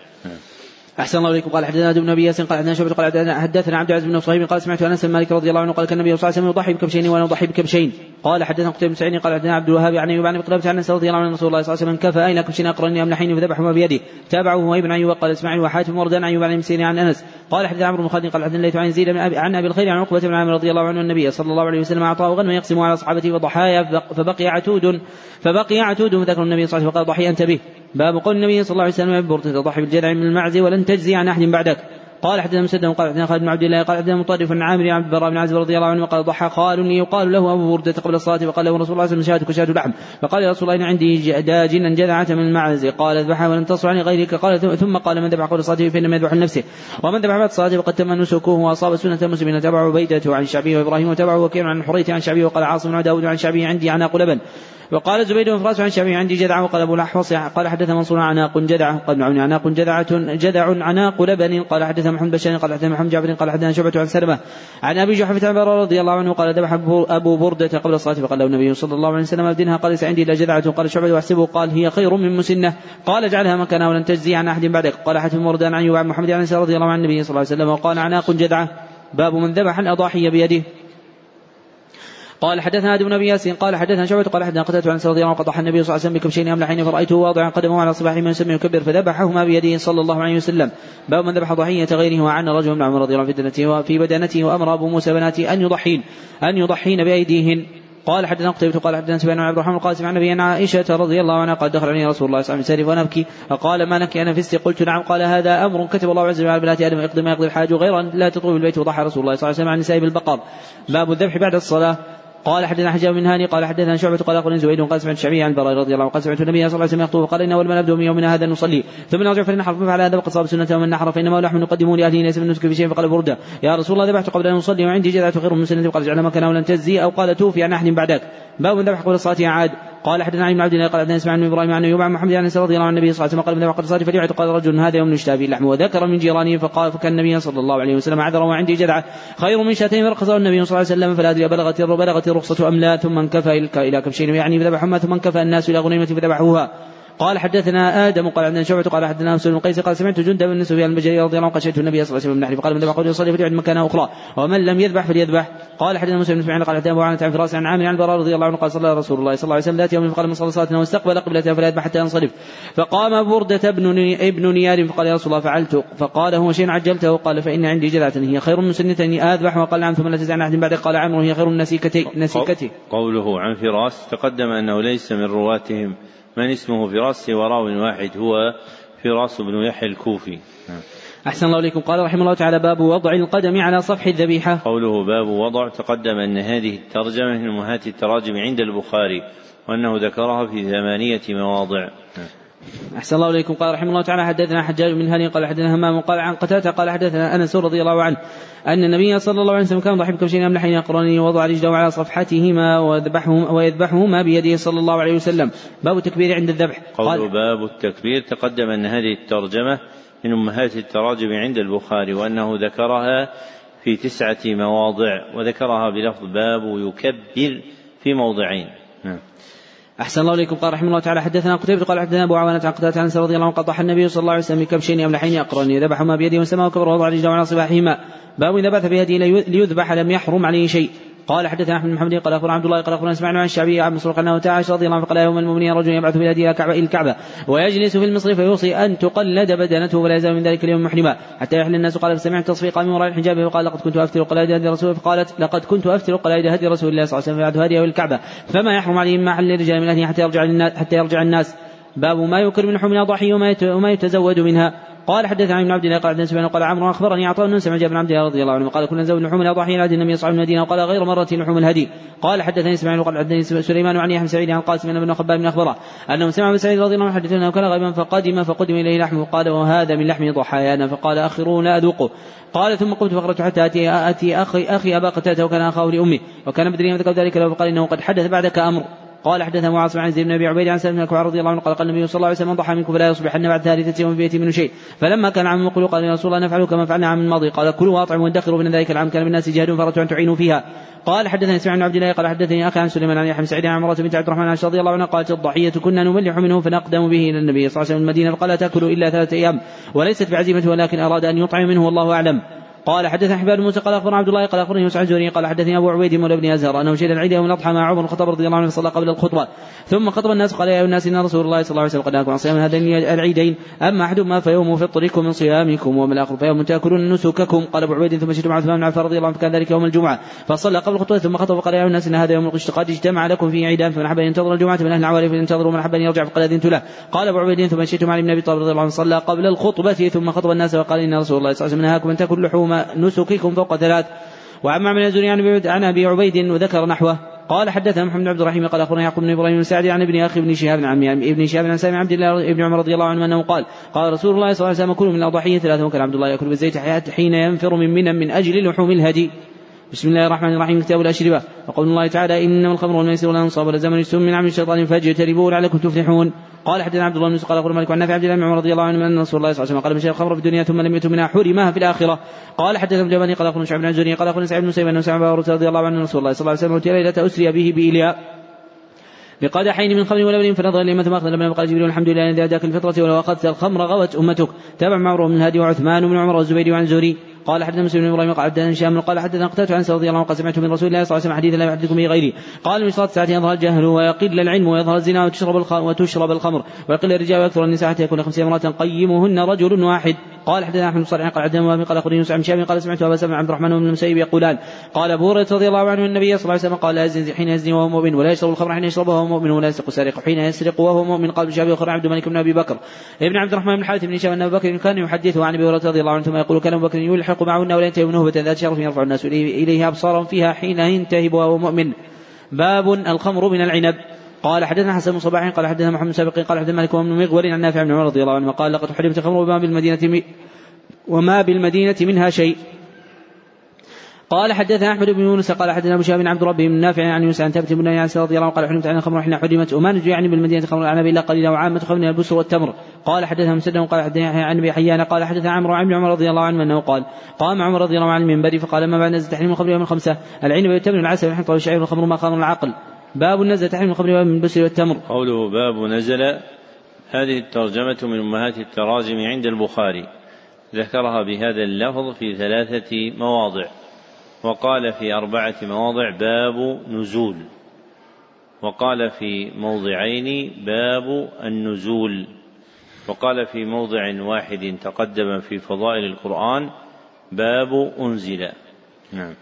أحسن الله إليكم. قال حدثنا بن أبي ياسين قال حدثنا شعبة قال حدثنا عبد العزيز بن صهيب قال سمعت أنس بن مالك رضي الله عنه قال كان النبي صلى الله عليه وسلم يضحي بكبشين وأنا أضحي بكبشين. قال حدثنا قتيبة بن سعيد قال حدثنا عبد الوهاب عن أيوب عن قلابة عن أنس رضي الله عنه رسول الله صلى الله عليه وسلم كفى أين كبشين؟ أقرني أملحين فذبحهما بيده. تابعه ابن أيوب قال إسماعيل وحاتم وردان أيوب عن مسير عن أنس. قال حدثنا عمرو بن خالد قال حدثنا الليث عن زيد عن أبي الخير عن عقبة بن عامر رضي الله عنه النبي صلى الله عليه وسلم أعطاه غنما يقسم على أصحابته وضحايا فبقي عتود فبقي عتود فذكر النبي صلى الله عليه وسلم فقال ضحي أنت به. باب قول النبي صلى الله عليه وسلم ببرد تضحي بالجدع من المعز ولن تجزي عن أحد بعدك. قال حدثنا مسدد قال حدثنا خالد بن عبد الله قال حدثنا مطرف عن عامر عبد البراء بن عازب رضي الله عنه وقال ضحى قال يقال له أبو برده قبل الصلاة فقال له رسول الله صلى الله عليه وسلم شاتك شات لحم. فقال يا رسول الله إن عندي داجنا جذعه من المعز. قال اذبحها ولن تصر عن غيرك قال ثم قال من ذبح قبل الصلاة فانما يذبح لنفسه. ومن ذبح بعد الصلاة فقد تم نسكه وأصاب سنة المسلمين. تبع عبيدة عن الشعبي وإبراهيم وتبعه وكيع عن حريث عن الشعبي وقال عاصم عن داود عن الشعبي عندي عناق لبن. وقال زبيد بن فراس عن شافعي عندي جدع وقال أبو الأحوص قال حدث منصور عناق جدع قال ابن عناق جدعة جدع عناق لبن قال حدث محمد بشار قال حدث محمد جعفر قال حدثنا شعبة عن سلمة عن أبي جحفة عن رضي الله عنه قال ذبح ابو بردة قبل الصلاة فقال له النبي صلى الله عليه وسلم ابدنها قال ليس عندي الا جدعة قال شعبة واحسبه قال هي خير من مسنة قال اجعلها مكانها ولن تجزي عن أحد بعدك قال حاتم وردان عن عن محمد عن رضي الله عن النبي صلى الله عليه وسلم وقال عناق جدعة باب من ذبح الأضاحي بيده. قال حدثنا آدم بن أبي ياسين قال حدثنا شعبة قال حدثنا قتلت عن رضي الله عنه قطع النبي صلى الله عليه وسلم بكبشين املحين فرأيته واضعا قدمه على صباح من يسمي يكبر فذبحهما بيده صلى الله عليه وسلم. باب من ذبح ضحية غيره وعن رجل من عمر رضي الله عنه في بدنته وأمر أبو موسى بناته أن يضحين أن يضحين بأيديهن. قال حدثنا قتيبة قال حدثنا سفيان عبد الرحمن القاسم عن نبي عائشة رضي الله عنها قال دخل علي رسول الله صلى الله عليه وسلم ونبكي فقال ما لك؟ أنا فزت. قلت نعم. قال هذا أمر كتب الله عز وجل على بنات آدم يقضي ما يقضي الحاج غير لا تطوف البيت وضحى رسول الله صلى الله عليه وسلم عن النساء بالبقر. باب الذبح بعد الصلاة. قال حدثنا حجاب بن هاني قال حدثنا شعبة قال أخبرني زبيد قال سمعت الشعبي عن البراء رضي الله عنه قال سمعت النبي صلى الله عليه وسلم يخطب وقال إن أول ما نبدأ من يومنا هذا نصلي. ثم نرجع فلنحر ففعل هذا وقد صاب سنة ومن نحر فإنما لحم نقدمه لأهله ليس من في شيء فقال بردة. يا رسول الله ذبحت قبل أن نصلي وعندي جذعة خير من سنة وقال اجعل مكانه ولن تجزي أو قال توفي عن أحد بعدك. باب ذبح قبل الصلاة عاد. قال حدثنا عن عبد الله قال حدثنا إسماعيل بن إبراهيم عن أيوب عن محمد عن رضي الله عن النبي صلى الله عليه وسلم قال من ذبح قبل الصلاه فليعد قال رجل هذا يوم نشتهى به اللحم وذكر من جيرانه فقال فكان النبي صلى الله عليه وسلم عذر وعندي جذعه. خير من شاتين فرخصه النبي صلى الله عليه وسلم فلا أدري بلغت بلغت الرخصة أم لا ثم انكفى إلى كبشين يعني فذبحهما ثم انكفى الناس إلى غنيمة فذبحوها. قال حدثنا آدم قال عندنا شعبة قال حدثنا مسلم بن قيس قال سمعت جند بن سفيان البجري رضي الله عنه قال النبي صلى الله عليه وسلم بالنحل فقال من ذبح قول يصلي فليعد مكانه أخرى ومن لم يذبح فليذبح. قال حدثنا مسلم بن سفيان قال حدثنا أبو عن فراس عن عامر عن البراء رضي الله عنه قال صلى رسول الله صلى الله عليه وسلم ذات يوم فقال من صلى صلاتنا واستقبل قبلتها فلا يذبح حتى ينصرف. فقام بردة ابن ابن نيار فقال يا رسول الله فعلت. فقال هو شيء عجلته قال فإن عندي جذعة هي خير من سنة أذبح. وقال نعم ثم لا تزعل أحد بعد قال عمرو هي خير من نسيكتي نسيكتي. قوله عن فراس تقدم أنه ليس من رواتهم من اسمه فراس وراو واحد هو فراس بن يحيى الكوفي. أحسن الله إليكم. قال رحمه الله تعالى باب وضع القدم على صفح الذبيحة. قوله باب وضع تقدم أن هذه الترجمة من أمهات التراجم عند البخاري وأنه ذكرها في ثمانية مواضع. أحسن الله إليكم. قال رحمه الله تعالى حدثنا حجاج بن هاني قال حدثنا همام قال عن قتادة قال حدثنا أنس رضي الله عنه أن النبي صلى الله عليه وسلم كان ضحك بكبشين أملحين يقرني ووضع رجله على صفحتهما ويذبحهما, ويذبحهما بيده صلى الله عليه وسلم. باب التكبير عند الذبح. قال باب التكبير تقدم أن هذه الترجمة من أمهات التراجم عند البخاري وأنه ذكرها في تسعة مواضع وذكرها بلفظ باب يكبر في موضعين. نعم. أحسن الله إليكم. قال رحمه الله تعالى حدثنا قتيبة قال حدثنا أبو عوانة عن قتادة عن رضي الله عنه قال النبي صلى الله عليه وسلم بكبشين أملحين أقرن ذبحهما بيده وسماه وكبر ووضع رجله على صباحهما. باب إذا بعث بهدي ليذبح لم يحرم عليه شيء. قال حدثنا أحمد بن محمد قال أخبرنا عبد الله قال أخبرنا اسماعيل عن الشعبي عن مسروق أنه تعالى رضي الله عنه قال يوم المؤمنين رجل يبعث بالهدي إلى الكعبة ويجلس في المصر فيوصي أن تقلد بدنته ولا يزال من ذلك اليوم محرما. حتى يحل الناس قال فسمعت تصفيقا من وراء الحجاب فقال لقد كنت أفتر قلائد هدي رسول فقالت لقد كنت أفتر قلائد هدي رسول الله صلى الله عليه وسلم فبعث هديه الكعبة. فما يحرم عليه ما حل الرجال من أهله حتى يرجع الناس حتى يرجع الناس. باب ما يكر من حمل اضحي وما يتزود منها. قال حدثنا ابن عبد الله قال حدثنا سفيان قال عمرو أخبرني عطاء بن سمع بن عبد الله رضي الله عنه قال كنا نزود لحوم الأضاحي على النبي عليه وسلم وقال غير مرة لحوم الهدي. قال حدثني اسماعيل وقال حدثني سليمان عن يحيى سعيد عن قاسم بن خباب بن أخبره أنه سمع ابن سعيد رضي الله عنه حدث أنه كان غيبا فقدم فقدم إليه لحمه قال وهذا من لحم ضحايانا فقال اخروا لا أذوقه. قال ثم قمت فخرجت حتى اتي آتي أخي أخي أبا قتادة وكان أخاه لأمي وكان بدريا ذكر ذلك له فقال إنه قد حدث بعدك أمر. قال حدثنا معاص عن زيد بن أبي عبيد عن سلم بن رضي الله عنه قال قال النبي صلى الله عليه وسلم من ضحى منكم فلا يصبحن بعد ثالثة يوم بيته منه شيء. فلما كان عام يقول قال يا رسول الله نفعل كما فعلنا عام الماضي قال كلوا واطعموا وادخروا من ذلك العام كان بالناس جهاد فردت أن تعينوا فيها. قال حدثني اسماعيل بن عبد الله قال حدثني أخي عن سليمان عن يحيى سعيد عن عمرة بنت عبد الرحمن رضي الله عنها قالت الضحية كنا نملح منه فنقدم به إلى النبي صلى الله عليه وسلم المدينة. فقال لا تأكلوا إلا ثلاثة أيام وليست بعزيمة ولكن أراد أن يطعم منه والله أعلم. قال حدثنا حبان موسى قال أخبرنا عبد الله قال أخبرني موسى الزهري قال حدثني أبو عبيد مولى بن ازهر أنه شهد العيد يوم الأضحى مع عمر الخطاب رضي الله عنه فصلى قبل الخطبة. ثم خطب الناس قال يا ايها الناس إن رسول الله صلى الله عليه وسلم قد نهاكم عن صيام هذين العيدين. أما أحدهما فيوم فطركم من صيامكم واما الآخر فيوم تأكلون نسككم. قال أبو عبيد ثم شهد مع عثمان بن عفان رضي الله عنه فكان ذلك يوم الجمعة. فصلى قبل الخطبة ثم خطب قال يا ايها الناس إن هذا يوم قد اجتمع لكم فيه عيدان فمن أحب أن ينتظر الجمعة من أهل العوالي فلينتظروا من أحب أن يرجع فقد أذنت له. قال أبو عبيد ثم شهدت مع ابن أبي طالب رضي الله عنه صلى قبل الخطبة ثم خطب الناس وقال إن رسول الله صلى الله عليه وسلم نهاكم أن تأكلوا نسككم فوق ثلاث. وعن معمر الزهري عن أبي عبيد وذكر نحوه قال حدثنا محمد بن عبد الرحيم قال اخبرنا يعقوب بن إبراهيم بن سعد عن ابن أخي ابن شهاب عن ابن شهاب عن سامي عبد الله ابن عمر رضي الله عنه أنه قال قال رسول الله صلى الله عليه وسلم كلوا من الاضحيه ثلاثة وكان عبد الله يأكل بالزيت حين ينفر من منى من أجل لحوم الهدي. بسم الله الرحمن الرحيم كتاب الأشربة وقول الله تعالى إنما الخمر والميسر والأنصاب والأزلام رجس من عمل الشيطان فاجتنبوه لعلكم تفلحون. قال حدثنا عبد الله بن قال اخبر مالك عن نافع عبد الله بن عمر رضي الله عنه أن رسول الله صلى الله عليه وسلم قال من شرب الخمر في الدنيا ثم لم يتم منها حرمها في الآخرة. قال حدثنا ابن جباني قال أخبرنا شعب بن الزهري قال أخبرنا سعيد بن مسيب انه سمع رضي الله عنه رسول الله صلى الله عليه وسلم أوتي ليلة أسري به بإيلياء. بقدحين من خمر ولبن فنظر لما تماخذ لبن فقال جبريل الحمد لله الذي هداك الفطره ولو أخذت الخمر غوت أمتك. تابع معروف من الهادي وعثمان بن عمر والزبير وعن زوري. قال حدثنا مسلم بن إبراهيم قال حدثنا هشام قال حدثنا قتادة عن رضي الله عنه قال سمعت من رسول الله صلى الله عليه وسلم حديثا لا يحدثكم به غيري. قال من صلاة ساعه يظهر الجهل ويقل العلم ويظهر الزنا وتشرب وتشرب الخمر ويقل الرجال ويكثر النساء حتى يكون خمسين امرأة قيمهن رجل واحد. قال حدثنا أحمد بن صالح قال حدثنا وهب قال أخبرني عن شام قال سمعت أبا سلمة عبد الرحمن بن المسيب يقولان قال أبو هريرة رضي الله عنه النبي صلى الله عليه وسلم قال لا يزني حين يزني وهو مؤمن ولا يشرب الخمر حين يشرب وهو مؤمن ولا يسرق سارق حين يسرق وهو مؤمن. قال بشابه اخر عبد الملك بن أبي بكر. ابن عبد الرحمن بن حارث بن هشام أن ابو بكر كان يحدثه عن أبي هريرة رضي الله عنه ثم يقول كان أبو بكر يلحق معهن ولا ينتهي نهبه ذات شرف يرفع الناس اليه أبصارهم فيها حين ينتهب وهو مؤمن. باب الخمر من العنب. قال حدثنا حسن بن صباح قال حدثنا محمد سابق قال حدثنا مالك بن مغول عن نافع بن عمر رضي الله عنه قال لقد حرمت الخمر وما بالمدينة وما بالمدينة منها شيء. قال حدثنا أحمد بن يونس قال حدثنا أبو شهاب بن عبد ربه بن نافع عن يونس عن ثابت بن انس رضي الله عنه قال حرمت عن الخمر حين حرمت وما نجي يعني بالمدينة خمر العنب الا قليلا وعامة خمر البسر والتمر. قال حدثنا مسدد قال حدثنا عن أبي حيان قال حدثنا عمرو عن عمر رضي الله عنه أنه قال قام عمر رضي الله عنه من المنبر فقال ما بعد نزل تحريم الخمر يوم الخمسة؟ العنب والتمر والعسل والحنطة والشعير والخمر ما خمر العقل. باب نزل تحريم الخمر يوم البسر والتمر. قوله باب نزل هذه الترجمة من أمهات التراجم عند البخاري. ذكرها بهذا اللفظ في ثلاثة مواضع. وقال في أربعة مواضع باب نزول وقال في موضعين باب النزول وقال في موضع واحد تقدم في فضائل القرآن باب أنزل. نعم.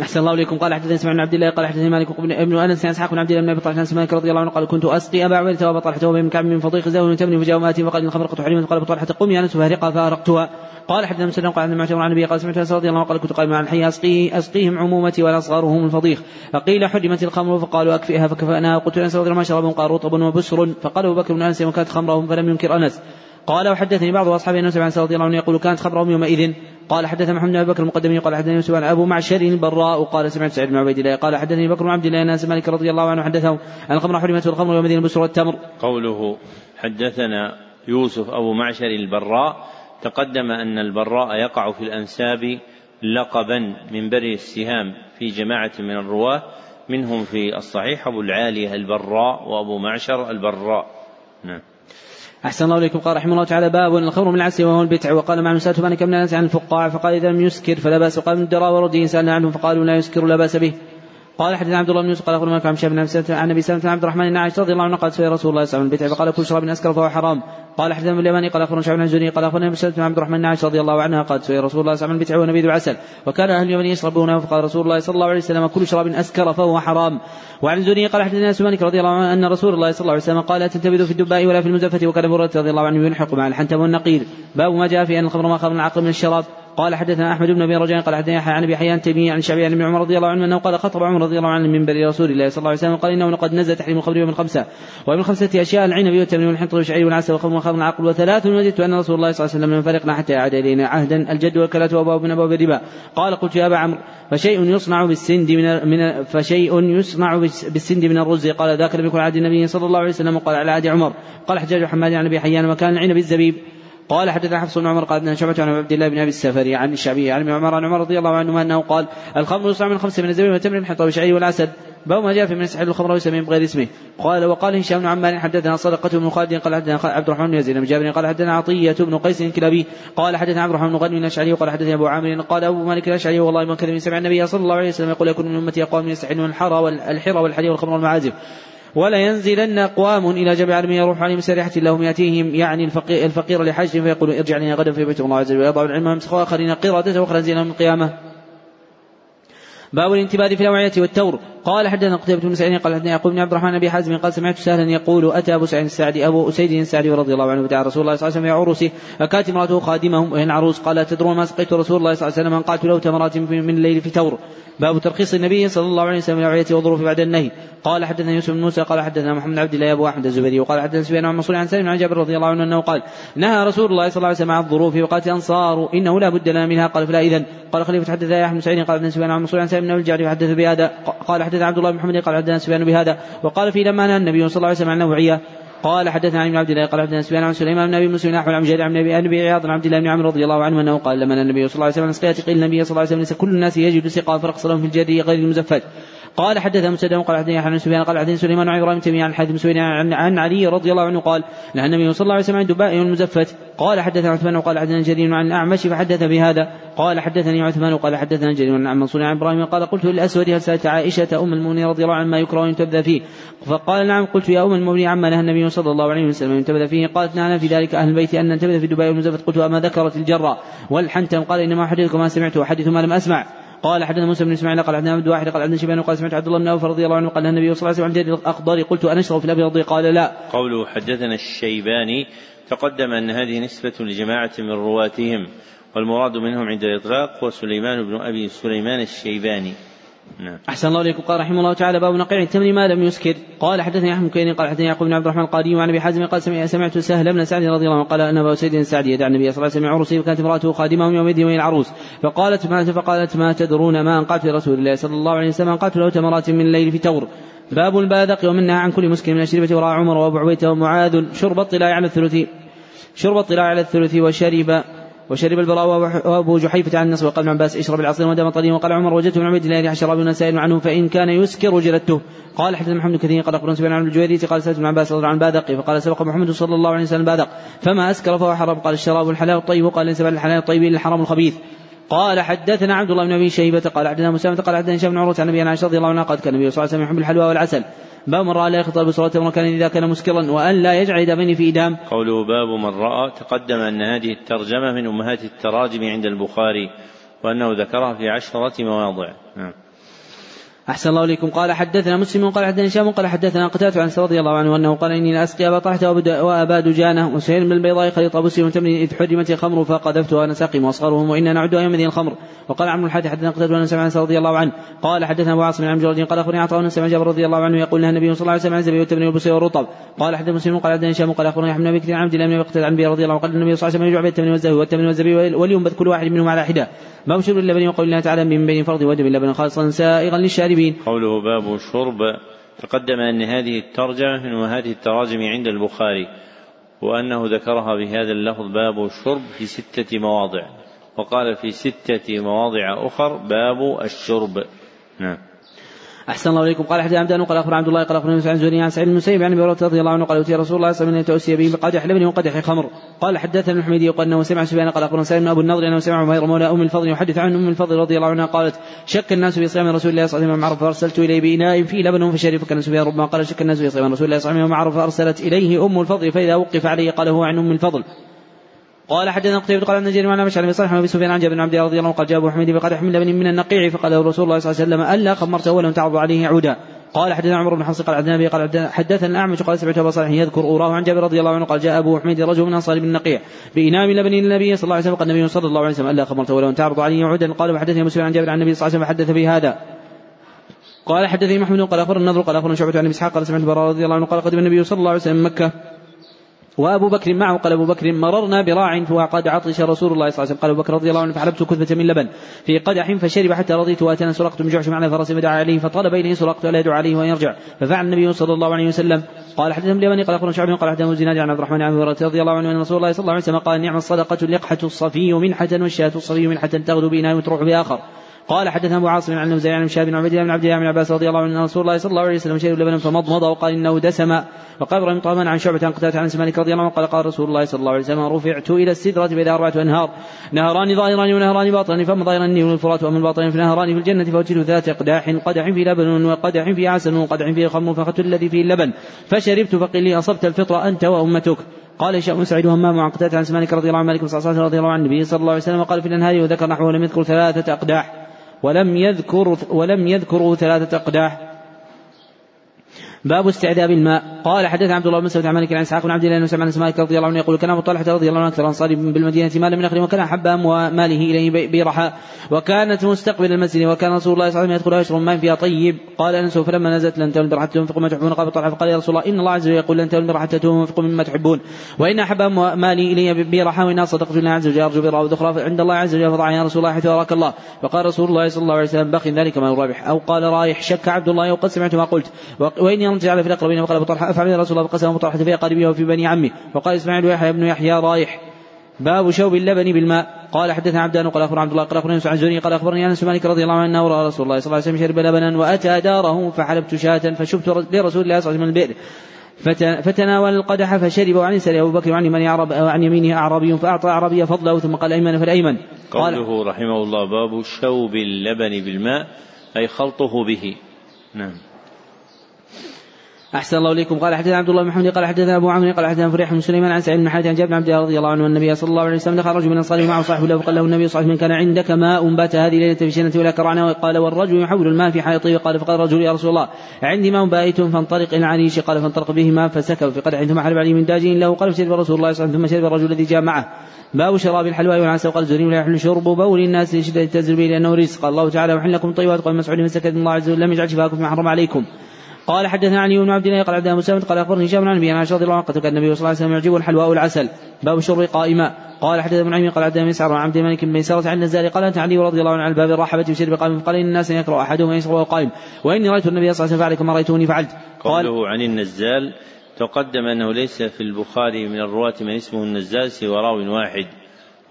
أحسن الله إليكم. قال حدثني سمع بن عبد الله قال حدثني مالك بن ابن أنس عن إسحاق بن عبد الله بن أبي طلحة عن مالك رضي الله عنه قال كنت أسقي أبا عبيدة وأبا طلحة وأبي كعب من فضيق زاوية من تمر فجاء فقال إن الخمر قد حرمت قال أبو طلحة يا أنس فهرقها فأرقتها. قال حدثنا مسلم قال عن معتمر عن النبي قال سمعت أنس رضي الله عنه قال كنت قائما على الحي اسقيه أسقيهم عمومتي والاصغارهم الفضيخ. فقيل حرمت الخمر. فقالوا أكفئها. فكفأناها. قلت أنس رضي الله عنه ما قال رطب وبسر فقال أبو بكر بن أنس وكانت خمرهم فلم ينكر أنس. قال وحدثني بعض أصحاب انس بن رضي الله عنه يقول كانت خمرهم يومئذ قال حدثنا محمد بن أبي بكر المقدمي قال حدثني يوسف عن أبو معشر البراء قال سمعت سعيد بن عبيد الله قال حدثني بكر بن عبد الله ناس مالك رضي الله عنه حدثه أن الخمر حرمت والخمر يومئذ البسر والتمر. قوله حدثنا يوسف أبو معشر البراء تقدم أن البراء يقع في الأنساب لقبا من بري السهام في جماعة من الرواة منهم في الصحيح أبو العالية البراء وأبو معشر البراء. نعم. أحسن الله إليكم. قال رحمه الله تعالى باب الخمر من العسل وهو البتع. وقال مع سألت مالك بن أنس عن الفقاع فقال إذا لم يسكر فلا بأس. وقال من الدراء ورده سألنا عنه فقالوا لا يسكر لا بأس به. قال حدثنا عبد الله بن يوسف قال أخبرنا مالك عن شاب بن عن أبي سلمة عبد الرحمن بن عائشة رضي الله عنه قال سئل رسول الله صلى الله عليه وسلم البتع فقال كل شراب أسكر فهو حرام. قال حدثنا اليماني قال أخبرنا شعب بن الزهري قال أخبرنا ابن سلمة عبد الرحمن بن عائشة رضي الله عنها قال سئل رسول الله صلى الله عليه وسلم البتع ونبيذ العسل. وكان أهل اليمن يشربونه فقال رسول الله صلى الله عليه وسلم كل شراب أسكر فهو حرام. وعن الزهري قال حدثنا سمانك رضي الله عنه أن رسول الله صلى الله عليه وسلم قال لا تنتبذوا في الدباء ولا في المزفه وكان أبو رضي الله عنه يلحق مع الحنتم والنقير. باب ما جاء في أن الخمر ما خمر العقل من الشراب. قال حدثنا أحمد بن أبي رجاء قال حدثنا عن أبي حيان تيمي عن الشعبي عن ابن عمر رضي الله عنه أنه قال خطب عمر رضي الله عنه من بر رسول الله صلى الله عليه وسلم قال إنه قد نزل تحريم الخمر يوم الخمسة. ومن خمسة أشياء العنب والتمر والحنطه والشعير والعسل والخمر وخمر العقل وثلاث وجدت أن رسول الله صلى الله عليه وسلم لم يفرقنا حتى عاد إلينا عهدا. الجد والكلة وأبواب من أبواب الربا. قال قلت يا أبا عمرو فشيء يصنع بالسند من من فشيء يصنع بالسند من الرز. قال ذاك لم يكن عهد النبي صلى الله عليه وسلم. قال على عهد عمر. قال حجاج حماد عن أبي حيان وكان العنب الزبيب. قال حدثنا حفص بن عمر قال ان شعبة عن عبد الله بن أبي السفري عن الشعبي عن عمر عن عمر رضي الله عنهما أنه قال الخمر يصنع من خمسه من الزبيب والتمر الحنطه والشعير والعسل باب ما جاء في من يستحل الخمر ويسميه بغير اسمه. قال وقال هشام بن عمار حدثنا صدقة بن خالد قال حدثنا عبد الرحمن بن يزيد بن جابر قال حدثنا عطية بن قيس الكلابي قال حدثنا عبد الرحمن بن غنم الأشعري وقال حدثنا أبو عامر قال أبو مالك الأشعري والله ما كان سمع النبي صلى الله عليه وسلم يقول يكون من أمتي اقوام يستحلون الحرى والحرى والحرير والخمر والمعازف. ولينزلن أقوام إلى جبل عالم يروح عليهم سريحة لهم يأتيهم يعني الفقير, الفقير لحج فيقول ارجع لنا غدا في بيت الله عز وجل. ويضع العلم ويمسخ آخرين قردة وأخرى من القيامة. باب الانتباه في الأوعية والتور. قال حدثنا قتيبة بن سعيد قال حدثنا يعقوب بن عبد الرحمن بن حازم قال سمعت سهلا يقول أتى أبو سعيد السعدي أبو أسيد السعدي رضي الله عنه ودعا رسول الله صلى الله عليه وسلم في عروسه فكانت امرأته خادمهم وهي العروس. قال تدرون ما سقيت رسول الله صلى الله عليه وسلم؟ قالت له تمرات من الليل في تور. باب ترخيص النبي صلى الله عليه وسلم الأوعية والظروف بعد النهي. قال حدثنا يوسف بن موسى قال حدثنا محمد عبد الله أبو أحمد الزبيري وقال حدثنا سفيان عن منصور عن سالم عن جابر رضي الله عنه أنه قال نهى رسول الله صلى الله عليه وسلم عن الظروف وقالت الأنصار إنه لا بد لنا منها. قال فلا إذن. قال خليفة حدث يا احمد سعيد قال حدثنا سفيان عن منصور عن سالم بن الجعد وحدث بهذا. قال حدثنا عبد الله بن محمد قال حدثنا سفيان بهذا وقال في لما نهى النبي صلى الله عليه وسلم عن نوعية قال حدثنا عن ابن عبد الله قال حدثنا سفيان عن سليمان بن أبي مسلم نحو عن مجاهد عن أبي عياض عن عبد الله بن عمرو رضي الله عنه أنه قال لما النبي صلى الله عليه وسلم سقيت قيل النبي صلى الله عليه وسلم ليس كل الناس يجد سقا فرقص لهم في الجاريه غير المزفت قال حدثنا مسدد قال حدثني عن سفيان قال حدثني سليمان عن إبراهيم تيمية عن حاتم سفيان عن, عن علي رضي الله عنه قال نهى النبي صلى الله عليه وسلم عن دباء المزفت. قال حدثنا عثمان وقال حدثنا جرير عن الأعمش فحدث بهذا. قال حدثني عثمان وقال حدثنا جرير عن منصور عن إبراهيم قال قلت للأسود هل سألت عائشة أم المؤمنين رضي الله عنها ما يكره أن ينتبذ فيه؟ فقال نعم. قلت يا أم المؤمنين عما نهى النبي صلى الله عليه وسلم أن ينتبذ فيه. قالت نهانا في ذلك أهل البيت أن ننتبذ في الدباء والمزفت. قلت أما ذكرت الجر والحنتم؟ قال إنما أحدثكم ما سمعت أفأحدث ما لم أسمع. قال حدثنا موسى بن إسماعيل قال عبد واحد قال عبد شيبان قال سمعت عبد الله بن أبي أوفى رضي الله عنه قال النبي صلى الله عليه وسلم عن الاخضر قلت أنشرب في الابيض قال لا. قوله حدثنا الشيباني تقدم أن هذه نسبة لجماعة من رواتهم والمراد منهم عند الاطلاق هو سليمان بن أبي سليمان الشيباني. نعم. أحسن الله إليكم. قال رحمه الله تعالى باب نقيع التمر ما لم يسكر. قال حدثني أحمد كيني قال حدثني يعقوب بن عبد الرحمن القادي وعن أبي حازم قال سمعت سهل بن سعد رضي الله عنه قال أن أبا سيد السعدي يدعى النبي صلى الله عليه وسلم عرسه وكانت امرأته خادمة يوم يدي وهي العروس. فقالت ما فقالت ما تدرون ما أنقعت لرسول الله صلى الله عليه وسلم؟ أنقعت له تمرات من الليل في تور. باب البادق ومنها عن كل مسكين من الشربة وراء عمر وأبو عبيدة ومعاذ. شرب الطلاع على الثلث شرب الطلاع على الثلث وشرب وشرب البراء وأبو جحيفة عن النص وقال ابن عباس اشرب العصير ودم طريق وقال عمر وجدته من عبيد الله شراب سائل عنه فإن كان يسكر جلدته. قال حدث محمد كثير قال أخبرنا سفيان عن الجويرية قال سألت ابن عباس رضي عن بادق فقال سبق محمد صلى الله عليه وسلم بادق. فما أسكر فهو حرام. قال الشراب الحلال الطيب وقال ليس الحلال الطيب إلا الحرام الخبيث. قال حدثنا عبد الله بن أبي شيبة قال حدثنا مسامه قال حدثنا هشام بن عروة عن النبي عائشه رضي الله عنها قال كان النبي صلى الله عليه وسلم يحب الحلوى والعسل باب من رأى لا يخطب بصلاته وكان إذا كان مسكرا وأن لا يجعل يدين في إدام. قوله باب من رأى تقدم أن هذه الترجمة من أمهات التراجم عند البخاري وأنه ذكرها في عشرة مواضع. نعم. أحسن الله إليكم. قال حدثنا مسلم قال حدثنا هشام قال حدثنا قتادة عن رضي الله عنه أنه قال إني لأسقي أبا طلحة وأبا دجانة وسهيل من البيضاء خليط أبو سليم تمني إذ حرمت الخمر فقذفت وأنا ساقم وأصغرهم وإنا نعدها يوم الخمر. وقال عمرو الحادي حدثنا قتادة عن سمع رضي الله عنه. قال حدثنا أبو عاصم عن جرد قال أخبرني عطاء بن سمع جابر رضي الله عنه يقول لها النبي صلى الله عليه وسلم عن الزبيب والتمر والبصير والرطب قال حدثنا مسلم قال حدثنا هشام قال أخبرني أحمد بن بكر عن عبد الله بن عن رضي الله عنه قال النبي صلى الله عليه وسلم يجوع بالتمر والزبيب والتمر والزبيب واليوم كل واحد منهم على حدة. باب شرب اللبن وقول الله تعالى من بين فرض ودم اللبن خالصا سائغا للشاربين. قوله باب شرب. تقدم أن هذه الترجمة من هذه التراجم عند البخاري وأنه ذكرها بهذا اللفظ باب الشرب في ستة مواضع وقال في ستة مواضع أخر باب الشرب. نعم. أحسن الله إليكم. قال حدث عبدان قال أخبر عبد الله قال أخبرنا عن زهري عن سعيد المسيب عن أبي رضي الله عنه قال أتي رسول الله صلى الله عليه وسلم يتأسي به بقدح لبن وقدح خمر. قال حدثنا الحميدي وقال أنه سمع سفيان قال أخبرنا بن أبو النضر أنه سمع عمير مولى أم الفضل يحدث عن أم الفضل رضي الله عنها قالت شك الناس في صيام رسول الله صلى الله عليه وسلم عرف فأرسلت إليه بإناء فيه لبن فشرب. فكان سفيان ربما قال شك الناس في صيام رسول الله صلى الله عليه وسلم عرف فأرسلت إليه أم الفضل فإذا وقف عليه قال هو عن أم الفضل. قال حدثنا قتيبة قال نجير معنا مشعل بن صالح وابي سفيان عن جابر بن عبد الله رضي الله عنه قال جاء أبو حميد بقدح من لبن من النقيع فقال له رسول الله صلى الله عليه وسلم ألا خمرت ولم تعرض عليه عودا. قال حدثنا عمر بن حفص قال عبد النبي قال حدثنا الاعمش قال سمعت أبا صالح يذكر أوراه عن جابر رضي الله عنه قال جاء أبو حميد رجل من أنصار بن النقيع بإنام لبن النبي صلى الله عليه وسلم قال النبي صلى الله عليه وسلم ألا خمرت ولم تعرض عليه عودا. قال وحدثني مسلم عن جابر عن النبي صلى الله عليه وسلم فحدث بهذا قال حدثني محمد قال اخبر النضر قال أخبرنا شعبة عن اسحاق قال سمعت البراء رضي الله عنه قال قدم النبي صلى الله عليه وسلم مكة وأبو بكر معه قال أبو بكر مررنا براع وقد عطش رسول الله صلى الله عليه وسلم. قال أبو بكر رضي الله عنه فحلبت كثبة من لبن في قدح فشرب حتى رضيت وأتانا سرقت بن جعش معنا فرس فدعا عليه فطلب إليه سرقت الا يدعو عليه وأن يرجع. ففعل النبي صلى الله عليه وسلم. قال حدثنا اليمني قال أخبرنا شعبي قال حدثنا الزناد عن عبد الرحمن عن هريرة رضي الله عنه أن رسول الله صلى الله عليه وسلم قال نعم الصدقة اللقحه الصفي منحة والشاة الصفي منحة تغدو بإناء وتروح بآخر. قال حدثنا أبو عاصم عن زيد عن شاب بن عبد الله بن عبد الله بن عباس رضي الله عنه أن رسول الله صلى الله عليه وسلم شرب لبنا فمضمض وقال إنه دسم. وقال إبراهيم طعما عن شعبة عن قتادة عن مالك رضي الله عنه قال قال رسول الله صلى الله عليه وسلم رفعت إلى السدرة بإذا أربعة أنهار. نهران ظاهران ونهران باطنان فما ظاهرا النيل والفرات واما الباطنان فنهران في الجنة فوجدوا ذات قداح قدح في لبن وقدح في عسل وقدح في خمر فاخذت الذي فيه اللبن. فشربت فقيل لي أصبت الفطرة أنت وأمتك. قال هشام سعيد همام عن قتادة عن مالك رضي الله عنه مالك الله رضي الله عنه النبي صلى الله عليه وسلم وقال في الأنهار وذكر نحوه لم يذكر ثلاثة أقداح. ولم يذكر ولم يذكروا ثلاثة أقداح. باب استعذاب الماء. قال حدث عبد الله بن مسعود عن مالك عن إسحاق بن عبد الله بن سمع مالك رضي الله عنه يقول كان أبو طلحة رضي الله عنه أكثر انصار بالمدينة مالا من اخره وكان أحب ماله إليه بيرحاء وكانت مستقبل المسجد وكان رسول الله صلى الله عليه وسلم يدخل ويشرب ماء فيها طيب. قال أنس فلما نزلت لن تولد حتى تنفقوا ما تحبون. قال طلحة فقال يا رسول الله إن الله عز وجل يقول لن تولد حتى تنفقوا مما تحبون. وإن أحب مالي إلي بيرحاء وإن صدقت لله عز وجل أرجو بر ذخرى عند الله عز وجل. فضع يا رسول الله حيث اراك الله. فقال رسول الله صلى الله عليه وسلم بخ ذلك ما رابح أو قال رايح شك عبد الله وقد سمعت ما قلت. واني ارجع في الأقربين فقال أبو طلحة افعل رسول الله فقسم أبو طلحة في اقاربه وفي بني عمه وقال إسماعيل ويحيى بن يحيى رايح. باب شوب اللبن بالماء. قال حدثنا عبدان قال اخبر عبد الله قال اخبرني عن زهري قال أخبرني أنس مالك رضي الله عنه أنه رأى رسول الله صلى الله عليه وسلم شرب لبنا وأتى داره فحلبت شاة فشبت لرسول الله صلى الله عليه وسلم البئر. فتناول القدح فشرب وعن يساره أبو بكر وعن وعن يمينه أعرابي فأعطى أعرابي فضله ثم قال ايمن فالأيمن. قوله رحمه الله باب شوب اللبن بالماء أي خلطه به. نعم. أحسن الله إليكم. قال حدثنا عبد الله بن محمد قال حدثنا أبو عمرو قال حدثنا فريح بن سليمان عن سعيد بن حاتم عن جابر بن عبد الله رضي الله عنه النبي صلى الله عليه وسلم دخل رجل من الأنصار معه صاحب له فقال له النبي صلى الله عليه وسلم كان عندك ماء بات هذه الليلة في شنة ولا كرعنا قال والرجل يحول الماء في حائطه قال فقال الرجل يا رسول الله عندي ماء بائت فانطلق إلى العريش. قال فانطلق به ماء فسكب في قدح ثم حلب عليه من داج له. قال فشرب رسول الله صلى الله عليه وسلم ثم شرب الرجل الذي جاء معه. باب شراب الحلوى والعسل وقال الزهري لا يحل شرب بول الناس لشدة التزر به لأنه رزق. الله تعالى وحل لكم طيبات قال مسعود من سكت الله عز وجل لم يجعل شفاكم حرم عليكم. قال حدثنا علي بن عبد الله قال عبد الله قال أخبرني هشام عن أبي عائشه رضي الله عنها قد كان النبي صلى الله عليه وسلم يعجبه الحلواء والعسل. باب شرب قائما. قال حدثنا ابن عمي قال عبد الله مسعر عن عبد الملك بن ميسرة عن النزاري قال أنت علي رضي الله عنه على الباب الرحبة يشرب قائما فقال إن الناس يكره أحدهم يشرب قائم. وإني رأيت النبي صلى الله عليه وسلم فعل كما رايتوني فعلت. قال قوله عن النزال تقدم أنه ليس في البخاري من الرواة من اسمه النزال سوى راو واحد.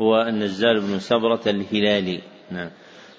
هو النزال بن سبرة الهلالي. نعم.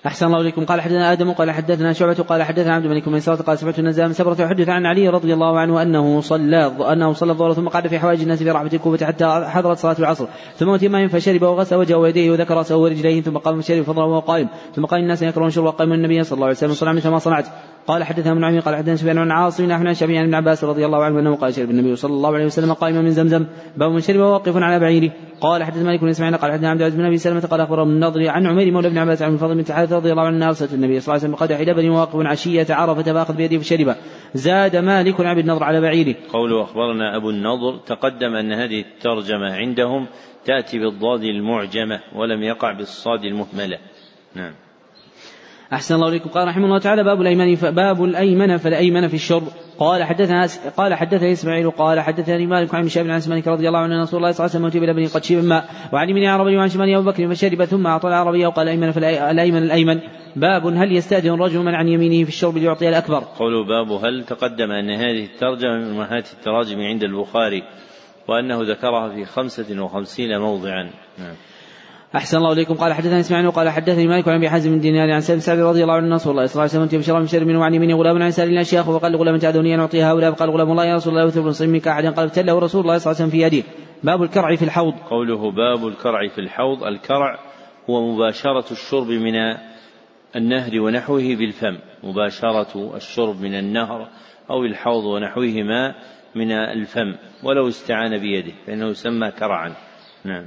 أحسن الله إليكم. قال حدثنا آدم قال حدثنا شعبة قال حدثنا عبد الملك بن سعد قال سمعت النزام سبرة يحدث عن علي رضي الله عنه أنه صلى أنه صلى الظهر ثم قعد في حوائج الناس في رحمة الكوفة حتى حضرت صلاة العصر. ثم أتي ماء فشرب وغسل وجهه ويديه وذكر رأسه ورجليه. ثم قام فشرب فضله وهو قائم. ثم قال الناس يكرهون شرب قائم النبي صلى الله عليه وسلم. صنع مثل ما صنعت. قال حدثنا ابن عمي قال حدثنا سفيان عن عاصم عن شبيه عن ابن عباس رضي الله عنه أنه قال شرب النبي صلى الله عليه وسلم قائما من زمزم. باب من شرب واقف على بعيره. قال حدثنا مالك بن إسماعيل قال حدثنا عبد العزيز بن أبي سلمة قال اخبر من النضر عن عمير مولى ابن عباس عن الفضل بن حارث رضي الله عنه ارسلت النبي صلى الله عليه وسلم قدح لبن واقف عشية عرفة فأخذ بيده فشرب زاد مالك عن النضر على بعيره. قوله أخبرنا أبو النضر تقدم أن هذه الترجمة عندهم تأتي بالضاد المعجمة ولم يقع بالصاد المهملة. نعم. أحسن الله إليكم قال رحمه الله تعالى باب الأيمن باب الأيمن فالأيمن في الشرب قال حدثنا قال حدثني إسماعيل قال حدثني مالك عن شاب عن مالك رضي الله عنه أن رسول الله صلى الله عليه وسلم بلبن قد شرب ماء وعن من عربي وعن شمال أبو بكر فشرب ثم أعطى العربي وقال الأيمن فالايمن الأيمن باب هل يستأذن الرجل من عن يمينه في الشرب ليعطي الأكبر؟ قوله باب هل تقدم أن هذه الترجمة من امهات التراجم عند البخاري وأنه ذكرها في خمسة وخمسين موضعا نعم. أحسن الله إليكم. قال حدثنا إسماعيل قال حدثني مالك عن أبي حازم بن دينار عن سالم سعد رضي الله عنه رسول الله صلى الله عليه وسلم بشرى من شر من وعن يمينه غلام عن سال الأشياخ وقال لغلام تعدوني أن أعطي هؤلاء. فقال غلام الله يا رسول الله يوثر بن منك أحدا قال ابتله رسول الله صلى الله عليه وسلم في يده. باب الكرع في الحوض. قوله باب الكرع في الحوض. الكرع هو مباشرة الشرب من النهر ونحوه بالفم. مباشرة الشرب من النهر أو الحوض ونحوهما من الفم. ولو استعان بيده فإنه يسمى كرعا. نعم.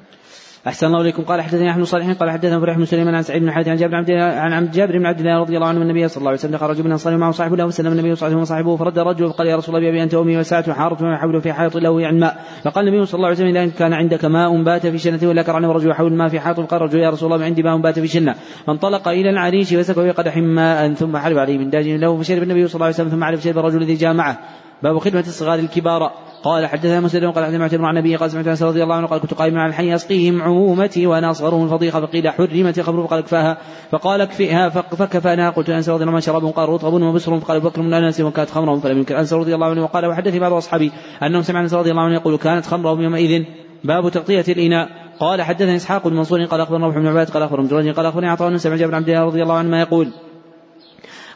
أحسن الله إليكم. قال حدثني أحمد صالح قال حدثنا فرح بن سليمان عن سعيد بن حاتم عن جابر عبد عن عبد جابر بن عبد الله رضي الله عنه النبي صلى الله عليه وسلم دخل رجل من الأنصار معه صاحبه له وسلم النبي صلى الله عليه وسلم وصاحبه فرد الرجل فقال يا رسول الله بأبي أنت وأمي وساعة حارة وما حوله في حائط له يعني ماء. فقال النبي صلى الله عليه وسلم إن كان عندك ماء بات في شنة ولا كرعن ورجل يحول الماء في حائط. قال الرجل يا رسول الله عندي ماء بات في شنة. فانطلق إلى العريش فسكه في قدح ماء ثم حلب عليه من داج له فشرب النبي صلى الله عليه وسلم ثم علب شرب الرجل الذي جاء معه. باب خدمة الصغار الكبار. قال حدثنا مسلم قال حدثنا معتمر عن النبي قال سمعت أنس رضي الله عنه قال كنت قائما على الحي أسقيهم عمومتي وأنا اصغرهم الفضيحه فقيل حرمت الخمر فقال اكفاها. فقال اكفئها فكفانا قلت أنس رضي الله عنه شراب قال رطب وبسر فقال بكر من أنس وكانت خمرهم فلم ينكر. أنس رضي الله عنه وقال وحدثني بعض أصحابي أنهم سمع أنس رضي الله عنه يقول كانت خمرهم يومئذ باب تغطية الإناء. قال حدثني إسحاق بن منصور قال أخبرنا روح بن عباد قال أخبرنا قال أخبرني عطاء سمع جابر عبد الله رضي الله عنه ما يقول.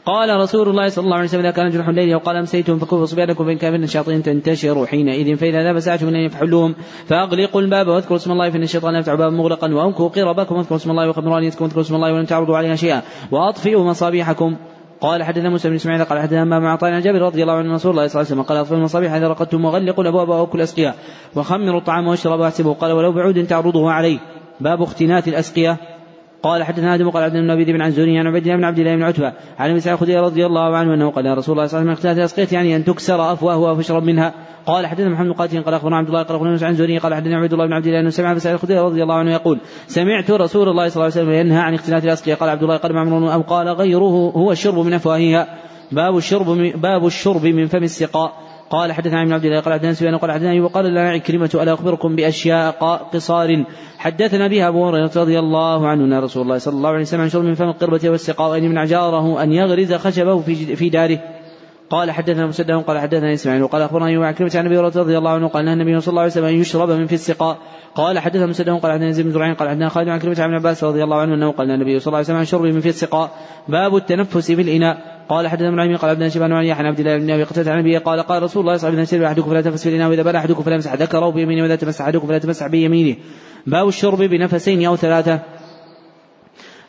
قال رسول الله صلى الله عليه وسلم إذا كان جنح الليل وقال أمسيتم فكفوا صبيانكم فإن كان من الشياطين تنتشروا حينئذ فإذا ذهب ساعة من أن يفحلوهم فأغلقوا الباب واذكروا اسم الله فإن الشيطان يفتح بابا مغلقا وأنكوا قربكم واذكروا اسم الله وخمروا أنيتكم واذكروا اسم الله ولم تعرضوا عليها شيئا وأطفئوا مصابيحكم. قال حدثنا موسى بن إسماعيل قال حدثنا ما مع عن جابر رضي الله عنه رسول الله صلى الله عليه وسلم قال أطفئوا المصابيح إذا رقدتم وغلقوا الأبواب واكلوا الاسقياء وخمروا الطعام واشربوا واحسبوا قال ولو بعود تعرضه عليه. باب اختنات الاسقيه قال حدثنا آدم قال عبد بن بن عن زوري عن عبد الله بن عبد الله بن عتبة عن أبي سعيد الخدري رضي الله عنه أنه قال يا رسول الله صلى الله عليه وسلم اختلاف الاسقيه يعني أن تكسر افواهها فاشرب منها. قال حدثنا محمد بن قاتل قال أخبرنا عبد الله قال أخبرنا عن زوري قال حدثنا عبد الله بن عبد الله أنه سمع أبي سعيد الخدري رضي الله عنه يقول سمعت رسول الله صلى الله عليه وسلم ينهى عن اختلاف الأسقية. قال عبد الله قال معمر أو قال غيره هو الشرب من أفواهها. باب الشرب باب الشرب من فم السقاء. قال حدثنا عن عبد الله قال حدثنا سفيان قال حدثنا وقال لنا عكرمة ألا أخبركم بأشياء قصار حدثنا بها أبو هريرة رضي الله عنه أن رسول الله صلى الله عليه وسلم عن شرب من فم القربة والسقاء وأن من عجاره أن يغرز خشبه في داره. قال حدثنا مسدد قال حدثنا إسماعيل وقال أخبرنا أيوب عن عن أبي رضي الله عنه قال النبي صلى الله عليه وسلم أن يشرب من في السقاء. قال حدثنا مسدد قال حدثنا زيد بن زرعين قال حدثنا خالد عن كلمة عن عباس رضي الله عنه أنه قال النبي صلى الله عليه وسلم عن شرب من في السقاء. باب التنفس في الإناء. قال حدثنا ابن عمي قال عبدنا شبان عن عن عبد الله بن أبي قتادة عن ابي قال قال رسول الله صلى الله عليه وسلم أحدكم فلا تنفس في الاناء وإذا بال أحدكم فلا يمسح ذكره بيمينه وإذا تمسح أحدكم فلا تمسح بيمينه. باب الشرب بنفسين أو ثلاثة.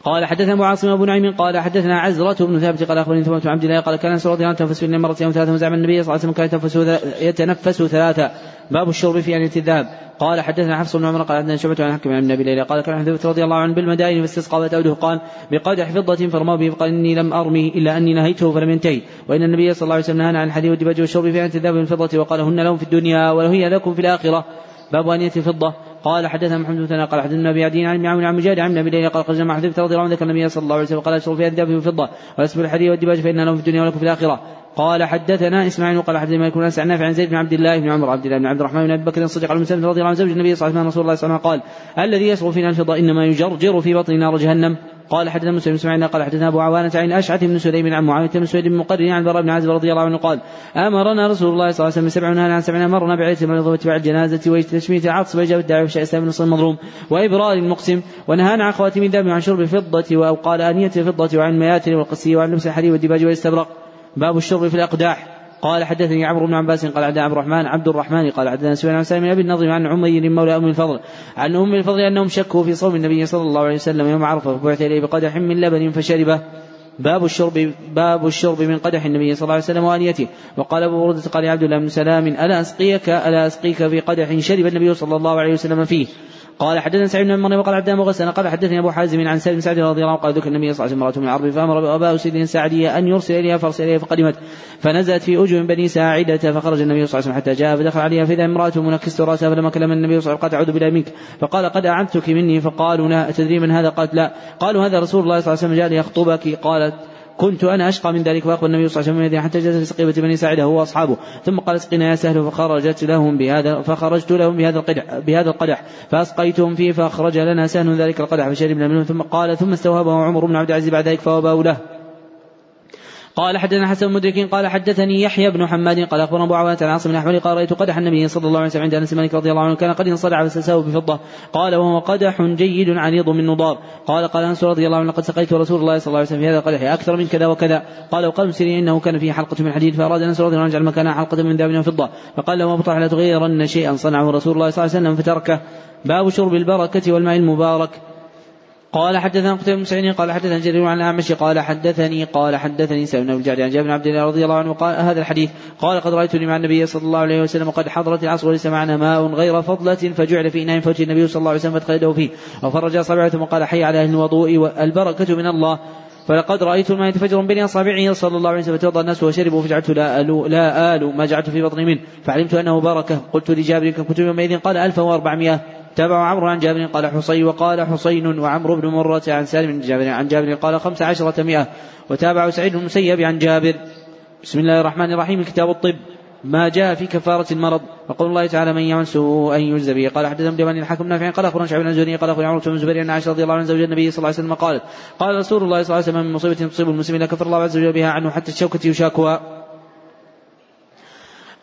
قال حدثنا ابو عاصم أبو نعيم قال حدثنا عزرة بن ثابت قال أخبرني ثمامة عبد الله قال كان انس رضي الله عنه يتنفس في الليل مرة يوم ثلاثة وزعم النبي صلى الله عليه وسلم كان يتنفس يتنفس ثلاثة. باب الشرب في أنية الذهب. قال حدثنا حفص بن عمر قال حدثنا شعبة عن حكم عن أبي ليلى قال كان حذيفة رضي الله عنه بالمدائن فاستسقى وتأوده. قال بقدح فضة فرماه به فقال إني لم أرمي إلا أني نهيته فلم ينتهي. وإن النبي صلى الله عليه وسلم نهانا عن الحديد والدباج والشرب في أنية الذهب والفضة وقال هن لهم في الدنيا وهي لكم في الآخرة. باب أنية الفضة. قال حدثنا محمد بن قال حدثنا أبي عدي عن عن عن مجاهد عن أبي قال قال جمع حذيفة رضي الله عنه ذكر النبي صلى الله عليه وسلم قال أشرب فيها الذهب والفضه واسم الحديد والدباج فإن لهم في الدنيا ولكم في الآخرة. قال حدثنا إسماعيل قال حدثنا بن أنس عن نافع عن زيد بن عبد الله بن عمر عبد الله بن عبد الرحمن بن أبي بكر الصديق على رضي الله عنه زوج النبي صلى الله عليه وسلم رسول الله صلى الله عليه وسلم قال الذي يشرب فينا الفضه إنما يجرجر في بطن نار جهنم. قال حدثنا مسلم اسماعيل قال حدثنا أبو عوانة عن الاشعث بن سليم عن معاوية بن سويد بن مقرن عن البراء بن عازب رضي الله عنه قال أمرنا رسول الله صلى الله عليه وسلم سبع عن سبع امرنا بعيد المريض واتباع الجنازة وتشميت العطس واجابه الداعي وشاء اسلام نصر المظلوم. وإبرار المقسم ونهانا عن خواتم الذهب وعن شرب الفضة أو قال آنية الفضة وعن المياتر والقسي وعن لبس الحرير والديباج والاستبرق. باب الشرب في الأقداح. قال حدثني عمرو بن عباس قال حدثنا عبد الرحمن عبد الرحمن قال حدثنا سفيان عن سالم بن أبي النضر عن عمير مولى أم الفضل عن أم الفضل أنهم شكوا في صوم النبي صلى الله عليه وسلم يوم عرفة فبعث إليه بقدح من لبن فشربه. باب الشرب باب الشرب من قدح النبي صلى الله عليه وسلم وانيته وقال أبو برده قال عبد الله بن سلام ألا اسقيك ألا أسقيك في قدح شرب النبي صلى الله عليه وسلم فيه؟ قال حدثنا سعيد بن مريم وقال حدثنا مغسل قال حدثني أبو حازم عن سعيد بن سعد رضي الله عنه قال ذكر النبي صلى الله عليه وسلم من العرب فأمر ابا أسيد سعديه أن يرسل إليها فأرسل إليها فقدمت فنزلت في أجر بني ساعدة فخرج النبي صلى الله عليه وسلم حتى جاء فدخل عليها فإذا امرأة منكست رأسها فلما كلم النبي صلى الله عليه وسلم قالت أعوذ بالله منك فقال قد اعنتك مني فقالوا لا تدري من هذا؟ قالت لا. قالوا هذا رسول الله صلى الله عليه وسلم جاء ليخطبك قالت كنت أنا أشقى من ذلك فاقبل النبي صلى الله عليه وسلم حتى جلس في سقيبه بني ساعده هو وأصحابه ثم قال اسقنا يا سهل فخرجت لهم بهذا فخرجت لهم بهذا القدح بهذا القدح فأسقيتهم فيه فأخرج لنا سهل ذلك القدح فشربنا منه ثم قال ثم استوهبه عمر بن عبد العزيز بعد ذلك فوهبه له. قال حدثنا حسن مدرك قال حدثني يحيى بن حماد قال أخبرنا أبو عوانة عن عاصم بن احمد قال رأيت قدح النبي صلى الله عليه وسلم عند أنس مالك رضي الله عنه كان قد انصدع فسساه بفضة. قال وهو قدح جيد عريض من نضار. قال قال أنس رضي الله عنه لقد سقيت رسول الله صلى الله عليه وسلم في هذا القدح أكثر من كذا وكذا. قال وقال سيرين إنه كان فيه حلقة من حديد فأراد أنس رضي الله عنه يجعل مكانها حلقة من ذهب وفضه فقال له ابو لا تغيرن شيئا. صنعه رسول الله صلى الله عليه وسلم فتركه. باب شرب البركة والماء المبارك. قال حدثنا قتيبة بن سعيد قال حدثنا جرير عن الأعمش قال حدثني قال حدثني سعيد بن الجعد عن جابر بن عبد الله رضي الله عنه قال هذا الحديث قال قد رأيتني مع النبي صلى الله عليه وسلم وقد حضرت العصر وليس معنا ماء غير فضلة فجعل في إناء فوجه النبي صلى الله عليه وسلم فادخل يده فيه. وفرج أصابعه ثم قال حي على أهل الوضوء والبركة من الله. فلقد رأيت الماء يتفجر بين أصابعه صلى الله عليه وسلم فتوضأ الناس وشربوا فجعلت لا آل لا آل ما جعلت في بطني منه. فعلمت أنه بركة. قلت لجابر كنت يومئذ قال 1400 تابع عمرو عن جابر قال حصين وقال حصين وعمرو بن مرة عن سالم بن جابر عن جابر قال خمس عشرة مئة. وتابع سعيد بن المسيب عن جابر. بسم الله الرحمن الرحيم كتاب الطب. ما جاء في كفارة المرض. وقول الله تعالى من يعمل سوءا يجزى به. قال حدثنا ابن الحكم نافع قال أخبرنا شعبان الزهري قال أخبرنا عمرو بن الزبير أن عائشة رضي الله عنها زوج النبي صلى الله عليه وسلم قالت قال رسول الله صلى الله عليه وسلم من مصيبة تصيب المسلم لا كفر الله عز وجل بها عنه حتى الشوكة يشاكها.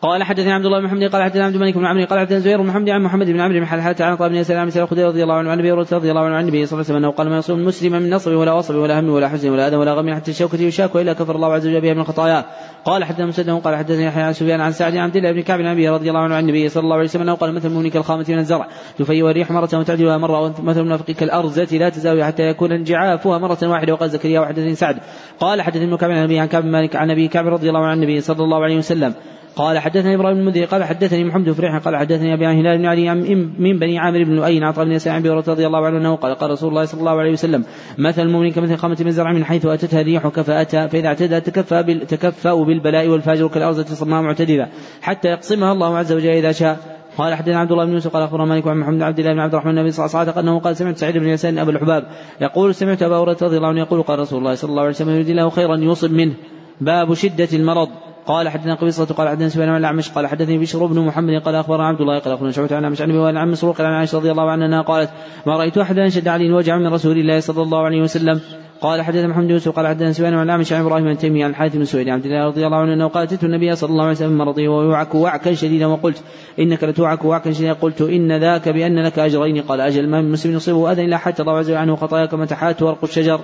قال حدثني عبد الله بن محمد قال حدثنا عبد الملك بن عمرو قال حدثنا زهير بن محمد عن محمد بن عمرو بن حلحة عن طه بن سلام بن خديجة رضي الله عنه عن أبي هريرة رضي الله عنه عن النبي صلى الله عليه وسلم أنه قال ما يصوم المسلم من نصب ولا وصب ولا هم ولا حزن ولا أذى ولا غم حتى الشوكة يشاك وإلا كفر الله عز وجل بها من الخطايا قال حدثنا مسدد قال حدثني يحيى عن سفيان عن سعد عن عبد الله بن كعب عن رضي الله عنه عن النبي صلى الله عليه وسلم أنه قال مثل المؤمن كالخامة من الزرع تفيء الريح مرة وتعدلها مرة ومثل المنافق كالأرزة لا تزاوي حتى يكون انجعافها مرة واحدة. وقال زكريا وحدثني سعد. قال حدثني ابن كعب عن النبي عن كعب مالك عن أبي كعب رضي الله عنه عن النبي صلى الله عليه وسلم. قال حدثني إبراهيم بن المنذر قال حدثني محمد بن فريح قال حدثني أبي هلال بن علي من بني عامر بن لؤي عطاء بن يسار بن رضي الله عنه أنه قال قال رسول الله صلى الله عليه وسلم مثل المؤمن كمثل خامة من زرع من حيث أتتها الريح كفاءتها فإذا اعتدى تكفى بال تكفأ بالبلاء والفاجر كالأرض صماء معتدلة حتى يقسمها الله عز وجل إذا شاء. قال حدثنا عبد الله بن يوسف قال أخبرنا مالك عن محمد بن عبد الله بن عبد الرحمن النبي صلى الله عليه وسلم أنه قال سمعت سعيد بن يسار ابا الحباب يقول سمعت أبا هريرة رضي الله عنه يقول قال رسول الله صلى الله عليه وسلم يريد الله خيرا يوصب منه. باب شدة المرض. قال حدثنا قبيصة قال حدثنا سفيان عن الأعمش قال حدثني بشر بن محمد قال أخبرنا عبد الله قال أخبرنا شعبة عن الأعمش عن أبي عن مسروق عن عائشة رضي الله عنها قالت ما رأيت أحدا أشد علي وجعا من رسول الله صلى الله عليه وسلم. قال حدث محمد بن يوسف قال حدثنا سفيان عن عامش عن إبراهيم بن تيميه عن الحارث بن سويد عبد الله رضي الله عنه أنه قال أتيت النبي صلى الله عليه وسلم مرضي وهو يوعك وعكا شديدا وقلت إنك لتوعك وعكا شديدا. قلت إن ذاك بأن لك أجرين. قال أجل ما من مسلم يصيبه أذى الا حتى الله عز وجل عنه خطايا كما تحات ورق الشجر.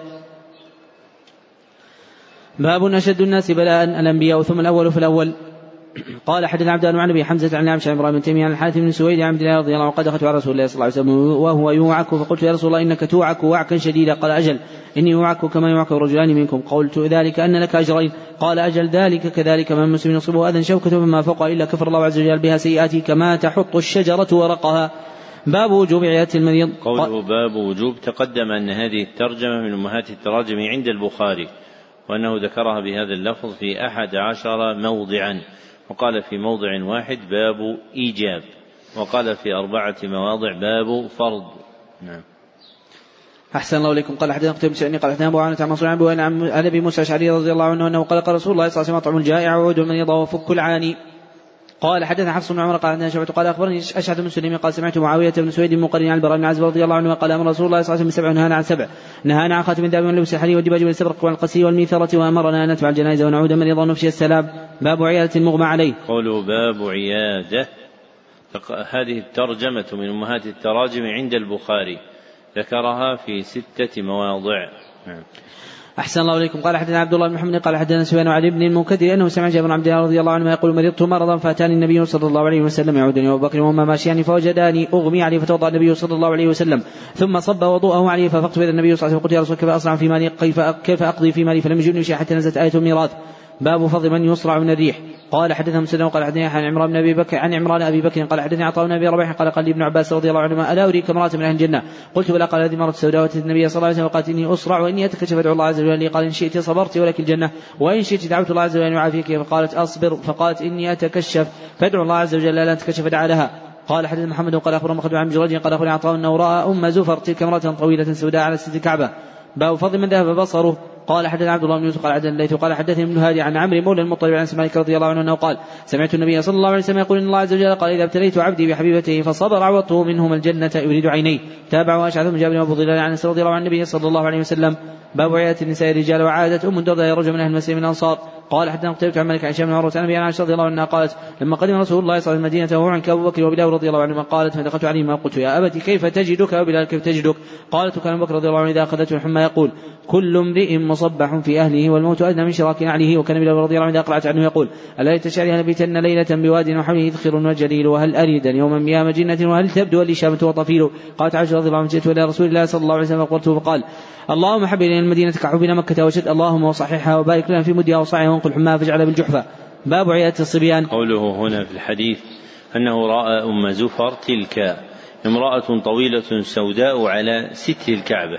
باب أشد الناس بلاء الأنبياء ثم الأول فالاول قال حدث عبد الله عن ابي حمزة عن عائشه إبراهيم بن تيمية عن الحارث بن سويد عن عبد الله رضي الله عنه قد دخلت على رسول الله صلى الله عليه وسلم وهو يوعك. فقلت يا رسول الله إنك توعك وعكا شديدا. قال أجل إني اوعك كما يوعك رجلان منكم. قلت ذلك أن لك أجرين. قال أجل ذلك كذلك من مسلم يصيبه أذى شوكة فما فوق إلا كفر الله عز وجل بها سيئاته كما تحط الشجرة ورقها. باب وجوب عيادة المريض. قوله باب وجوب تقدم أن هذه الترجمة من أمهات التراجم عند البخاري. وأنه ذكرها بهذا اللفظ في أحد عشر موضعا. وقال في موضع واحد باب إيجاب. وقال في أربعة مواضع باب فرض. نعم. أحسن الله إليكم. قال حدثنا قتيبة بن قال حدثنا أبو عن منصور عن أبي موسى الأشعري رضي الله عنه أنه قال قال رسول الله صلى الله عليه وسلم أطعم الجائع وعود المريض وفك العاني. قال حدثنا حفص بن عمر قال حدثنا شعبة قال أخبرني أشهد بن سليم قال سمعت معاوية بن سويد مقرن عن البراء بن عازب رضي الله عنه قال أمر رسول الله صلى الله عليه وسلم بسبع نهانا عن سبع. نهانا عن خاتم الذهب واللبس الحرير والدباج والاستبرق والقسي والميثرة وأمرنا أن نتبع الجنائز ونعود مريضا ونفشي السلام. باب عيادة المغمى عليه. قوله باب عيادة. هذه الترجمة من أمهات التراجم عند البخاري. ذكرها في ستة مواضع. نعم. أحسن الله إليكم. قال حدثنا عبد الله بن محمد قال حدثنا سفيان عن ابن المنكدر أنه سمع جابر بن عبد الله رضي الله عنه يقول مرضت مرضا فأتاني النبي صلى الله عليه وسلم يعودني أبو بكر وهما ماشيان فوجداني أغمي عليه فتوضأ النبي صلى الله عليه وسلم ثم صب وضوءه عليه ففقت بين النبي صلى الله عليه وسلم قلت يا رسول كيف أصنع في مالي كيف أقضي في مالي؟ فلم يجدني شيء حتى نزلت آية الميراث. باب فضل من يصرع من الريح. قال حدثنا مسلم قال حدثني عن عمران بن أبي بكر عن عمران أبي بكر قال حدثني عطاء بن أبي ربيح قال قال لي ابن عباس رضي الله عنهما ألا أريك امرأة من أهل الجنة؟ قلت بلى. قال هذه مرة سوداء واتت النبي صلى الله عليه وسلم وقالت إني اسرع وإني اتكشف ادعو الله عز وجل. قال إن شئت صبرت ولك الجنة. وإن شئت دعوت الله عز وجل أن يعافيك. فقالت أصبر. فقالت إني أتكشف. فادعو الله عز وجل. لا تكشف دعا لها. قال حدث محمد قال أخبرنا مخرج عن جريج قال اخبرني عطاء انه راى أم زفر تلك امرأة طويلة سوداء على ست الكعبه باب فضل من ذهب بصره. قال حدثنا عبد الله بن يوسف قال حدثنا الليث قال حدثني ابن هادي عن عمرو مولى المطلب عن مالك رضي الله عنه أنه قال سمعت النبي صلى الله عليه وسلم يقول إن الله عز وجل قال إذا ابتليت عبدي بحبيبته فصبر عوضته منهما الجنة يريد عينيه. تابعه اشعث بن جابر وأبو ظلال عن رضي الله عن النبي صلى الله عليه وسلم. باب عيادة النساء الرجال وعادة أم الدرداء رجل من أهل المسلمين من الأنصار. قال حتى قتيبة عن مالك عن بن عروة عن أبي عائشة رضي الله عنها قالت لما قدم رسول الله صلى الله عليه وسلم المدينة وهو عن أبو بكر وبلال رضي الله عنهما قالت فدخلت عليهما قلت يا أبت كيف تجدك؟ وبلال كيف تجدك؟ قالت وكان أبو بكر رضي الله عنه إذا أخذته الحمى يقول كل امرئ مصبح في أهله والموت أدنى من شراك عليه وكان بلال رضي الله عنه إذا أقلعت عنه يقول ألا تشعري نبيتن ليلة بواد وحوله ذخر وجليل وهل أريدا يوما بيام جنة وهل تبدو الإشامة وطفيل؟ قالت عائشة رضي الله عنها جئت إلى رسول الله صلى الله عليه وسلم فقلت فقال اللهم حب إلينا المدينة كحبنا مكة وشد اللهم وصححها وبارك لنا في مدها وصاعها وانقل حماها فاجعلها بالجحفة. باب عيادة الصبيان. قوله هنا في الحديث أنه رأى أم زفر تلك امرأة طويلة سوداء على ستر الكعبة.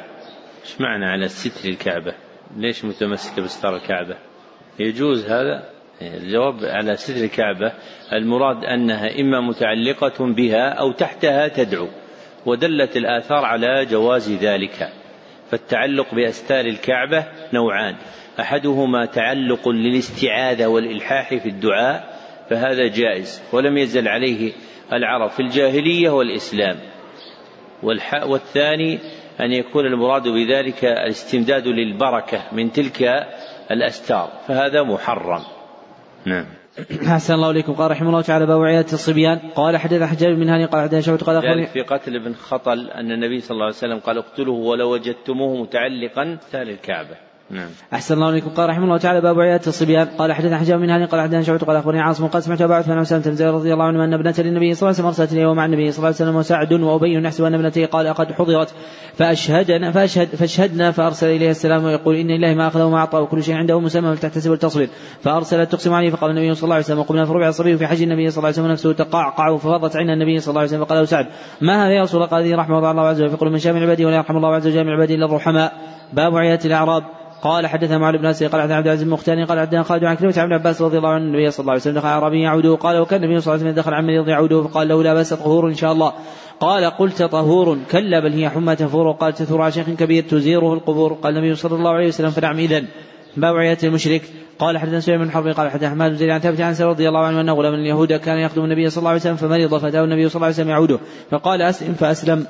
إيش معنى على ستر الكعبة؟ ليش متمسكة بستار الكعبة؟ يجوز هذا؟ الجواب على ستر الكعبة. المراد أنها إما متعلقة بها أو تحتها تدعو ودلت الآثار على جواز ذلك. فالتعلق بأستار الكعبة نوعان. أحدهما تعلق للاستعاذة والإلحاح في الدعاء فهذا جائز ولم يزل عليه العرب في الجاهلية والإسلام. والثاني أن يكون المراد بذلك الاستمداد للبركة من تلك الأستار فهذا محرم. نعم. أحسن الله إليكم. قال رحمه الله تعالى باب عيادة الصبيان. قال حدث حجاج بن هاني قال حدث شعبة قال أخبرني في قتل ابن خطل أن النبي صلى الله عليه وسلم قال اقتلوه ولو وجدتموه متعلقا تال الكعبة. نعم. أحسن الله عليكم قال رحمه الله تعالى باب عيادة الصبيان. قال حدثنا حجاب من هاني قال حدثنا شعبة قال أخبرني عاصم قال سمعت أبا عثمان وسلمة بن رضي الله عنه أن ابنة للنبي صلى الله عليه وسلم أرسلت إليه ومع النبي صلى الله عليه وسلم وسعد وأبي نحسب أن ابنته قال قد حضرت. فأشهدنا فأشهد فأشهدنا فأرسل إليها السلام ويقول إن الله ما أخذه وما أعطى وكل شيء عنده مسمى فلتحتسب وتصبر فأرسلت تقسم عليه فقال النبي صلى الله عليه وسلم وقمنا فربع الصبي في حج النبي صلى الله عليه وسلم نفسه تقعقع ففضت عين النبي صلى الله عليه وسلم فقال سعد ما هذا يا رسول الله؟ قال هذه رحمة الله عز وجل فيقول من شاء من عباده ولا يرحم الله عز وجل من عباده إلا الرحماء. باب عيادة الأعراب. قال حدثنا معاذ بن قال حدثنا عبد العزيز المختار قال حدثنا خالد عن كلمة عن عباس رضي الله عنه النبي صلى الله عليه وسلم دخل اعرابي يعوده قال وكان النبي صلى الله عليه وسلم دخل عن مريض يعوده فقال له لا باس طهور إن شاء الله. قال قلت طهور كلا بل هي حمى تفور. وقال تثور على شيخ كبير تزيره القبور. قال النبي صلى الله عليه وسلم فنعم اذا باب المشرك. قال حدثنا سليمان بن حرب قال حدثنا حماد بن زيد عن ثابت عن رضي الله عنه أنه غلام اليهود كان يخدم النبي صلى الله عليه وسلم فمرض فاتاه النبي صلى الله عليه وسلم يعوده. فقال أسلم فأسلم.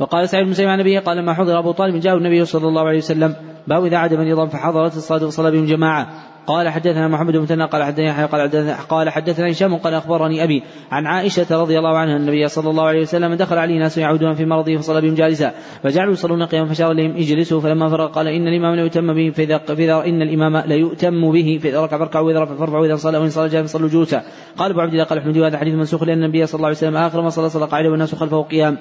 وقال سعيد بن مسيب عن نبيه قال لما حضر أبو طالب جاء النبي صلى الله عليه وسلم. باب إذا عاد مريضا فحضرت الصلاة وصلى بهم جماعة. قال حدثنا محمد بن مثنى قال حدثنا يحيى قال حدثنا قال حدثنا هشام قال أخبرني أبي عن عائشة رضي الله عنها النبي صلى الله عليه وسلم دخل عليه ناس يعودون في مرضه فصلى بهم جالسا. فجعلوا يصلون قياما فشار إليهم اجلسوا فلما فرغ قال إن الإمام لا يؤتم به فإذا فإذا إن الإمام لا يؤتم به فإذا ركع فاركعوا وإذا رفع فارفعوا وإذا صلى وإن صلى جالسا فصلوا جلوسا. قال أبو عبد الله قال أحمد هذا حديث منسوخ لأن النبي صلى الله عليه وسلم آخر ما صلى صلى قاعدة والناس خلفه قيام.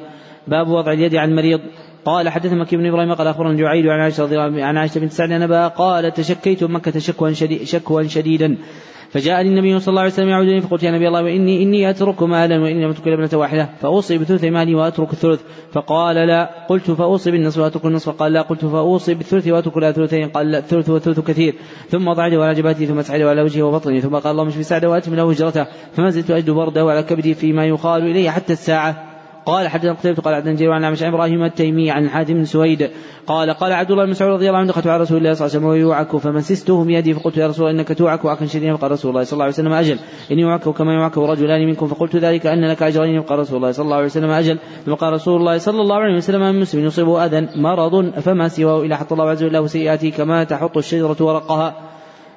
باب وضع اليد عن المريض قال حدثنا مكي بن إبراهيم قال أخبرنا جعيد عن عائشة رضي الله عن عائشة بنت سعد انبا قال تشكيت مكة شكوا شديد شكوا شديدا. فجاءني النبي صلى الله عليه وسلم يعودني فقلت يا نبي الله واني إني اترك مالا وإني لم أترك ابنة واحدة فأوصي بثلث مالي وأترك الثلث. فقال لا. قلت فأوصي بالنصف وأترك النصف. قال لا. قلت فأوصي بالثلث وأترك لا ثلثين. قال لا. الثلث والثلث كثير. ثم وضع على جبهتي ثم اسعد على وجهه وبطني. ثم قال اللهم اشف سعده واتم له هجرته فما زلت أجد برده على كبدي فيما يقال إلي حتى الساعة قال حدثنا قتيبة قال عبد جرير عن عن إبراهيم التيمي عن حاتم بن سويد. قال قال عبد الله بن مسعود رضي الله عنه دخلت على رسول الله صلى الله عليه وسلم ويوعك فمسسته بيدي فقلت يا رسول الله إنك توعك وعكا شديدا فقال رسول الله صلى الله عليه وسلم أجل. إني أوعك كما يوعك رجلان منكم فقلت ذلك أن لك أجرين فقال رسول الله صلى الله عليه وسلم أجل. ثم قال رسول الله صلى الله عليه وسلم من مسلم يصيبه أذى مرض فما سواه إلا حط الله عز وجل سيئاته كما تحط الشجرة ورقها.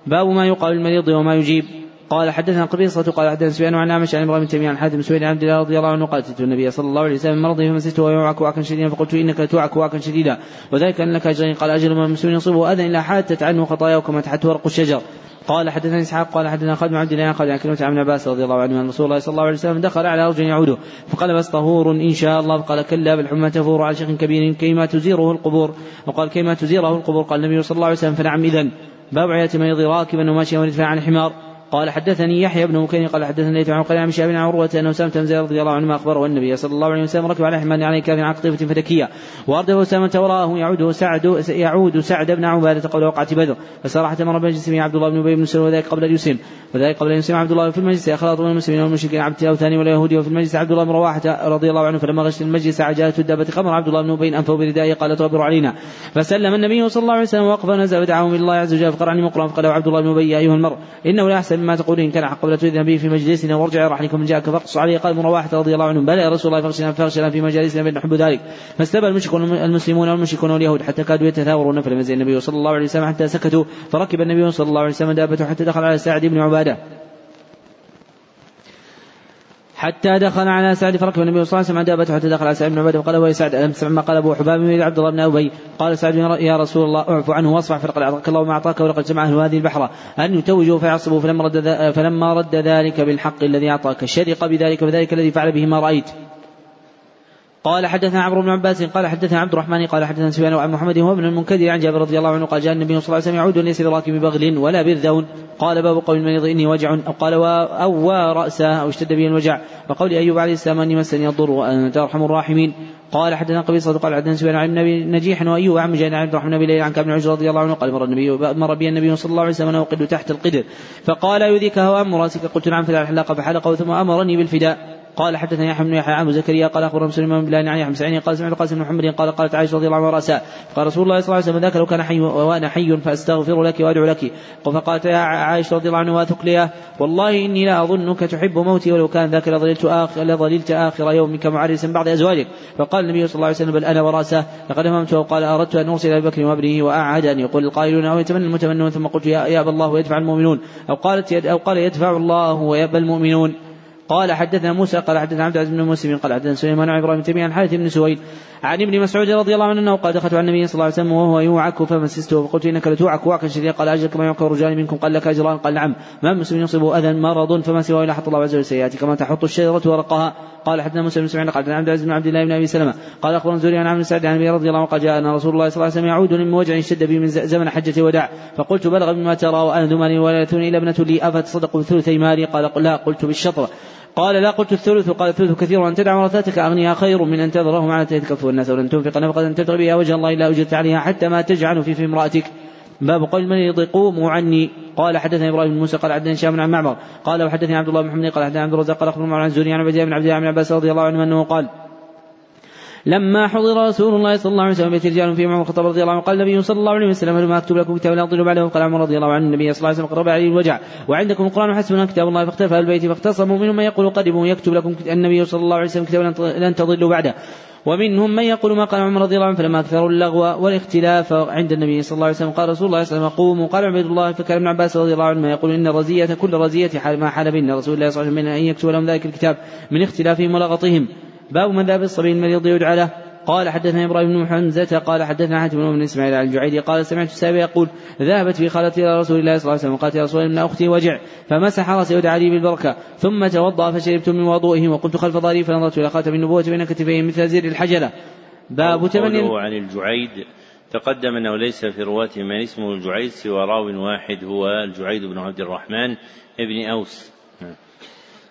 باب ما يقال للمريض وما يجيب. قال حدثنا قبيصة قال حدثنا سفيان عن عامش عن إبراهيم تيمية عن حاتم سويد عبد الله رضي الله عنه قال أتيت النبي صلى الله عليه وسلم من مرضه فمسسته ويوعك وعكا شديدا فقلت إنك لتوعك وعكا شديدا وذلك أن لك أجرين. قال أجر من المسلمين يصيبه اذى الا حاتت عنه خطاياه كما تحت ورق الشجر. قال حدثنا إسحاق قال حدثنا خالد بن عبد الله قال عن كلمه عن عباس رضي الله عنه أن رسول الله صلى الله عليه وسلم دخل على رجل يعوده فقال بس طهور إن شاء الله. فقال كلا بل حمى تفور على شيخ كبير كيما تزيره القبور. وقال كيما تزيره القبور. قال النبي صلى الله عليه وسلم فنعم اذا باب عيادة من راكبا وماشيا ويدفع عن حمار قال حدثني يحيى بن مكين قال حدثني ليث عن عن شهاب عروة أن أسامة بن زيد رضي الله عنهما أخبره النبي صلى الله عليه وسلم ركب على حمار عليه كافٍ عن قطيفة فدكية وأرده أسامة وراءه يعود سعد يعود سعد بن عبادة قبل وقعة بدر. حتى مر بمجلس عبد الله بن أبي بن سلول وذلك قبل أن يسلم. وذلك قبل أن يسلم عبد الله في المجلس. أخلاط من المسلمين والمشركين عبد الأوثان واليهودي وفي المجلس عبد الله بن رواحة رضي الله عنه. فلما غشت المجلس عجلته الدابة قمر عبد الله بن أبي أنفه بردائه قال تغبر علينا. فسلم النبي صلى الله عليه وسلم وقف ونزل ودعاهم إلى الله عز وجل. فقرأني مقرأ فقال عبد الله بن أبي أيها المرء إنه لا أحسن مما تقول إن كان قبل تؤذن به في مجلسنا وارجع رحلكم من جاءك فاقص عليه قال ابن رواحة رضي الله عنه. بلى يا رسول الله فاغسلنا فاغسلنا في مجالسنا بل نحب ذلك. فاستبى المشركون المسلمون والمشركون واليهود حتى كادوا يتثاورون فلم يزل النبي صلى الله عليه وسلم حتى سكتوا. فركب النبي صلى الله عليه وسلم دابته حتى دخل على سعد بن عبادة. حتى دخل على سعد فركب النبي صلى الله عليه وسلم دابته حتى دخل على سعد بن عباده وقال يا سعد ألم تسمع ما قال أبو حباب من عبد الله بن أبي؟ قال سعد يا رسول الله اعف عنه واصفح فلقد أعطاك الله ما أعطاك ولقد جمع أهل هذه البحره أن يتوجوا فيعصبوا فلما رد فلما رد ذلك بالحق الذي أعطاك. شرق بذلك وذلك الذي فعل به ما رأيت. قال حدثنا عمرو بن عباس قال حدثنا عبد الرحمن قال حدثنا سفيان عن محمد هو ابن المنكدر عن جابر رضي الله عنه قال جاء النبي صلى الله عليه وسلم يعود ليس براكب بغل ولا برذون قال باب قول المريض إني وجع. أو قال أو وراسه أو اشتد به الوجع. وقول أيوب عليه السلام أني مسني الضر وأنت أرحم الراحمين. قال حدثنا قبيصة قال حدثنا سفيان عن النبي نجيح وايوب مجاهد عن عبد الرحمن بن ليلى عن كعب بن عجر رضي الله عنه قال مر النبي مر بي النبي صلى الله عليه وسلم اوقد تحت القدر. فقال يؤذيك هوام رأسك؟ قلت نعم فلا الحلاقه فحلقه ثم أمرني بالفداء. قال حدثنا يحيى بن يحيى عن زكريا قال أخبرنا مسلم بن عن يحيى بن قال سمعت قاسم محمد قال قالت عائشة رضي الله عنها رأسا. قال رسول الله صلى الله عليه وسلم ذاك لو كان حي وأنا حي فأستغفر لك وأدعو لك. فقالت يا عائشة رضي الله عنها وثقليه والله إني لا أظنك تحب موتي ولو كان ذاك لظللت اخر لظللت آخر يومك معرسا بعض أزواجك. فقال النبي صلى الله عليه وسلم بل أنا ورأسه. لقد هممت وقال أردت أن أرسل أبي بكر وابنه واعد ان يقول القائلون أو يتمنى المتمنون. ثم قلت يا يابى الله ويدفع المؤمنون. أو قالت أو قال يدفع الله ويأبى المؤمنون. قال حدثنا موسى قال حدثنا عبد العزيز بن مسلم قال حدثنا سليمان عن إبراهيم تيميه عن حارث بن سويد عن ابن مسعود رضي الله عنه أنه قال دخلت على النبي صلى الله عليه وسلم وهو يوعك فمسسته فقلت إنك لتوعك وعكا شديدا قال أجل كما يوعك الرجال منكم قال لك أجران قال نعم ما مسلم يصيبه أذى مرض فما سواه إلا حط الله عز وجل سيئاته كما تحط الشجرة ورقها قال حدثنا مسلم بن سعيد قال عبد العزيز بن عبد الله بن أبي سلمة قال أخبرنا زوري عن عبد سعد عن أبي رضي الله عنه قال جاءنا رسول الله صلى الله عليه وسلم يعود من وجع اشتد بي من زمن حجة وداع فقلت بلغ مما ترى وأنا ذو مالي ولا إلا ابنة لي أفتصدق بثلثي مالي؟ قال لا قلت بالشطر قال لا قلت الثلث قال الثلث كثير وأن تدع ورثتك اغنياء خير من أن تذرهم على تكفوا الناس ولن تنفق نفقة تبتغي بها وجه الله الا اجرت عليها حتى ما تجعل في في امرأتك. باب قول المريض قوموا عني. قال حدثني إبراهيم بن موسى قال حدثني هشام عن معمر. قال وحدثني عبد الله بن محمد قال حدثني عبد الرزاق قال أخبرنا عن الزهري عن عبد الله بن عبد الله بن عباس رضي الله عنه أنه قال لما حضر رسول الله صلى الله عليه وسلم بيت رجال في عمر الخطاب رضي الله عنه قال النبي صلى الله عليه وسلم ما أكتب لكم كتابا لا تضلوا بعده. قال عمر رضي الله عنه النبي صلى الله عليه وسلم قرب عليه الوجع وعندكم القران حسبنا كتاب الله فاختلف البيت فاختصموا منهم من يقول قدموا يكتب لكم النبي صلى الله عليه وسلم كتابا لن تضلوا بعده ومنهم من يقول ما قال عمر رضي الله عنه فلما أكثروا اللغو والاختلاف عند النبي صلى الله عليه وسلم قال رسول الله صلى الله عليه وسلم قوموا قال عبيد الله فكان ابن عباس رضي الله عنهما يقول إن الرزية كل رزية ما حال بين رسول الله صلى الله عليه وسلم أن يكتب لهم ذلك الكتاب من اختلافهم ولغطهم باب من ذهب الصبي المريض يدعى له. قال حدثنا إبراهيم بن حمزة قال حدثنا حاتم بن إسماعيل عن الجعيدي قال سمعت السابع يقول ذهبت في خالتي إلى رسول الله صلى الله عليه وسلم وقالت يا رسول الله أختي وجع فمسح رأسي ودعا لي بالبركة ثم توضأ فشربت من وضوئه وقمت خلف ظهري فنظرت إلى خاتم النبوة بين كتفيه مثل زر الحجلة. باب تمني عن الجعيد تقدم أنه ليس في رواته من اسمه الجعيد سوى راو واحد هو الجعيد بن عبد الرحمن ابن أوس.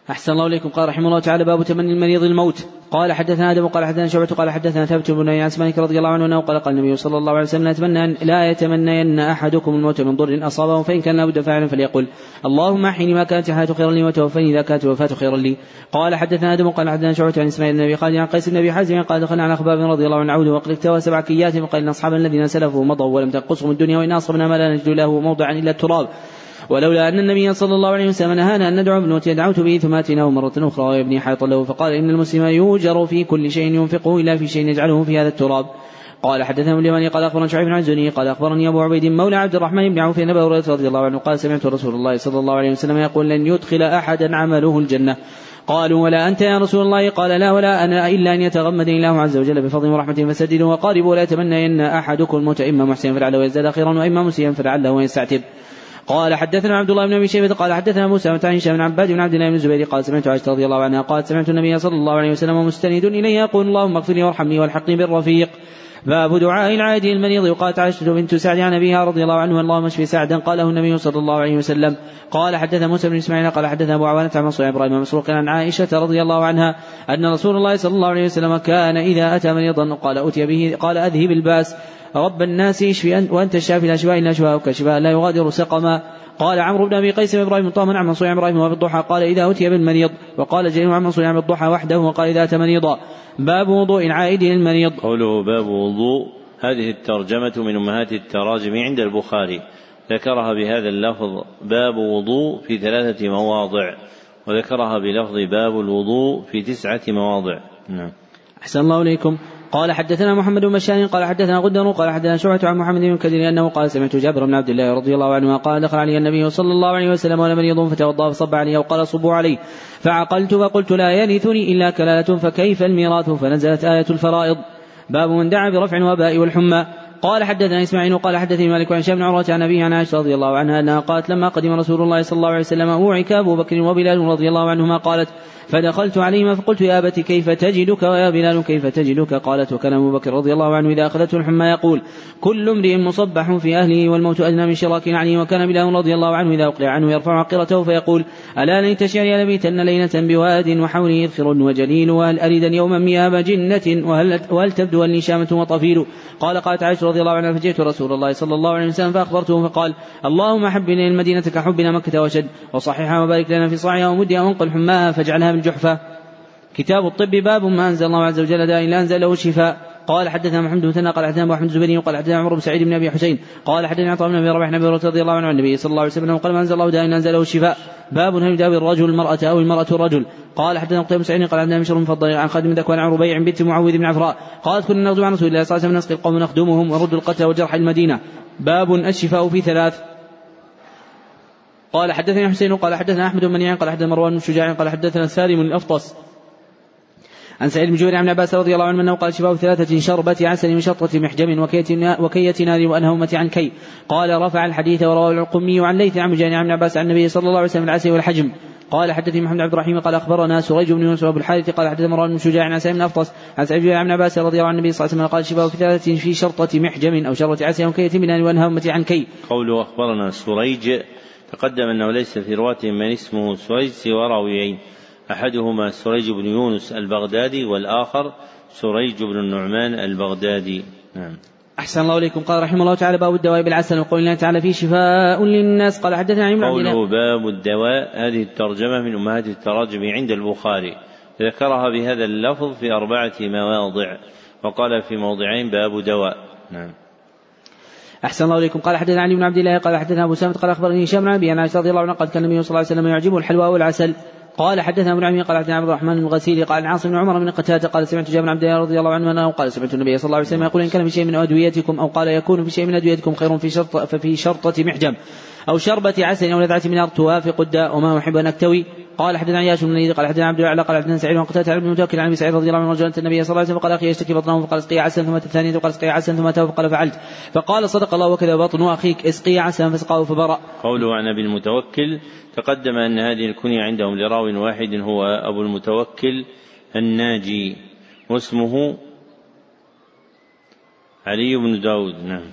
أحسن الله إليكم. قال رحمه الله تعالى باب تمني المريض الموت. قال حدثنا آدم قال حدثنا شعبة قال حدثنا ثابت بن أنس مالك رضي الله عنه قال قال النبي صلى الله عليه وسلم لا يتمنى لا يتمنين أحدكم الموت من ضر أصابه فإن كان لابد فاعلا فليقل. اللهم أحيني ما كانت الحياة خيرا لي وتوفني إذا كانت الوفاة خيرا لي. قال حدثنا آدم قال حدثنا شعبة عن إسماعيل بن أبي عن قيس بن أبي حازم قال دخلنا على خباب رضي الله عنه عوده وقد اكتوى سبع كيات فقال أصحاب الذين سلفوا مضوا ولم تنقصهم الدنيا وإن أصبنا ما لا نجد له موضعا إلا التراب. ولولا أن النبي صلى الله عليه وسلم نهانا أن ندعو ابن دعوت به ثم أتيناه مرة أخرى ويبني حائطا له. فقال إن المسلم يوجر في كل شيء ينفقه إلا في شيء يجعله في هذا التراب. قال حدثنا اليماني قال أخبرنا شعيب بن عزوني قال أخبرني أبو عبيد مولى عبد الرحمن بن عوف ابا هريرة رضي الله عنه قال سمعت رسول الله صلى الله عليه وسلم يقول لن يدخل احدا عمله الجنة. قالوا ولا أنت يا رسول الله؟ قال لا ولا أنا إلا أن يتغمدني الله عز وجل بفضل ورحمته فسددوا وقاربوا ولا يتمنى أن أحدكم الموت إما محسنا فلعله يزداد خيرا وإما مسيئا فلعله يستعتب. قال حدثنا عبد الله بن أبي شيبة قال حدثنا موسى بن هشام بن عباد بن عبد الله بن الزبير قال سمعت عائشة رضي الله عنها قالت سمعت النبي صلى الله عليه وسلم مستند الي يقول اللهم اغفر لي وارحمني والحقني بالرفيق. باب دعاء العائد المريض وقالت عائشة بنت سعد عن أبيها رضي الله عنه اللهم اشفي سعدا قاله النبي صلى الله عليه وسلم. قال حدث موسى بن إسماعيل قال حدث أبو عوانة عن منصور إبراهيم مسروق عن عائشة رضي الله عنها أن رسول الله صلى الله عليه وسلم كان إذا أتى مريضا قال أتي به قال أذهب الباس. رب الناس اشفي وأنت الشافي لا شفاء إلا شفاءك. شفاء لا يغادر سقما. قال عمرو بن أبي قيس إبراهيم طه عن منصور عن إبراهيم وفي الضحى قال إذا أتي بالمريض وقال جرير عن عن الضحى وحده وقال إذا أتى مريضا. باب وضوء العائد للمريض. قوله باب وضوء هذه الترجمة من أمهات التراجم عند البخاري. ذكرها بهذا اللفظ باب وضوء في ثلاثة مواضع وذكرها بلفظ باب الوضوء في تسعة مواضع. نعم. أحسن الله إليكم. قال حدثنا محمد بن بشار قال حدثنا غدر قال حدثنا شعبة عن محمد بن كثير أنه قال سمعت جابر بن عبد الله رضي الله عنه قال دخل علي النبي صلى الله عليه وسلم وأنا مريض فتوضأ فصب علي وقال صبوا عليه فعقلت فقلت لا يرثني إلا كلالة فكيف الميراث؟ فنزلت آية الفرائض. باب من دعا برفع الوباء والحمى. قال حدثنا إسماعيل قال حدثني مالك عن بن عروة عن أبيه عن عائشة رضي الله عنها أنها قالت لما قدم رسول الله صلى الله عليه وسلم أوعك أبو بكر وبلال رضي الله عنهما قالت فدخلت عليهما فقلت يا أبت كيف تجدك ويا بلال كيف تجدك؟ قالت وكان أبو بكر رضي الله عنه إذا أخذته الحمى يقول كل امرئ مصبح في أهله والموت أدنى من شراك عليه وكان بلال رضي الله عنه إذا أقلع عنه يرفع عقرته فيقول ألا ليت شعري لبيتن ليلة بواد وحوله إذخر وجليل وهل أريدا يوما مياب جنة وهل, وهل تبدو لي شامة وطفيل؟ قال قالت عائشة رضي الله عنها فجئت رسول الله صلى الله عليه وسلم فأخبرته فقال اللهم حبنا إلى المدينة كحبنا مكة وشد وصححها وبارك لنا في صاعها ومدها وانقل حماها فاجعلها بالجحفة. كتاب الطب باب ما أنزل الله عز وجل داء إلا أنزل له الشفاء قال حدثنا محمد بن قال حدثنا أبو أحمد الزبيري قال حدثنا عمرو بن سعيد بن أبي حسين قال حدثنا عطاء بن أبي ربيع بن أبي رضي الله عنه عن النبي صلى الله عليه وسلم قال ما أنزل الله داء انزل له الشفاء باب هل يداوي الرجل المرأة أو المرأة الرجل؟ قال حدثنا قتيبة بن سعيد قال عندنا بشر مفضل عن خادم ذكوان عن ربيع بنت معوذ بن عفراء قالت كنا نغزو عن رسول الله صلى الله عليه وسلم نسقي القوم نخدمهم ونرد القتلى وجرح المدينة. باب الشفاء في ثلاث. قال حدثنا حسين قال حدثنا أحمد بن منيع قال حدثنا مروان بن شجاع قال حدثنا سالم الأفطس عن سعيد بن جبير عن عباس رضي الله عنه أنه قال شفاء ثلاثة شربة عسل من شطة محجم وكية نار وأنهمة عن كي قال رفع الحديث ورواه القمي عن ليث عن مجاني عن عباس عن النبي صلى الله عليه وسلم العسل والحجم. قال حدثني محمد عبد الرحيم قال أخبرنا سريج بن يونس وأبو الحارث قال حدث مروان بن شجاع عن سعيد بن افطس عن سعيد بن عن عباس رضي الله عن النبي صلى الله عليه وسلم قال شفاء ثلاثة في شرطة محجم أو شرطة عسل أو كية نار وأنهمة عن كي. قوله أخبرنا سريج تقدم أنه ليس في رواته من اسمه سريج سوى راويين. أحدهما سريج بن يونس البغدادي والآخر سريج بن النعمان البغدادي. نعم. أحسن الله إليكم. قال رحمه الله تعالى باب الدواء بالعسل. وقول الله تعالى فيه شفاء للناس. قال حدثنا عن قوله باب الدواء هذه الترجمة من أمهات التراجم عند البخاري. ذكرها بهذا اللفظ في أربعة مواضع. وقال في موضعين باب دواء. نعم. أحسن الله إليكم. قال حدثنا علي بن عبد الله قال حدثنا أبو سامت قال أخبرني هشام بن أبي أنا رضي الله عنه قال كان النبي صلى الله عليه وسلم يعجبه الحلوى والعسل. قال حدثنا ابن عمي قال حدثنا عبد الرحمن بن الغسيل قال عاصم بن عمر بن قتادة قال سمعت جابر بن عبد الله رضي الله عنه أنه قال سمعت النبي صلى الله عليه وسلم يقول إن كان في شيء من أدويتكم أو قال يكون في شيء من أدويتكم خير في شرط ففي شرطة محجم أو شربة عسل أو لذعة من أرض توافق الداء وما أحب أن أكتوي. قال حدثنا عياش بن قال حدثنا عبد الأعلى قال حدثنا سعيد بن قتادة عن متوكل عن أبي سعيد رضي الله عنه رجلا النبي صلى الله عليه وسلم قال أخي يشتكي بطنه فقال اسقي عسلا ثم الثانية فقال اسقي عسلا ثم اتاه فقال فعلت. فقال صدق الله وكذا بطن أخيك اسقي عسلا فسقاه فبرأ. قوله عن أبي المتوكل تقدم أن هذه الكنية عندهم لراو واحد هو أبو المتوكل الناجي واسمه علي بن داود نعم.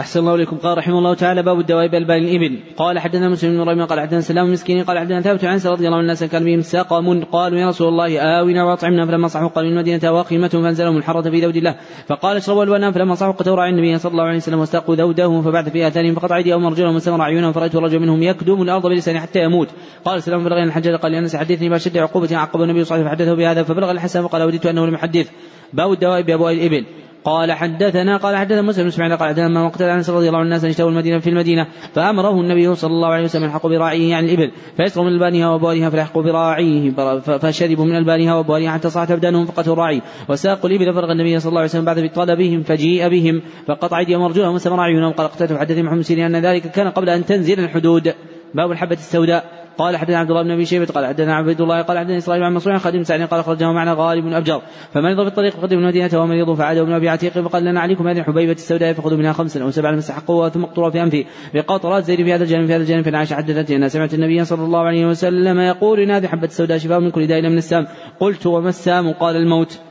أحسن الله إليكم. قال رحمه الله تعالى باب الدواء بألبان الإبل. قال حدثنا مسلم بن ربيع قال حدثنا سلام مسكين قال حدثنا ثابت عن رضي الله عنه الناس كان بهم سقم. قالوا يا رسول الله آونا وأطعمنا فلما صحوا قالوا المدينة واقمة فأنزلهم الحرة في ذود الله. فقال اشربوا الوانهم فلما صحوا قتوا عن النبي صلى الله عليه وسلم واستاقوا ذودهم فبعث في آثارهم فقطع أيديهم ورجلهم وسمر أعينهم فرأيت الرجل منهم يكدم الأرض بلسانه حتى يموت. قال سلام بلغ الحجاج قال لأنس حدثني ما شد عقوبة عقب النبي صلى الله عليه وسلم فحدثه بهذا فبلغ الحسن فقال وددت أنه لم يحدث باب الدواء بأبواء الإبل. قال حدثنا قال حدثنا مسلم بن إسماعيل قال حدثنا ما وقت أنس رضي الله عنه الناس ان اشتروا المدينة في المدينة فأمره النبي صلى الله عليه وسلم يلحق براعيه يعني الإبل فيسروا من البانها وابوالها فيلحقوا براعيه فشربوا من البانها وابوالها حتى صارت أبدانهم فقتلوا الراعي وساقوا الإبل فرغ النبي صلى الله عليه وسلم بعد بطلبهم فجيء بهم فقطع أيديهم وأرجلهم وسمر أعينهم قال اقتلت حدثني محمد سيرين أن ذلك كان قبل أن تنزل الحدود. باب الحبة السوداء. قال حدثنا عبد الله بن أبي شيبة قال حدثنا عبد الله قال حدثنا إسرائيل عن مسروق خادم سعد قال أخرجه معنا غالب أبجر. فمرض في الطريق فقدم المدينة ومريض فعاد ابن أبي عتيق فقال لنا عليكم هذه الحبيبه السوداء فخذوا منها خمسا أو سبعا مستحقوها ثم اقطروا في أنفي. بقطرات زيد في هذا الجانب في هذا الجانب فعائشه حدثتني أنا سمعت النبي صلى الله عليه وسلم يقول إن هذه حبة السوداء شفاء من كل داء من السام. قلت وما السام؟ قال الموت.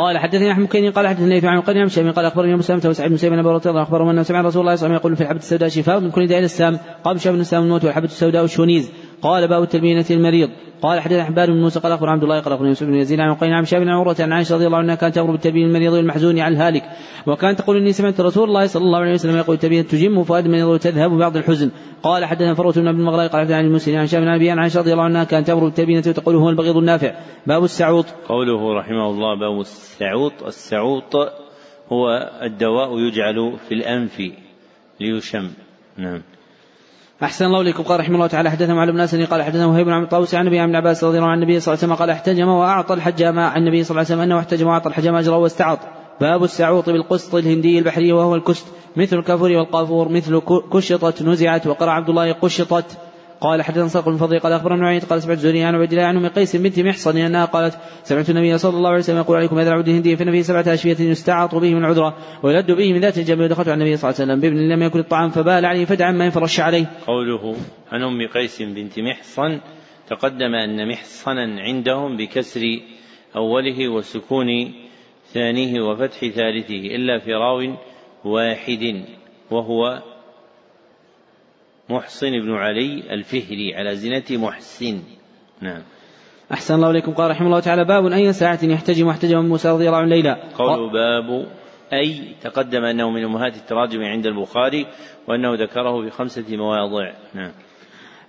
قال حدثني أحمد كيني قال حدثني عن قال عن قال أخبرني أبو سلمه وسعيد بن سيف بن أبي الله اخبرهم أنه سمع رسول الله صلى الله عليه وسلم يقول في الحبه السوداء شفاء من كل داء السام. قال شاب السام الموت والحبه السوداء والشونيز قال باب التلبينة المريض. قال حدثنا حبان بن موسى قال اخبر عبد الله قال اخبر يوسف بن يزيد عن قين عن شاب بن عروة عن عائشة رضي الله عنها كانت تغرب بالتلبين المريض والمحزون على الهالك وكانت تقول إني سمعت رسول الله صلى الله عليه وسلم يقول التلبينة تجم فؤاد المريض وتذهب بعض الحزن. قال حدثنا فروة بن ابن المغلاء قال عن المسلم عن شاب أبي عن عائشة رضي الله عنها كانت تغرب بالتلبينة وتقول هو البغيض النافع. باب السعوط. قوله رحمه الله باب السعوط. السعوط هو الدواء يجعل في الأنف ليشم. نعم. أحسن الله إليكم. قال رحمه الله تعالى حدثنا معلم ناس قال حدثنا وهيب بن طاووس عن النبي عن عباس رضي الله عن النبي صلى الله عليه وسلم قال احتجم وأعطى الحجام عن النبي صلى الله عليه وسلم أنه احتجم وأعطى الحجام أجره واستعط. باب السعوط بالقسط الهندي البحري وهو الكست مثل الكافور والقافور مثل كشطت نزعت وقرأ عبد الله قشطت. قال حدثنا صدق بن فضل قال أخبرنا نوعية قال سمعت زوري عن عبد الله عن أم قيس بنت محصن أنها قالت سمعت النبي صلى الله عليه وسلم يقول عليكم هذا العود الهندي فان فيه سبعة اشفيه يستعاط به من العذرة ويلد به من ذات الجبل ودخلت على النبي صلى الله عليه وسلم بابن لم يكن الطعام فبال عليه فدعا ما يفرش عليه. قوله عن أم قيس بنت محصن تقدم أن محصنا عندهم بكسر أوله وسكون ثانية وفتح ثالثه إلا في راو واحد وهو محصن بن علي الفهري على زنة محسن. نعم. أحسن الله إليكم. قال رحمه الله تعالى باب أي ساعة يحتجم واحتجم موسى رضي الله عنه ليلى؟ قول باب أي تقدم أنه من أمهات التراجم عند البخاري وأنه ذكره في خمسة مواضع. نعم.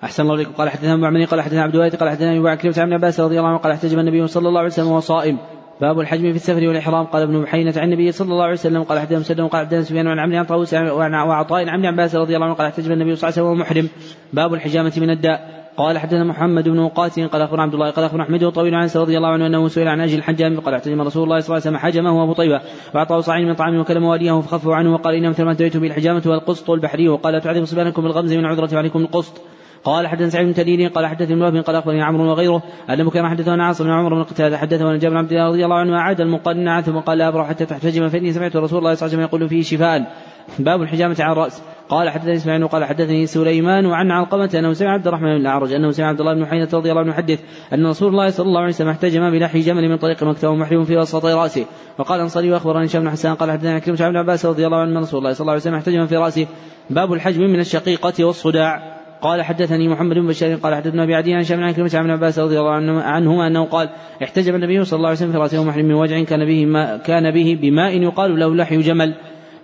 أحسن الله إليكم. قال حدثنا معمر قال حدثنا عبد الوارث قال حدثنا أبو بكر بن عباس رضي الله عنه قال احتجم النبي صلى الله عليه وسلم وهو صائم باب الحجم في السفر والإحرام. قال ابن بحينة عن النبي صلى الله عليه وسلم قال حدثنا مسدد قال حدثنا سفيان عن عمرو عن طاووس وعطاء عن ابن عباس رضي الله عنه قال احتجم النبي صلى الله عليه وسلم وهو محرم. باب الحجامة من الداء. قال حدثنا محمد بن قاسم قال أخبرنا عبد الله قال أخبرنا أحمد طويل عن رضي الله عنه أنه سئل عن أجل الحجام قال احتجم رسول الله صلى الله عليه وسلم حجمه ابو طيبه واعطاه صاعين من طعام وكلم واليه فخفوا عنه وقال ان مثل ما انتهيتم بالحجامة والقسط البحري. وقال لا تعذبوا صبيانكم بالغمز من عذرة عليكم القسط. قال حدثنا سعيد بن تدين قال حدثني ابن قال أخبرني عمرو وغيره ان كان حدثنا عاصم بن عمر بن قتادة حدثنا جابر بن عبد الله رضي الله عنه اعاد المقنعة ثم قال لا أبرح حتى تحتجم فإني سمعت رسول الله صلى الله عليه وسلم يقول فيه شفاء. باب الحجامة على الرأس قال حدثني اسماعيل وقال حدثني سليمان وعن علقمة أنه سمع عبد الرحمن بن الأعرج أنه سمع عبد الله بن حينة رضي الله عنه يحدث أن رسول الله صلى الله عليه وسلم احتجم بلحي جمل من طريق مكة ومحرم في وسط رأسه. وقال انصري وأخبرني هشام بن حسان قال حدثنا كلمة عبد عباس رضي الله عنه رسول الله صلى الله عليه وسلم احتجم في رأسه. باب الحجم من الشقيقة والصداع. قال حدثني محمد بن بشار قال حدثنا أبي عدي عن شام عن كلمة عن عباس رضي الله عنهما أنه قال احتجب النبي صلى الله عليه وسلم في راسه محرم من وجع كان به ما كان به بماء يقال له لحي جمل.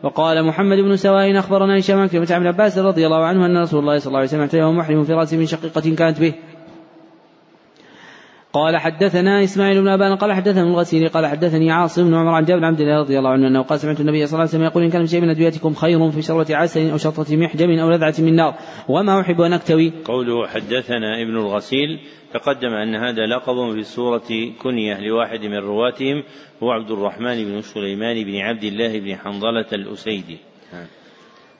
وقال محمد بن سواء أخبرنا هشام عن كلمة عن عباس رضي الله عنه أن رسول الله صلى الله عليه وسلم احتجب محرم في راسه من شقيقة كانت به. قال حدثنا إسماعيل بن أبان قال حدثنا ابن الغسيل قال حدثني عاصم بن عمر عن جابر بن عبد الله رضي الله عنه أنه قال سمعت النبي صلى الله عليه وسلم يقول إن كان في شيء من أدويتكم خير في شربة عسل أو شطة محجم أو لذعة من نار وما أحب أن أكتوي. قوله حدثنا ابن الغسيل تقدم أن هذا لقب في سورة كنية لواحد من رواتهم هو عبد الرحمن بن سليمان بن عبد الله بن حنظلة الأسيدي.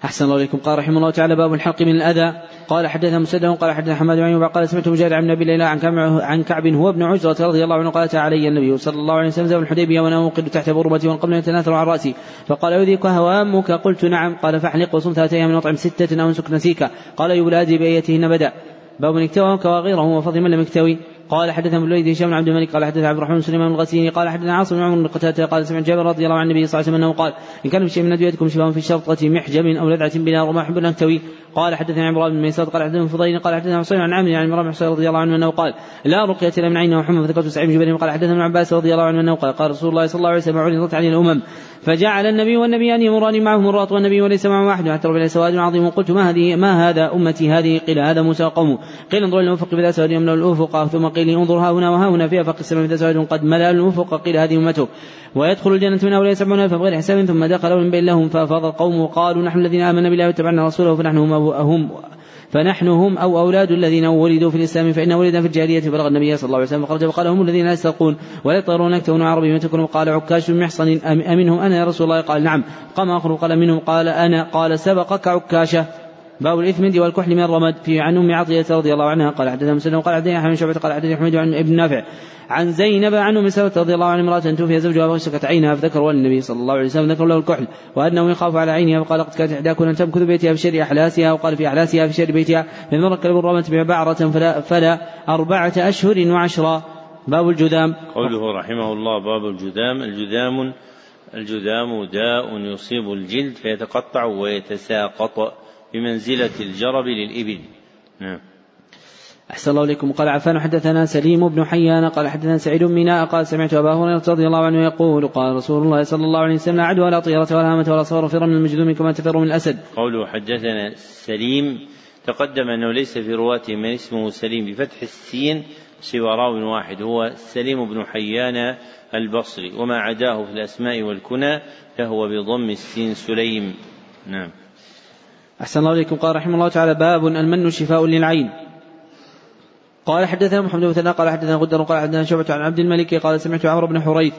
أحسن الله إليكم. قال رحمه الله تعالى باب الحلق من الأذى. قال حدثنا مسدد قال حدثنا حماد بن قال سمعت مجاهد عن النبي ليلى عن عن كعب هو ابن عزرة رضي الله عنه قال علي النبي صلى الله عليه وسلم الحديبية وأنا موقد تحت برمتي والقبل يتناثر عن رأسي. فقال يؤذيك هوامك؟ قلت نعم. قال فاحلق وصم ثلاثة أيام من وطعم ستة أو انسك نسيك. قال يولادي بأيتهن بدأ. باب اكتوى كواغيره وفضل من لم يكتوي. قال حدثنا ابن الوليد هشام بن عبد الملك قال حدثنا عبد الرحمن سليمان الغسيني قال حدثنا عاصم بن عمر بن قتادة قال سمعت جابر رضي الله عن النبي صلى الله عليه وسلم أنه قال إن كان في شيء من ادويتكم شفاء في شرطه محجم أو لذعة بنار وما احب ان اكتوي قال حدثنا عمران بن ميسر قال حدثنا فضيل قال حدثنا حسين عن عامر عن بن حسين رضي الله عنه أنه قال لا رقية الا من عين وحمى فذكرت سعيد بن جبير. قال حدثنا ابن عباس رضي الله عنه أنه قال قال رسول الله صلى الله عليه وسلم عرضت عليه الأمم فجعل النبي والنبيان يمران معهم الراط والنبي وليس معه واحد حتى ربنا سواد عظيم. قلت ما هذه ما هذا أمتي؟ هذه قيل هذا موسى قومه. قيل انظر إلى الافق بلا سواد يملأ الافق ثم قيل انظر ها هنا وها هنا في افق السماء بلا سواد قد ملأ الافق قيل هذه أمته. ويدخل الجنة من هؤلاء سبعون ألفا بغير حساب ثم دخل من بين لهم فأفاض القوم وقالوا نحن الذين آمنا بالله واتبعنا رسوله فنحن هم, هم فنحن هم أو أولاد الذين ولدوا في الإسلام فإن ولد في الجاهلية بلغ النبي صلى الله عليه وسلم فخرج وقال هم الذين لا يسترقون ولا يطيرون يكتبون عربي من تكون قال عكاش من محصن أمنهم أنا يا رسول الله؟ قال نعم. قام آخر قال منهم قال أنا قال سبقك عكاشة. باب الإثم والكحل من الرمد في عن أم عطيه رضي الله عنها قال حدثنا مسلم قال حدثنا أحمد شعبة قال حدثنا حميد عن ابن نافع عن زينب عن أم سلمة رضي الله عنها امرأة توفي زوجها فاشتكت عينها فذكروا النبي صلى الله عليه وسلم ذكر له الكحل وأنه يخاف على عينها فقال قد كانت احداكم ان تمكث بيتها في شر أحلاسها وقال في أحلاسها في شر بيتها من مر كلب الرمت بعبعره فلا, فلا أربعة أشهر وعشرا باب الجذام. قوله رحمه الله باب الجذام. الجذام الجذام داء يصيب الجلد فيتقطع ويتساقط. بمنزلة الجرب للإبل. نعم. أحسن الله إليكم. قال عفان حدثنا سليم بن حيان قال حدثنا سعيد بن ميناء قال سمعت أبا هريرة رضي الله عنه يقول قال رسول الله صلى الله عليه وسلم لا عدوى ولا طيرة ولا هامة ولا صور فر من المجذوم كما تفر من الأسد. قوله حدثنا سليم تقدم أنه ليس في رواته من اسمه سليم بفتح السين سوى راو واحد هو سليم بن حيان البصري وما عداه في الأسماء والكنى فهو بضم السين سليم. نعم. أحسن الله إليكم. قال رحمه الله تعالى باب المن شفاء للعين. قال حدثنا محمد بن مثنى قال حدثنا غدر قال حدثنا شعبة عن عبد الملك قال سمعت عمرو بن حريث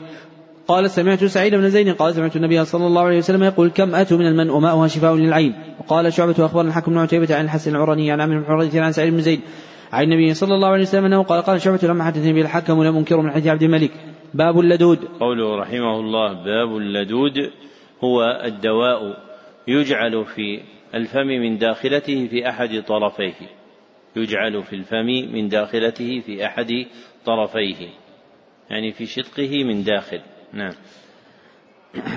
قال سمعت سعيد بن زيد قال سمعت النبي صلى الله عليه وسلم يقول كم أتوا من المن؟ وماؤها شفاء للعين. وقال شعبة أخبرنا الحكم بن عتيبة عن الحسن العراني عن عمرو بن حريث عن سعيد بن زيد عن النبي صلى الله عليه وسلم أنه قال قال شعبة لما حدثني به الحكم ولم انكره من حديث عبد الملك. باب اللدود. قوله رحمه الله باب اللدود هو الدواء يجعل في الفم من داخلته في أحد طرفيه. يجعل في الفم من داخلته في أحد طرفيه. يعني في شدقه من داخل. نعم.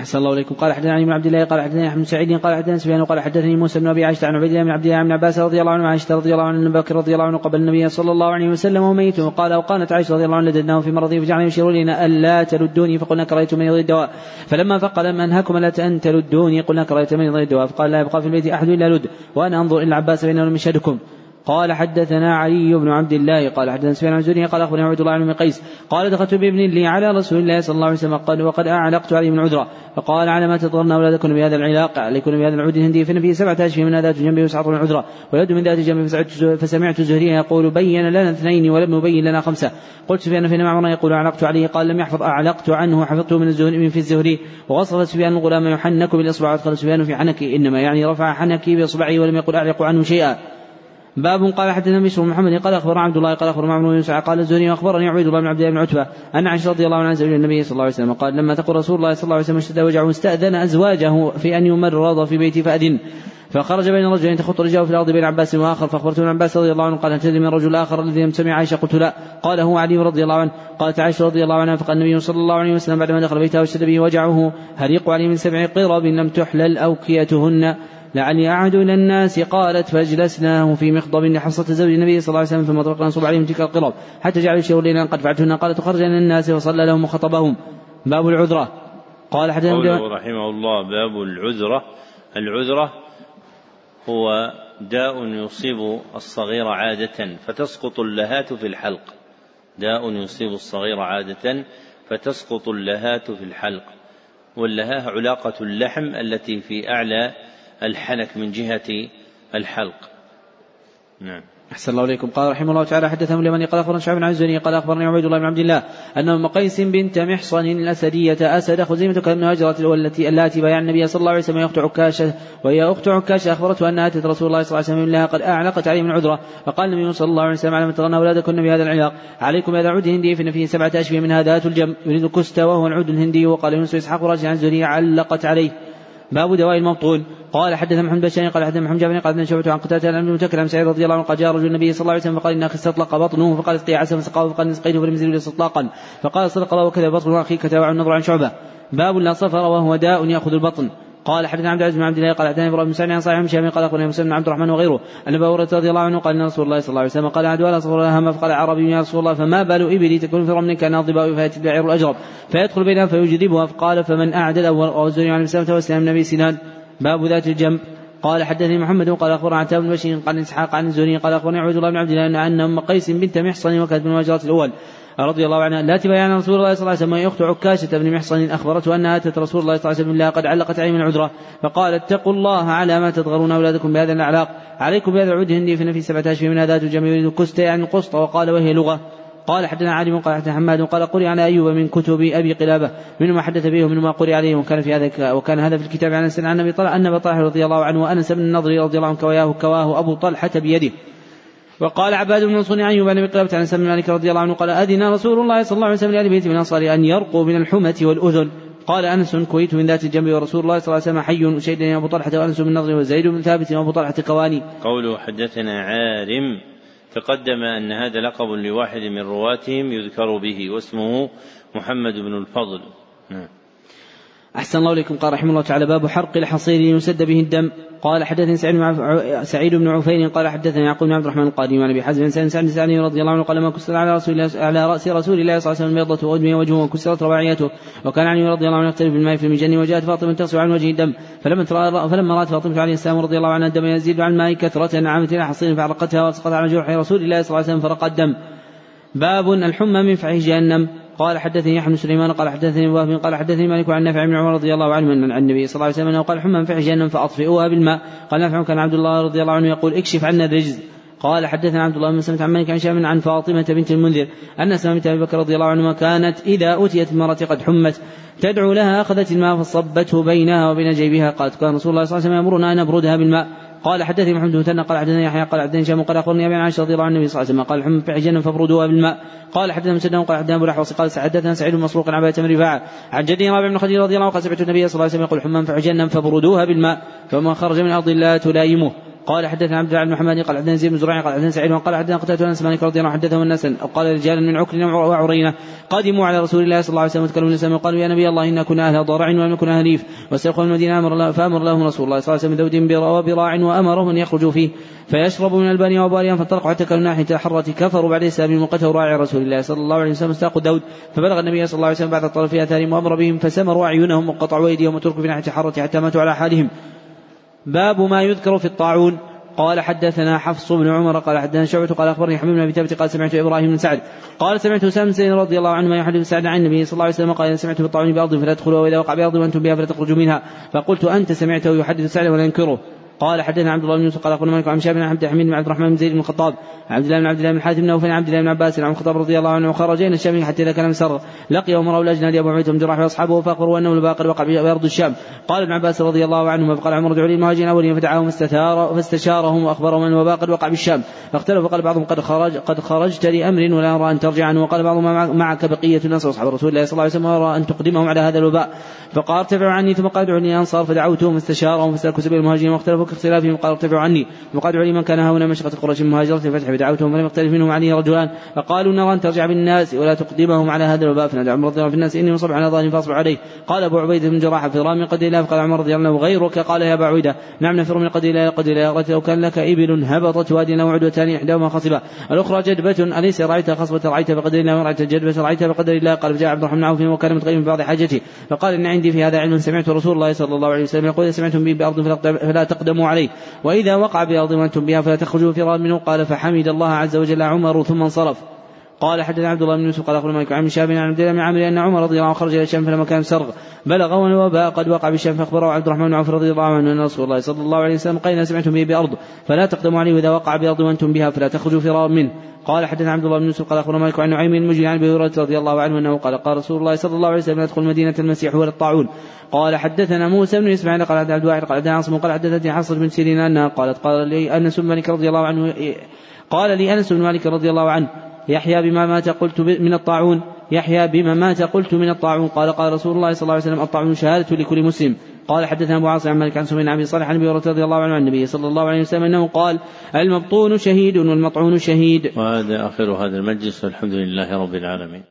صلى الله عليكم قال حدثنا علي بن عبد الله قال حدثني أحمد سعيد قال حدثنا سفيان قال حدثني موسى بن أبي عائشة عن عبيد الله بن عبد الله بن عباس رضي الله عنه وعائشه رضي الله عنه بكر رضي الله عنه قبل النبي صلى الله عليه وسلم وميت. وقال وقالت عائشة رضي الله عنها لددناه في مرضه فجعل يشير إلينا ألا تلدوني فقلنا كرهت من يضي الدواء؟ فلما فقال لما أنهاكم ألا أن تلدوني قلنا كرهت من يضي الدواء؟ فقال لا يبقى في البيت أحد إلا لد وأنا أنظر إلى العباس بينه من شهدكم قال حدثنا علي بن عبد الله قال حدثنا سفيان عن قال أخبرني عبد الله بن قيس قال دخلت بابن لي على رسول الله صلى الله عليه وسلم قال وقد أعلقت عليه من عذرا فقال على ما تضرن أولادكم بهذا العلاق عليكم بهذا العود الهندي فإن فيه سبعة اشهر من ذات جنبه وسعه من عذرا ولد من ذات جنبه فسمعت زهريا يقول بين لنا اثنين ولم يبين لنا خمسة. قلت سفيان فإن معمر يقول أعلقت عليه قال لم يحفظ أعلقت عنه حفظته من الزهري من في الزهري. ووصف سفيان الغلام يحنك بالإصبع وادخل سفيان في حنكي إنما يعني رفع حنكي باصبعه ولم يقل أعلق عنه شيئا. باب قال حدثنا بشر محمد قال اخبر عبد الله قال اخبر معمر بن قال الزهري واخبرني عبيد الله بن عبد الله بن عتبة أن عائشة رضي الله عنها زوج النبي صلى الله عليه وسلم قال لما تقول رسول الله صلى الله عليه وسلم اشتد وجعه استأذن أزواجه في أن يمرض في بيتي فأذن. فخرج بين رجلين تخط رجله في الأرض بين عباس وآخر فاخبرت ابن عباس رضي الله عنه قال هل من الرجل الآخر الذي لم سمع عائشة؟ قلت لا. قال هو علي رضي الله عنه. قالت عائشة رضي الله عنها فقال النبي صلى الله عليه وسلم بعدما دخل بيته واشتد به وجعه هريق عليه من سبع قرب لم تحلل أوكيتهن. لعلي أعد إلى الناس قالت فأجلسناه في مخضب لحصة زوج النبي صلى الله عليه وسلم ثم طرقنا نصب عليهم تلك القرب حتى جعل يشير لنا قد فعلتهن. قالت خرج إلى الناس وصلى لهم وخطبهم باب العذرة. قال قوله رحمه الله باب العذرة. العذرة هو داء يصيب الصغير عادة فتسقط اللهات في الحلق. داء يصيب الصغير عادة فتسقط اللهات في الحلق. واللهاه علاقة اللحم التي في أعلى الحنك من جهة الحلق. نعم. أحسن الله إليكم. قال رحمه الله تعالى حدثهم اليمني قال أخبرنا شعب بن الزهري قال أخبرني عبيد الله بن عبد الله أن أم قيس بنت محصن الأسدية أسد خزيمة كان هجرة التي اللاتي بايع النبي صلى الله عليه وسلم أخت عكاشة وهي أخت عكاشة أخبرته أنها أتت رسول الله صلى الله عليه وسلم لها قد أعلقت عليه من عذرة فقال النبي صلى الله عليه وسلم على من ترون أولادكن بهذا العلاق. عليكم بهذا العود الهندي فإن فيه سبعة أشبيه من هذات الجم يريد كست وهو العود الهندي وقال يونس إسحاق راجع عن علقت عليه. باب دواء المبطون قال حدثنا محمد بن قال حدثنا محمد جابر قال شعبة عن قتادة عن المتكل عن سعيد رضي الله عنه قال جاء رجل النبي صلى الله عليه وسلم فقال إن أخي استطلق بطنه فقال اسقي عسى فسقاه فقال اسقيته فلم يزل استطلاقا. فقال صدق الله وكذا بطن اخيك تابع النظر عن شعبة. باب لا صفر وهو داء يأخذ البطن. قال حدثنا عبد العزيز بن عبد الله قال حدثنا إبراهيم بن سعد عن صالح بن شهاب قال أخبرني مسلم بن عبد الرحمن وغيره أن أبا هريرة رضي الله عنه قال إن رسول الله صلى الله عليه وسلم قال عدوى لا صفر لها هم فقال عربي يا رسول الله فما بال إبلي تكون في رمل كان الضباء فياتي البعير الأجرب. فيدخل بينها فيجذبها. فقال فمن أعدل وزني عن مسلمه وسلم النبي سنان. باب ذات الجنب. قال حدثني محمد قال أخبرنا عتاب بن بشير قال إسحاق عن الزهري قال أخبرني عبد الله بن عبد الله أن أم قيس بنت محصن وكانت من الهجرة الأول. رضي الله عنها. لا تبايعن رسول الله صلى الله عليه وسلم اخت عكاشة بن محصن أخبرته انها آتت رسول الله صلى الله عليه وسلم الله قد علقت عليه من عذره فقال اتقوا الله على ما تضغرون أولادكم بهذا الأعلاق. عليكم بهذا العود هندي في سبعة اشهر من ذات الجمع يريد كست يعني القسط وقال وهي لغة. قال حدثنا عالم قال حدثنا حماد قال قرئ على أيوب من كتب أبي قلابة منه ما حدث به ومنه ما قرئ عليه وكان في هذا وكان هذا في الكتاب عن أنس عن أبي طلحة ان ابا طلحة رضي الله عنه وأنس بن النضر رضي الله عنه كواه كواه أبو طلحة بيده. وقال عباد بن منصور عن بن قلابه عن سلم مالك رضي الله عنه قال اذن رسول الله صلى الله عليه وسلم لأهل بيت من الانصار أن يرقوا من الحمى والأذن. قال أنس كويت من ذات الجنب ورسول الله صلى الله عليه وسلم حي وشهدني ابو طلحة وأنس بن النضر وزيد بن ثابت وأبو طلحة كواني. قوله حدثنا عارم تقدم أن هذا لقب لواحد من رواتهم يذكر به واسمه محمد بن الفضل. نعم. أحسن الله إليكم. قال رحمه الله تعالى باب حرق الحصير يسد به الدم. قال حدثني سعيد بن سعيد بن عفير قال حدثني يعقوب بن عبد الرحمن القادم عن أبي حزم بن سعد سعد رضي الله عنه قال ما كسر على رسول الله على رأس رسول الله صلى الله عليه وسلم بيضة وادمي وجهه وكسرت رباعيته. وكان علي رضي الله عنه يختلف بالماء في المجن وجاءت فاطمة تغسل عن وجه الدم. فلما فلما رأت فاطمة عليه السلام رضي الله عنها الدم يزيد عن الماء كثرة عامت إلى حصير فعرقتها واسقط على جرح رسول الله صلى الله عليه وسلم فرق الدم. باب الحمى من فحش جهنم. قال حدثني يحيى بن سليمان قال حدثني وهب قال حدثني مالك عن نافع بن عمر رضي الله عنه ان النبي صلى الله عليه وسلم أنه قال حمى في جهنم فأطفئوها بالماء. قال نافع كان عبد الله رضي الله عنه يقول اكشف عنا الرجز. قال حدثنا عبد الله بن سلمة عن مالك عن شام عن فاطمة بنت المنذر أن أسماء أبي بكر رضي الله عنهما كانت إذا أتيت المرأة قد حمت تدعو لها أخذت الماء فصبته بينها وبين جيبها. قالت كان رسول الله صلى الله عليه وسلم يأمرنا أن نبردها بالماء. قال حدثني محمد بن قال حدثني يحيى قال حدثني هشام قال أخبرني أبي عائشة رضي الله عنه النبي صلى الله عليه وسلم قال الحمى في حجن فابردوها بالماء. قال حدثنا مسدد قال حدثنا أبو الأحوص قال حدثنا سعيد بن مسروق عن ابي بن رفاعة عن جدي رابع بن خديجه رضي الله عنه قال سمعت النبي صلى الله عليه وسلم يقول في حجن فابردوها بالماء فما خرج من ارض لا تلايمه قال حدثنا عبد الله بن محمد قال حدثنا زيد بن زرع قال حدثنا سعيد قال حدثنا قتادة بن مالك رضي الله عنه حدثه الناس قال رجال من عكر وعرينة قدموا على رسول الله صلى الله عليه وسلم وتكلموا الناس وقالوا يا نبي الله إنا كنا أهل ضرع ولم نكن أهل ريف واستيقظوا المدينة أمر الله فأمر لهم رسول الله صلى الله عليه وسلم ذود وبراع وأمرهم أن يخرجوا فيه فيشربوا من البانيه وباريا فانطلقوا حتى كانوا ناحية الحرة كفروا بعد اسلامهم وقتلوا راعي رسول الله صلى الله عليه وسلم استاقوا داود فبلغ النبي صلى الله عليه وسلم بعد الطرف في آثارهم وأمر بهم فسمروا أعينهم وقطعوا أيديهم وتركوا في ناحية الحرة حتى ماتوا على حالهم. باب ما يذكر في الطاعون. قال حدثنا حفص بن عمر قال حدثنا شعبة قال أخبرني حميد بن أبي ثابت قال سمعت إبراهيم بن سعد. قال سمعت أسامة رضي الله عنه ما يحدث سعد عن النبي صلى الله عليه وسلم قال إذا سمعت بالطاعون بأرض فلا تدخلوا وإذا وقع بأرض وأنتم بها فلا تخرجوا منها. فقلت أنت سمعته يحدث سعد ولا ينكره. قال حدثنا عبد الله بن يوسف قال مالك عن شاب بن عبد الحميد بن عبد الرحمن بن زيد بن الخطاب عبد الله بن عبد الله بن حاتم بن نوفل عبد الله بن عباس عن الخطاب رضي الله عنه إلى الشام حتى إذا كان مسر لقي امراء الاجناد أبو عبيدة بن جراح وأصحابه فاخبروا انه الباقر وقع بارض الشام. قال ابن عباس رضي الله عنهما فقال عمر ادعوا لي المهاجرين الأولين فدعاهم فاستثار فاستشارهم وأخبرهم ان الباقر وقع بالشام فاختلفوا فقال بعضهم قد خرج قد خرجت لأمر ولا أرى أن ترجع عنه وقال بعضهم معك بقية الناس وأصحاب رسول الله صلى الله عليه وسلم وأرى أن تقدمهم على هذا الوباء. فقال ارتفعوا عني ثم قال ادعوا لي الانصار فدعوتهم فاستشارهم فسلكوا سبيل المهاجرين واختلفوا كاختلافهم قال ارتفعوا عني. وقد علم كان هنا؟ مشقة قريش مهاجرة الفتح فدعوتهم فلم يختلف منهم علي رجلان فقالوا نرى أن ترجع بالناس ولا تقدمهم على هذا الباب فنادى عمر رضي الله في الناس إني مصب على ظهري فاصبر عليه. قال أبو عبيدة بن جراح في رامي قد الله فقال عمر رضي الله عنه غيرك؟ قال يا أبا عبيدة نعم نفر من قد الله قد الله لو كان لك إبل هبطت وادي له عدوتان إحداهما خصبة الأخرى جدبة أليس رأيت خصبة؟ رأيت بقدر الله ورأيت جدبة رأيت بقدر الله. قال فجاء عبد الرحمن عوف وكان متغير في بعض حاجته فقال إن عندي في هذا علم سمعت رسول الله صلى الله عليه وسلم يقول سمعتم به بأرض فلا تقدموا. عليه وإذا وقع بأرض وأنتم بها فلا تخرجوا فرارا منه. قال فحمد الله عز وجل عمر ثم انصرف. قال حدثنا عبد الله بن يوسف قال أخبرنا مالك عن شاب عن عبد الله بن عمرو أن عمر رضي الله عنه خرج إلى الشام فلما كان سرغ بلغ والوباء قد وقع بالشام فأخبره عبد الرحمن بن عوف رضي الله عنه أن رسول الله صلى الله عليه وسلم قال سمعتم به بأرض فلا تقدموا عليه اذا وقع بأرض وأنتم بها فلا تخرجوا فرارا منه. قال حدثنا عبد الله بن يوسف قال أخبرنا مالك عن نعيم المجري عن أبي هريرة رضي الله عنه أنه قال قال رسول الله صلى الله عليه وسلم يدخل مدينة المسيح ولا الطاعون. قال حدثنا موسى بن إسماعيل قال عبد الواحد قال حدثنا عاصم قال حدثتني حصر بن سيرين أنها قالت قال لي أنس بن مالك رضي الله عنه قال لي أنس بن مالك رضي الله عنه يحيى بما مات قلت من الطاعون يحيى بما مات قلت من الطاعون قال قال رسول الله صلى الله عليه وسلم الطاعون شهادة لكل مسلم قال حدثنا أبو عاصم عن مالك عن سفيان عن صالح عن أبي رضي الله عنه عن النبي صلى الله عليه وسلم أنه قال المبطون شهيد والمطعون شهيد. وهذا آخر هذا المجلس والحمد لله رب العالمين.